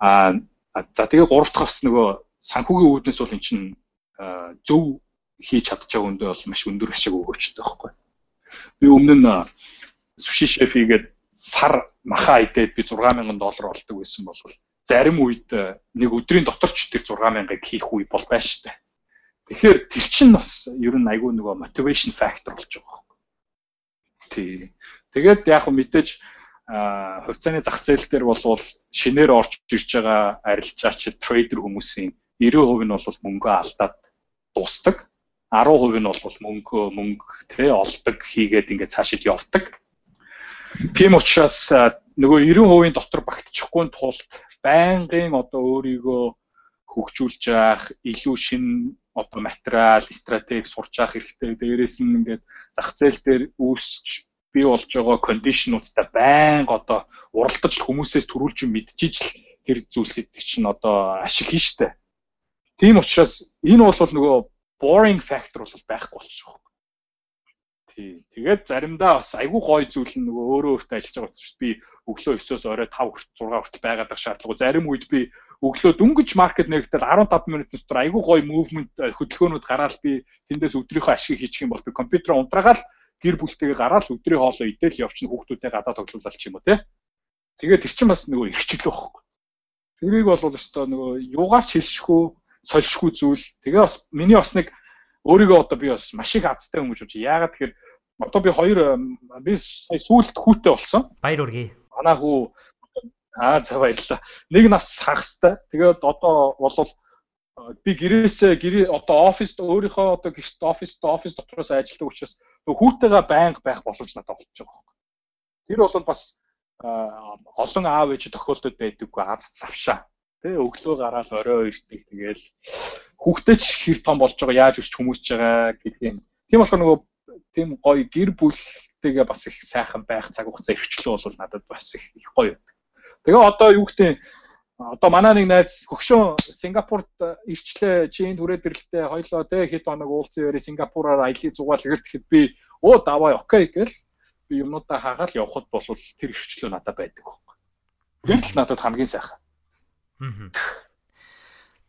Аа за тэгээ гурав дахь бас нөгөө санхүүгийн үүднээс бол эн чинь зөв хийж чадчихаг өндөө бол маш өндөр ашиг өгөөчтэй байхгүй Би өмнө нь суши шеф хийгээд сар маха идээд би 6000 доллар олдог байсан бол зарим үед нэг өдрийн дотор ч тэр 6000-ыг хийх үе бол байна дээ. Тэгэхээр тэр чинь бас ер нь айгүй нөгөө motivation factor болж байгаа байхгүй. Тий. Тэгээд яг хөө мэдээж хувьцааны зах зээл дээр болвол шинээр орж ирж байгаа арилжаач трейдер хүмүүсийн 90% нь бол мөнгөө алдаад дуустдаг. 10% нь бол мөнгө мөнгө тий олдог хийгээд ингээд цаашид явдаг. Тийм учраас нөгөө 90% дотор багтчихгүй тулд байнгын одоо өөрийгөө хөгжүүлж явах, илүү шин одоо материал, стратеги сурч явах хэрэгтэй. Дээрээс нь ингээд зах зээл дээр үүсч бий болж байгаа кондишнуудтай байнга одоо уралдаж хүмүүсээс төрүүлж мэдчихэж л тэр зүйлсийг чинь одоо ашиг хийн штэ. Тийм учраас энэ бол нөгөө boring factor бол байхгүй болчих жоох. Тий. Тэгээд заримдаа бас айгүй гоё зүйл нь нөгөө өөрөө өөртөө ажиллаж байгаа учраас би өглөө 9-оос орой 5 6 хүртэл байгаад байх шаардлагагүй. Зарим үед би өглөө дөнгөж маркет нэгтэл 15 минут дотор айгүй гоё мувмент хөдөлгөөнүүд гараад би тэндээс өдрийнхөө ашиг хийчих юм бол би компьютер унтраагаал гэр бүлтэйгээ гараад өдрийн хоолоо идэл явчихна хүүхдүүдтэй гадаа тоглуулалт ч юм уу тий. Тэгээд тэр чинь бас нөгөө ихчлээ байхгүй. Тэрийг бол өстой нөгөө юугаарч хэлшгүй сольшгүй зүйл. Тэгээ бас миний бас нэг өөрийгөө одоо би бас маш их азтай хүн гэж бодож. Яагаад тэгэхээр одоо би хоёр би сая сүүлд хүүтэй болсон. Баяр хүргэе. Манай хүү аа за баярлалаа. Нэг нас хагастай. Тэгээд одоо болвол би гэрээсээ гэрээ одоо оффист өөрийнхөө одоо гэрт оффист оффис дотроос ажилладаг учраас хүүтэйгээ байнга байх боломж надад олж байгаа байхгүй. Тэр бол бас олон аав ээж тохиолдод байдаггүй аз завшаа. Тэ өглөө гараад орой ирдэг. Тэгээл хүүхдээ ч хэр том болж байгаа яаж өсч хүмүүжж байгаа гэх юм. Тийм болохоор нөгөө тийм гоё гэр бүлтэйгээ бас их сайхан байх цаг хугацаа эрхчлөө бол надад бас их их гоё. Тэгээ одоо юу гэдэг одоо манай нэг найз хөгшөө Сингапурт ирчлээ чи энд хүрээд ирлээ хоёлоо тэ хэд хоног уулзсан ярэ Сингапураар аялыг зугаал ирэл тэгэхэд би оо давай окей гэл би юмнуудаа хаагаал явхад бол тэр эрхчлөө надад байдаг. Тэр л надад хамгийн сайхан.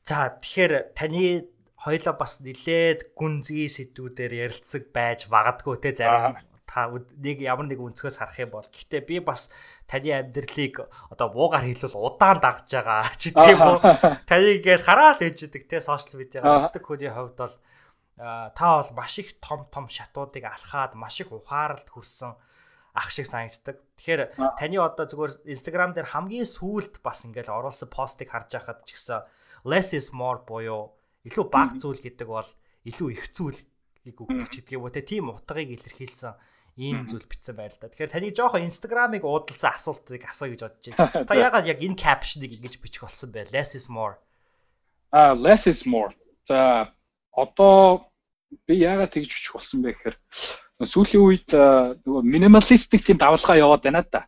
За тэгэхээр таны хоёлоо бас нилээд гүнзгий сэдвүүдээр ярилцаг байж магадгүй те зарим та нэг ямар нэг өнцгөөс харах юм бол. Гэхдээ би бас таны амьдралыг одоо буугаар хэлвэл удаан дагж байгаа ч гэдэг юм уу таныг гээд хараад ээждэг те сошиал медиагаар өгдөг хүний хувьд бол та бол маш их том том шатуудыг алхаад маш их ухаарлд хүрсэн ах шиг санагддаг. Тэгэхээр таны одоо зүгээр Instagram дээр хамгийн сүүлд бас ингээл оруулсан постыг харж байхад ч гэсэн less is more буюу илүү бага зүйл гэдэг бол илүү их зүйлийг өгдөг ч уу те тийм утгыг илэрхийлсэн ийм зүйл бичсэн байл та. Тэгэхээр таны жоохон Instagram-ыг уудалсан асуултыг асууя гэж бодож байна. Та яагаад яг энэ caption-ыг ингэж бичих болсон бэ? Less is more. А less is more. За одоо би яагаад тэгж бичих болсон бэ гэхээр сүүлийн үед нөгөө минималистик тийм давалгаа яваад байна да.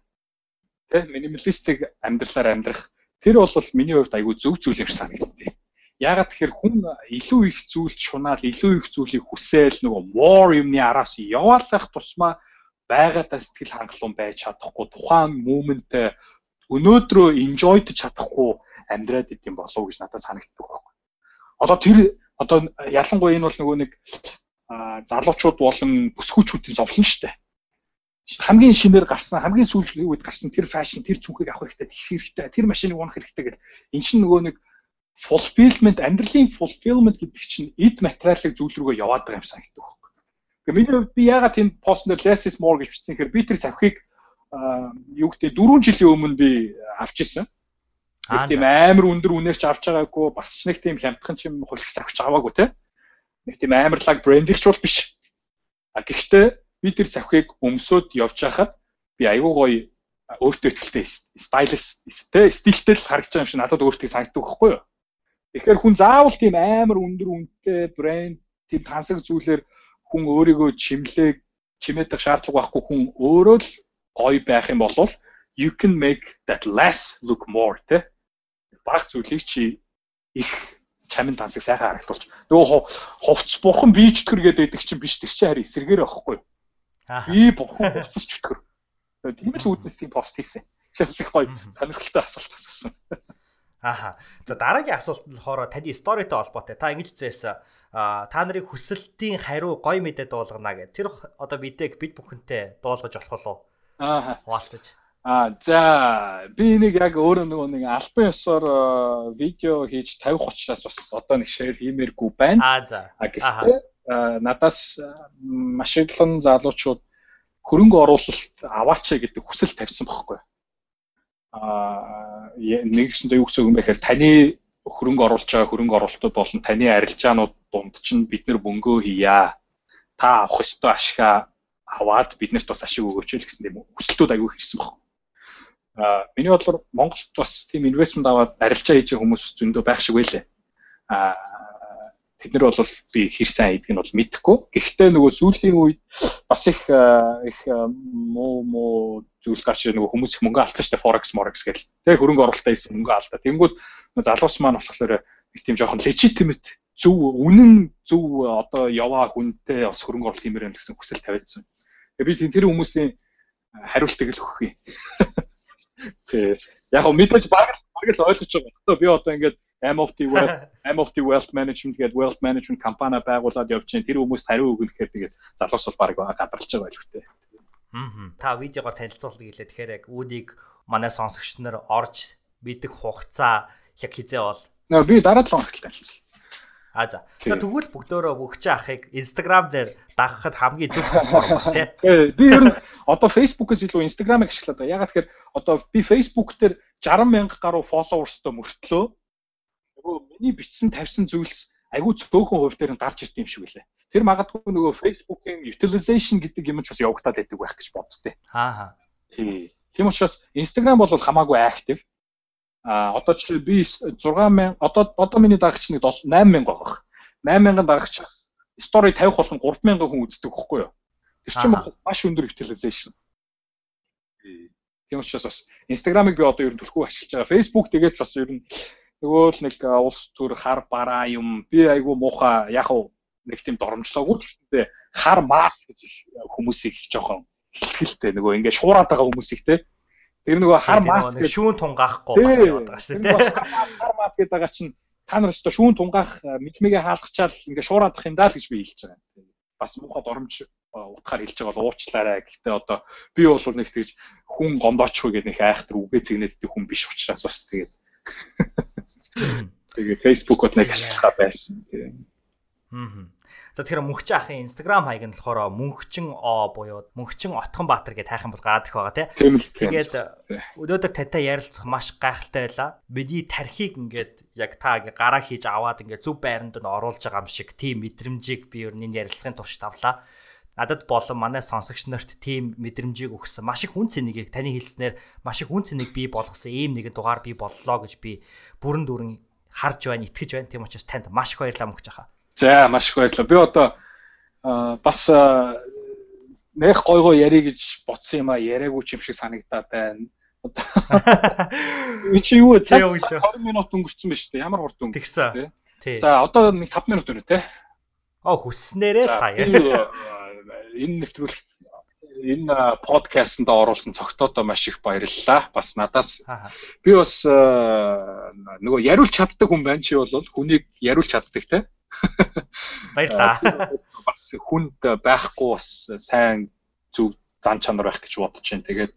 Тэ минималистик амьдралаар амьдрах тэр бол миний хувьд айгүй зөв зүйл юм санагдтыг. Ягаад тэгэхээр хүн илүү их зүйлд шунаал, илүү их зүйлийг хүсээл нөгөө more юмны араас яваалах тусмаа байгаадаа сэтгэл хангалуун байж чадахгүй тухайн момент өнөөдрөө enjoyд чадахгүй амьдраад идэм болов уу гэж надад санагддаг байхгүй. Одоо тэр одоо ялангуяа энэ бол нөгөө нэг залуучууд болон бүсгүүчүүдийн зовлон шүү дээ. Хамгийн шинээр гарсан, хамгийн сүүлийн үед гарсан тэр фэшн, тэр цүнхийг авах хэрэгтэй, их хэрэгтэй, тэр машиныг унах хэрэгтэй гэдэг. Эн чинь нөгөө нэг fulfillment, амьдралын fulfillment гэдэг чинь эд материалыг зүйл рүүгээ яваад байгаа юм санагддаг байхгүй. Тэгээ миний хувьд би ягаад тийм пост дээр less is more гэж бичсэн хэрэг би тэр савхийг юу гэдэг 4 жилийн өмнө би авч ирсэн. Тийм амар өндөр үнээр ч авч байгаагүй бас ч нэг тийм хямдхан ч юм хөлгс авч аваагүй те. Нэг тийм амарлаг бол биш. А гэхдээ би тэр савхийг өмсөд явж байхад би айгүй гоё өөртөө ихтэй стайлис те стилтэй л харагдаж байгаа юм шиг надад өөртөө санагддаг байхгүй юу. Тэгэхээр хүн заавал тийм амар өндөр үнэтэй брэнд тийм тансаг зүйлээр хүн өөрийгөө чимлээ чимээдэх шаардлага байхгүй хүн өөрөө л гоё байх юм бол you can make that less look more те баг зүйлийг чи их чамин тансаг сайхан харагдуулж нөгөө хувцс бухан бие чөтгөр гэдэг чинь биш тэр чинь харин эсэргээр байхгүй Аа. би бухан хувцс чөтгөр тийм л үүднээс тийм пост хийсэн шээс их гоё сонирхолтой асуулт асуусан Аха. За дараагийн асуулт нь болохоор таны сторитой холбоотой. Та ингэж зээсэн. Та нарыг хүсэлтийн хариу гоё мэдээ дуулгана гэх. Тэр одоо бидэг бид бүхэнтэй дуулгаж болох уу? Аа. Хуваалцаж. Аа за би нэг яг өөрөө нөгөө нэг альбан ёсоор видео хийж 50 30-аас бас одоо нэг шеэр хиймээргүй байна. Аа за. А гэхдээ надаас маш олон залуучууд хөрөнгө оруулалт аваач гэдэг хүсэл тавьсан байхгүй. Аа нэгсэндээ юу гэсэн юм бэ гэхээр таны хөрөнгө оруулж байгаа хөрөнгө оруулалтууд болон таны арилжаанууд дунд чинь бид нэр мөнгөө хийя. Та авах ёстой ашгаа аваад биднэрт бас ашиг өгөөч л гэсэн тийм хүсэлтүүд аягүй хийсэн баг. Аа миний бодлоор Монголд бас тийм инвестмент аваад арилжаа хийж хүмүүс зөндөө байх шиг байлээ. Аа тэд нар бол би хэр сайн хийдэг нь бол мэдэхгүй. Гэхдээ нөгөө сүүлийн үед бас их их муу муу зүйлс гарч нөгөө хүмүүс их мөнгө алдсан шүү дээ forex morex гэл. Тэг хөрөнгө оруулалтаа хийсэн мөнгө алдаа. Тэнгүүд залуус маань болохоор их тийм жоохон legitimate зөв үнэн зөв одоо яваа хүнтэй бас хөрөнгө оруулалт хиймээр байна гэсэн хүсэл тавиадсан. Тэгээ би тэр хүмүүсийн хариултыг л өгөх юм. Яг мэдээж баг баг л ойлгож байгаа. Би одоо ингээд MOT Wealth MOT Wealth Management гэдэг wealth management компани байгуулад явж чинь тэр хүмүүст хариу өгнө гэхээр тэгээд залуус бол баг гадарлаж байгаа үхтэй. Аа. Та видеогоор танилцуулга гэлээ. Тэгэхээр яг үнийг манай сонсогч нар орж мэдэх хугацаа яг хизээ бол. Би дараа 7 хоногт танилцсан. А за. Тэгвэл бүгдөө бүгч ахыг Instagram дээр дагахад хамгийн зөв платформ баг тий. Би ер нь одоо Facebook-ээс илүү Instagram-ыг ашиглаад байгаа. Ягаад тэгэхээр одоо би Facebook дээр 60 мянга гаруй followersтой мөртлөө нөгөө миний бичсэн тавьсан зүйлс айгүй цөөхөн хувь дээр нь гарч ирд юм шиг үлээ. Тэр магадгүй нөгөө Facebook-ийн utilization гэдэг юм ч бас явагтаад байдаг байх гэж боддتي. Аа. Тий. Тийм учраас Instagram бол хамаагүй active. А одоо чи би 6000 одоо одоо миний дагагч нэг 8000 байгаа. 8000 дагагч story 50 болгон 3000 хүн үздэг хөхгүй юу? Тэр чинь маш өндөр utilization. Тийм учраас бас Instagram-ыг би одоо ер нь төлхөө ашиглаж байгаа. Facebook тэгээд бас ер нь нөгөө л нэг улс төр хар бараа юм. Би айгүй муухай яг уу нэг тийм доромжлоогүй гэхдээ хар мас гэж хүмүүсийг жоохон хэлхэлтэй нөгөө ингээд шуураад байгаа хүмүүсийг те Тэр нөгөө хар мас гэж шүүн тунгаахгүй бас байгаа шүү дээ. Хар мас гэдэг чинь та нар ч шүүн тунгаах микмигээ хаалгачаал ингээ шуураадах юм даа гэж би хэлж байгаа. Бас муухай доромж утгаар хэлж байгаа бол уучлаарай. Гэхдээ одоо би бол нэг тэгж хүн гомдоочгүй гэдэг нэг айхтар үгээ цэгнэддэг хүн биш учраас бас тэгээд тэгээд Facebook-од нэг ашиглахаа байсан. Аа. За тэгэхээр мөнхчин ахын Instagram хаяг нь болохоор мөнхчин о буюу мөнхчин Отхон Баатар гэж хайх юм бол гараад их байгаа тийм. Тэгээд өнөөдөр тантай ярилцах маш гайхалтай байлаа. Бидний тархийг ингээд яг та гараа хийж аваад ингээд зөв байранд нь оруулж байгаа юм шиг тийм мэдрэмжийг би ер нь энэ ярилцлагын турш тавлаа. Надад болон манай сонсогч нарт тийм мэдрэмжийг өгсөн. Маш их үн цэнийг таны хэлснээр маш их үн цэнийг бий болгосон ийм нэгэн дугаар бий боллоо гэж би бүрэн дүүрэн харж байна, итгэж байна. Тийм учраас танд маш их баярлалаа мөнхч ахаа. За маш их баярлалаа. Би одоо бас нэх гой гой ярих гэж бодсон юм а яриаггүй ч юм шиг санагдаад байна. Би чи юу цаг 20 минут өнгөрцөн байна шүү дээ. Ямар хурд өнгө. Тэгсэн. Тий. За одоо нэг 5 минут өнө те. Оо хүсснээрээ л та яа. Энэ нэвтрүүлэг энэ подкастт оруулсан цогтоодоо маш их баярлалаа. Бас надаас би бас нөгөө яриулж чаддаг хүн байна чи бол хүнийг яриулж чаддаг те. Баярлалаа. Бас хүнд байхгүй бас сайн зүг зан чанар байх гэж бодож байна. Тэгээд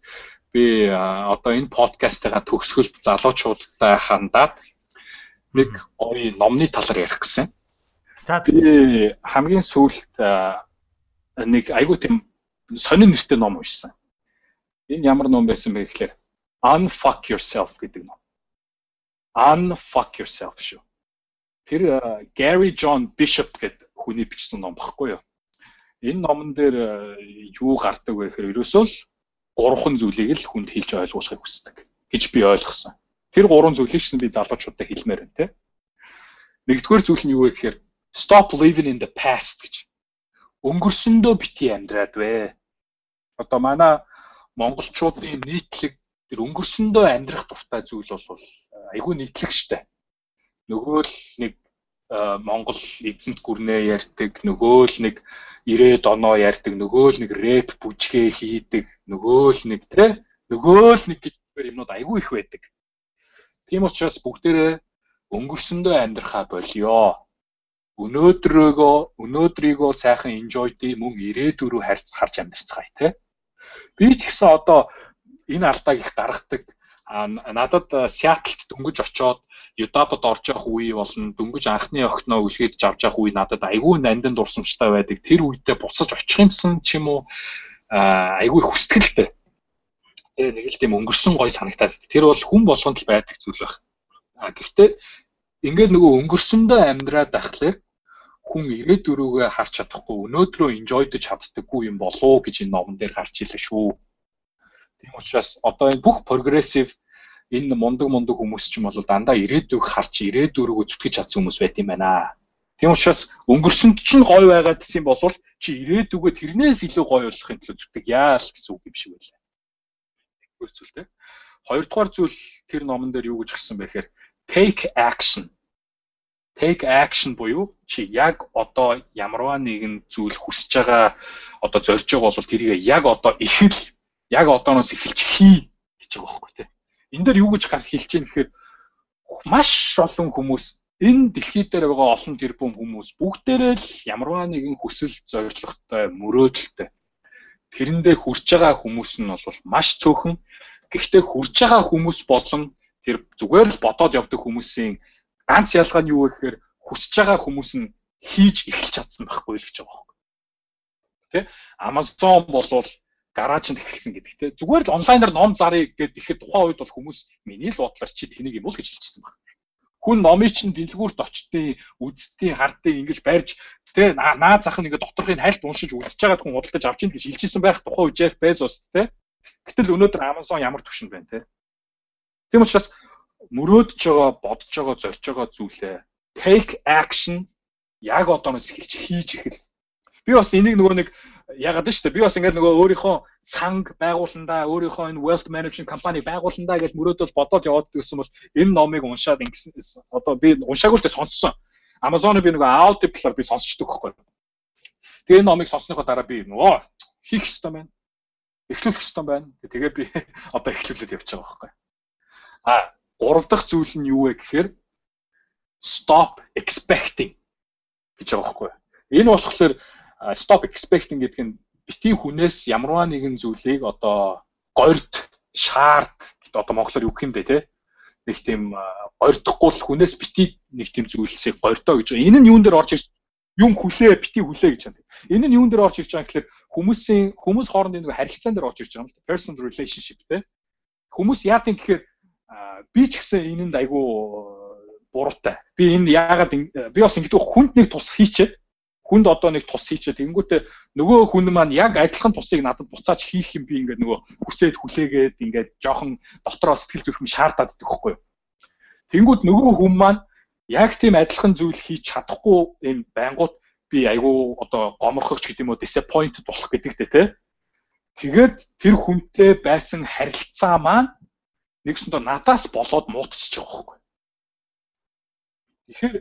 би одоо энэ подкастыгаа төгсгөлд залуучуудтай хандаад нэг гоё номны талаар ярих гэсэн. За би хамгийн сүүлд нэг айгүй тийм сонин нэртэй ном уншсан. Энэ ямар ном байсан бэ гэхээр Unfuck Yourself гэдэг ном. unfuck yourself шүү. Тэр Gary John Bishop гэдэг хүний бичсэн ном багхгүй юу? Энэ номон дээр юу гардаг вэ гэхээр ерөөсөө л гурван зүйлийг л хүнд хэлж ойлгуулахыг хүсдэг гэж би ойлгосон. Тэр гурван зүйлийг ч би залуучуудад хэлмээр байна те. Нэгдүгээр зүйл нь юу вэ гэхээр stop living in the past гэж. Өнгөрсөндөө бити амьдраад вэ. Одоо манай монголчуудын нийтлэг тэр өнгөрсөндөө амьдрах дуртай зүйл бол айгүй нийтлэг штэ. Нөгөө л нэг Монгол эзэнт гүрнээ ярьдаг, нөгөө л нэг 90 оноо ярьдаг, нөгөө л нэг рэп бүжгээ хийдэг, нөгөө л нэг тэ нөгөө л нэг гэж юмнууд айгүй их байдаг. Тийм учраас бүгдээрээ өнгөрсөндөө амьдрахаа болио. Өнөөдрөөгөө өнөөдрийгөө сайхан enjoy дий мөн ирээдүрөө харж амьдарцгаая те. Би ч гэсэн одоо энэ алдааг их даргадаг надад Сиатлд дөнгөж очоод Юдабад орж явах үе болон дөнгөж анхны охиноо үлгээд авч явах үе надад айгүй нандин дурсамжтай байдаг. Тэр үедээ буцаж очих юмсан ч юм уу айгүй хүсэтгэлтэй. Тэгээ нэг л тийм өнгөрсөн гой санагтаад. Тэр бол хүн болгонд л байдаг зүйл байх. А гэхдээ ингээд нөгөө өнгөрсөндөө амьдраад байхлаар хүн ирээдүрүүгээ харж чадахгүй өнөөдрөө enjoyдож чаддаггүй юм болов уу гэж энэ номон дээр гарч ийлээ шүү. Тийм учраас одоо энэ бүх прогрессив энэ мундаг мундаг хүмүүс ч юм бол дандаа ирээдүйг харж ирээдүрөө зүтгэж чадсан хүмүүс байт юм байна. Тийм учраас өнгөрсөнд ч гой байгаад гэсэн бол чи ирээдүгөө тэрнээс илүү гой болохын төлөө зүтдэг яа л гэсэн үг юм шиг байлаа. Тэгвэр зүйл те. Хоёрдугаар зүйл тэр номон дээр юу гэж хэлсэн бэ гэхээр take action. Take action буюу чи яг одоо ямарваа нэгэн зүйл хүсэж байгаа одоо зорж байгаа бол тэрийг яг одоо их л яг одооноос эхэлж хий гэж байгаа байхгүй тий. Энэ дээр юу гэж гар хэлж чинь гэхээр маш олон хүмүүс энэ дэлхий дээр байгаа олон тэрбум хүмүүс бүгдээрээ л ямарваа нэгэн хүсэл зоригтой мөрөөдөлтэй. Тэрэндээ хүрч байгаа хүмүүс нь бол маш цөөхөн. Гэхдээ хүрч байгаа хүмүүс болон тэр зүгээр л бодоод явдаг хүмүүсийн ганц ялгаа нь юу вэ гэхээр хүсэж байгаа хүмүүс нь хийж эхэлж чадсан байхгүй л гэж байгаа байхгүй. Тэ? Amazon болвол гараж нь эхэлсэн гэдэг те. Зүгээр л онлайнаар ном зарыг гэдэг ихэд тухайн үед бол хүмүүс миний л бодлоор чи тэнийг юм уу гэж хэлчихсэн баг. Хүн номыг чинь дэлгүүрт очтын, үздтийн, хардтын ингэж барьж те наа зах нь ингээд доторхын хальт уншиж үлдчихэж байгаад хүн удалдаж авч ийн гэж хэлчихсэн байх тухайн үед Jeff Bezos те. Гэтэл өнөөдөр Amazon ямар төвшөнд байна те. Тийм учраас мөрөөдж байгаа, бодож байгаа, зорж байгаа зүйлээ take action яг одооноос эхэлж хийж эхэл. Би бас энийг нөгөө нэг ягаад нь шүү дээ би бас ингээд нөгөө өөрийнхөө санг байгууландаа өөрийнхөө энэ wealth management компани байгууландаа гэж мөрөөдөл бодоод яваад гэсэн бол энэ номыг уншаад ингэсэн одоо би уншаагүй дээ сонссон. Amazon-ыг би нөгөө audible-аар би сонсчдөг байхгүй. Тэгээ энэ номыг сонссныхоо дараа би нөгөө хийх ёстой байна. Эхлүүлэх ёстой байна. Тэгээ би одоо эхлүүлээд явж байгаа байхгүй. А гурав дахь зүйл нь юу вэ гэхээр stop expecting гэж байгаа байхгүй. Энэ болохоор stop expecting гэдэг нь бити хүнээс ямарваа нэгэн зүйлийг одоо горд шаард одоо монголоор юу гэх юм бэ те нэг тийм гордохгүй л хүнээс бити нэг тийм зүйлсийг гордоо гэж. Энэ нь юун дээр орж ирж юм хүлээ бити хүлээ гэж байна. Энэ нь юун дээр орж ирж байгаа гэхээр хүмүүсийн хүмүүс хоорондын нэг харилцаан дээр орж ирж байгаа юм л personal relationship те. Хүмүүс яадаг гэхээр би ч гэсэн энэнд айгүй буруутай. Би энэ яагаад би бас ингэдэг хүнд нэг тус хийчихэд хүнд одоо нэг тус хийчихэд тэнгүүтээ нөгөө хүн маань яг адилхан тусыг надад буцааж хийх юм би ингээд нөгөө хүсээд хүлээгээд ингээд жоохон дотроо сэтгэл зүрхэм шаардаад идэх байхгүй юу. Тэнгүүд нөгөө хүн маань яг тийм адилхан зүйл хийж чадахгүй энэ байнгут би айгүй одоо гоморхох ч гэдэг юм уу disappointed болох гэдэг дээ тий. Тэгээд тэр хүнтэй байсан харилцаа маань нэгсэндээ надаас болоод муутсаж байгаа байхгүй. Тэгэхээр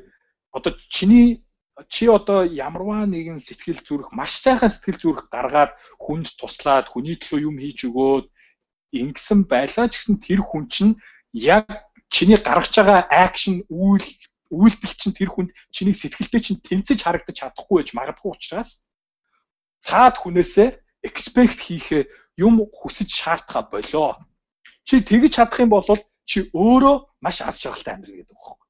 одоо чиний чи одоо ямарваа нэгэн сэтгэл зүрх маш сайхан сэтгэл зүрх гаргаад хүнд туслаад хүний төлөө юм хийж өгөөд ингэсэн байлаа ч гэсэн тэр хүн чинь яг чиний гаргаж байгаа акшн үйл үйлдэл чинь тэр хүнд чиний сэтгэлдээ чинь тэнцэж харагдаж чадахгүй байж магадгүй учраас цаад хүнээсээ expect хийхээ юм хүсэж шаардхаа болоо. Чи тэгж чадах юм бол чи өөрөө маш аз жаргалтай амьдрах гэдэг байна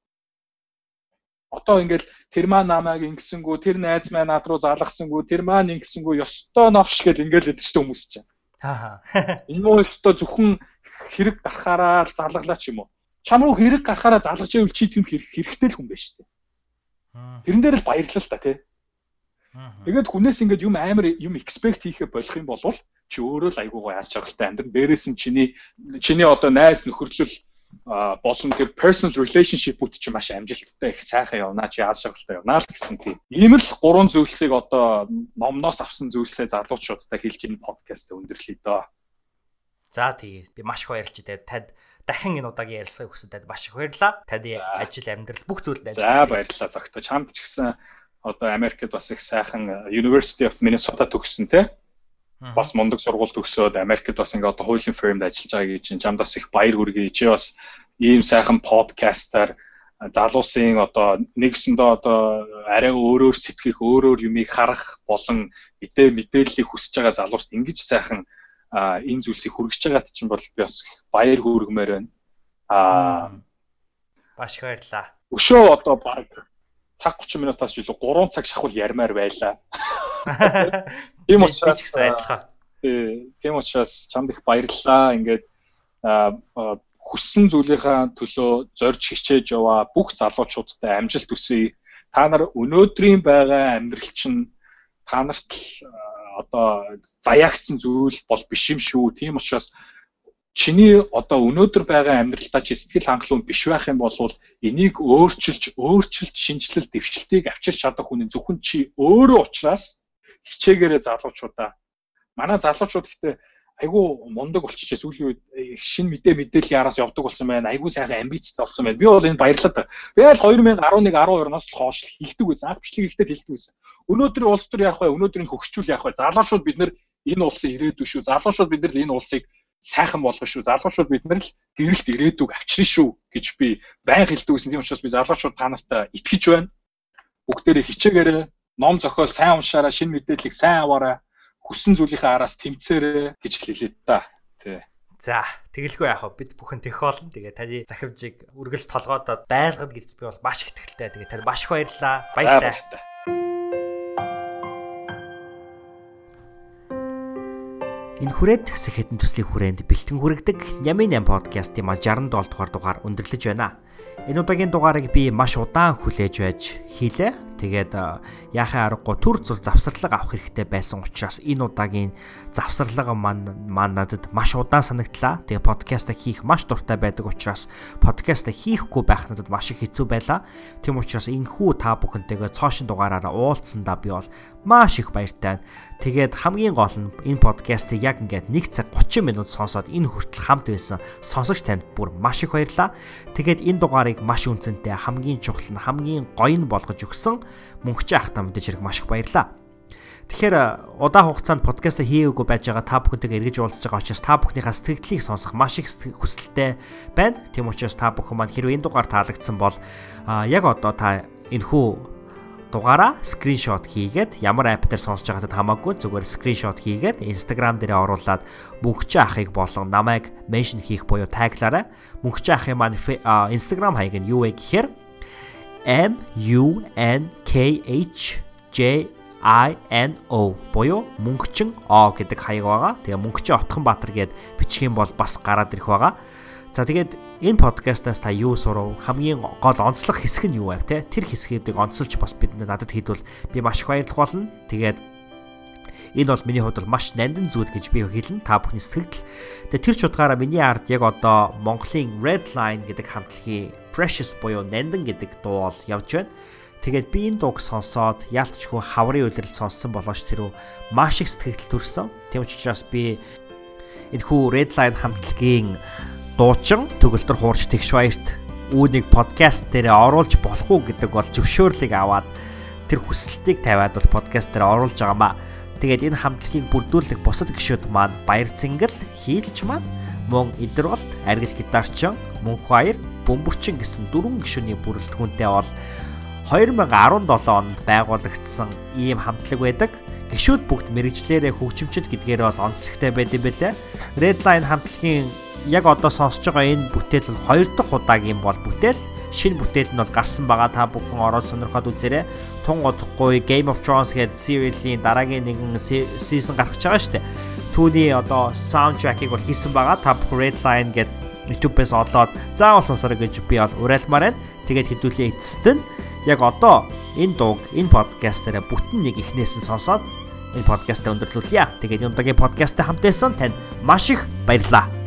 одоо ингээл тэр маань намайг ингэсэнгүү тэр найз маань над руу залгасангүү тэр маань ингэсэнгүү ёстой новш гэж ингээл ядчих хүмүүс чинь. Аа. Энэ муу ёстой зөвхөн хэрэг дарахаараа залглаа ч юм уу. чам руу хэрэг гарахаараа залгаж ивэл чи тийм хэрэгтэй л хүн байж тээ. Тэрэн дээр л баярлал та тий. Тэгээд хүнээс ингээд юм амар юм expect хийхэ болох юм бол чи өөрөө л айгуу гоо яас чагалтай амьдрын. Дээрээс нь чиний чиний одоо найз нөхөрлөл болон тэр personal relationship-үүд чи маш амжилттай их сайхан явна чи яас чагалтай явна л гэсэн тийм. Ийм л гурван зүйлсийг одоо номноос авсан зүйлсээ залуучуудтай хэлж энэ подкаст өндөрлөе доо. За тэгээ би маш их баярлж дээ. Тад дахин энэ удаагийн ярилцлагыг хүсэхэд маш их баярлалаа. Таны ажил амьдрал бүх зүйлд ажилласан. За баярлалаа зогтоо. Чамд ч гэсэн одоо Америкт бас их сайхан University of Minnesota төгссөн те. Бас мундаг сургууль төгсөөд Америкт бас ингээ одоо хуулийн фирмд ажиллаж байгаа гэж чинь чамд бас их баяр хүргэе. Чи бас ийм сайхан подкастаар залуусын одоо нэгсэндээ одоо арай өөрөөр сэтгэх, өөрөөр юмыг харах болон мэдээ мэдээллийг хүсэж байгаа залууст ингэж сайхан энэ зүйлсийг хүргэж байгаад чинь бол би бас баяр хүргэмээр байна. Аа баш баярлаа. Өшөө одоо баг цаг 30 минутаас ч илүү 3 цаг шахвал ярмаар байлаа. Тийм учраас тийм учраас чамд их баярлалаа. Ингээд хүссэн зүйлийнхаа төлөө зорж хичээж яваа бүх залуучуудтай амжилт хүсье. Та нар өнөөдрийн байгаа амьдрал чинь та нарт одоо заяагцсан зүйл бол биш юм шүү. Тийм учраас чиний одоо өнөөдөр байгаа амьдралдаа чи сэтгэл хангалуун биш байх юм бол энийг өөрчилж өөрчилж шинжилэл дэвшилтийг авчирч чадах хүн зөвхөн чи өөрөө ухраас хичээгээрээ залуучуудаа манай залуучууд гэхдээ айгүй мундаг болчихжээ сүүлийн үед шин мэдээ мэдээллийн араас явдаг болсон байна. Айгүй сайхан амбицтай болсон байна. Би бол энэ баярлалаа. Би аль 2011 12-оос л хоош хилдэг байсан. Агчлагийг ихтэй хилдэг байсан. Өнөөдрийн улс төр яах вэ? Өнөөдрийг хөгжчүүл яах вэ? Залуучууд бид нэр энэ улсын ирээдүй шүү. Залуучууд бид нар энэ улсыг сайхан болгоно шүү. Залуучууд бид нар л гэрэлт ирээдүг авчирна шүү гэж би байн хэлдэг гэсэн. Тийм учраас би залуучууд танаас итгэж байна. Бүгдээрээ хичээгээрээ ном зохиол сайн уншаараа, шинэ мэдээллийг сайн аваараа, хүссэн зүйлийнхээ араас тэмцээрээ гэж хэлээд та. Тий. За тэгэлгүй яах вэ? Бид бүхэн тех болно. Тэгээ таны захимжийг үргэлж толгойдоо байлгад гэж би бол маш их ихтэй. Тэгээ танд маш их баярлалаа. Баяртай. Энэ хүрээд хэсэг хэдэн төслийн хүрээнд бэлтэн хүрэгдэг Нямын 8 подкастын ма 67 дугаар дугаар өндөрлөж байна. Энэ удаагийн дугаарыг би маш удаан хүлээж байж хийлээ. Тэгээд яахын аргагүй төр зур завсарлага авах хэрэгтэй байсан учраас энэ удаагийн завсарлага маань маань надад маш удаан санагдлаа. Тэгээ подкаст хийх маш дуртай байдаг учраас подкаст хийхгүй байх надад маш их хэцүү байлаа. Тийм учраас энэхүү та бүхэнтэйгээ цоошин дугаараараа уулзсандаа би бол маш их баяртай байна. Тэгээд хамгийн гол нь энэ подкастыг яг ингээд 1 цаг 30 минут сонсоод энэ хүртэл хамт байсан сонсогч танд бүр маш их баярлалаа. Тэгээд энэ дугаарыг маш үнцэнтэй хамгийн чухал нь хамгийн гоё нь болгож өгсөн мөнхч ахтаа мэдээж хэрэг маш их баярлаа. Тэгэхээр удаан хугацаанд подкаст хийгээгүй байж байгаа та бүхэнтэйгээ эргэж уулзж байгаа учраас та бүхнийхээ сэтгэлдлийг сонсох маш их хүсэлтэй байна. Тийм учраас та бүхэн маань хэрвээ энэ дугаар таалагдсан бол яг одоо та энэхүү дугаараа скриншот хийгээд ямар апп дээр сонсож байгаадад хамаагүй зүгээр скриншот хийгээд Instagram дээрээ оруулаад мөнхчийн ахыг болон намайг меншн хийх буюу таглаарай. Мөнхчийн ахын маань Instagram хаяг нь юу вэ гэхээр M U N K H J I N O буюу мөнгөчин О гэдэг хаяг байгаа. Тэгээ мөнгөчин Отхон Баатар гээд бичих юм бол бас гараад ирэх байгаа. За тэгээд энэ подкастаас та юу сурав? Хамгийн гол онцлог хэсэг нь юу вэ те? Тэр хэсгүүдийг онцолж бас бид надад хийдвэл би маш их баярлах болно. Тэгээд энэ бол миний хувьд бол маш нандин зүйл гэж би хэлнэ. Та бүхний сэтгэл. Тэгээ тэр ч утгаараа миний ард яг одоо Монголын Red Line гэдэг хамтлагийн Precious буюу Нандин гэдэг дуу бол явж байна. Тэгээд би энэ дууг сонсоод яалтчгүй хаврын үйлрэл сонссон болооч тэрүү маш их сэтгэл төрсөн. Тийм учраас би энэ хүү Redline хамтлагийн дуучин төгөлтөр хуурч тэгш баярт үүнийг подкаст дээр оруулж болох уу гэдэг бол зөвшөөрлийг аваад тэр хүсэлтийг тавиад бол подкаст дээр оруулж байгаамаа. Тэгээд энэ хамтлагийг бүрдүүлэх бусад гишүүд маань Баяр Цэнгэл, Хийлж маань, мөн Идэрволт, Аргил гитарчин, Мөнх баяр бөмбөрчин гэсэн дөрвөн гишүүний бүрэлдэхүүнтэй бол 2017 онд байгуулагдсан ийм хамтлаг байдаг. Гишүүд бүгд мэрэгчлэрээ хөгжимчд гэдгээр бол онцлогтой байд юм бэлээ. Redline хамтлагийн яг одоо сонсож байгаа энэ бүтээл бол хоёр дахь удаагийн бол бүтээл. Шинэ бүтээл нь бол гарсан байгаа та бүхэн ороод сонирхоод үзээрэй. Тун удахгүй Game of Thrones гэдэг serial-ийн дараагийн нэгэн season гарч байгаа шүү дээ. Түүний одоо soundtrack-ыг бол хийсэн байгаа. Та бүхэн Redline гэдэг YouTube-ээс олоод заавал сонсороо гэж би бол уриалмаар байна. Тэгээд хэдүүлээ эцэст нь яг одоо энэ дууг энэ подкастаараа бүтэн нэг ихнээс нь сонсоод энэ подкастаа өндөрлүүлье. Тэгээд энэ удаагийн подкастаа хамт байсан танд маш их баярлалаа.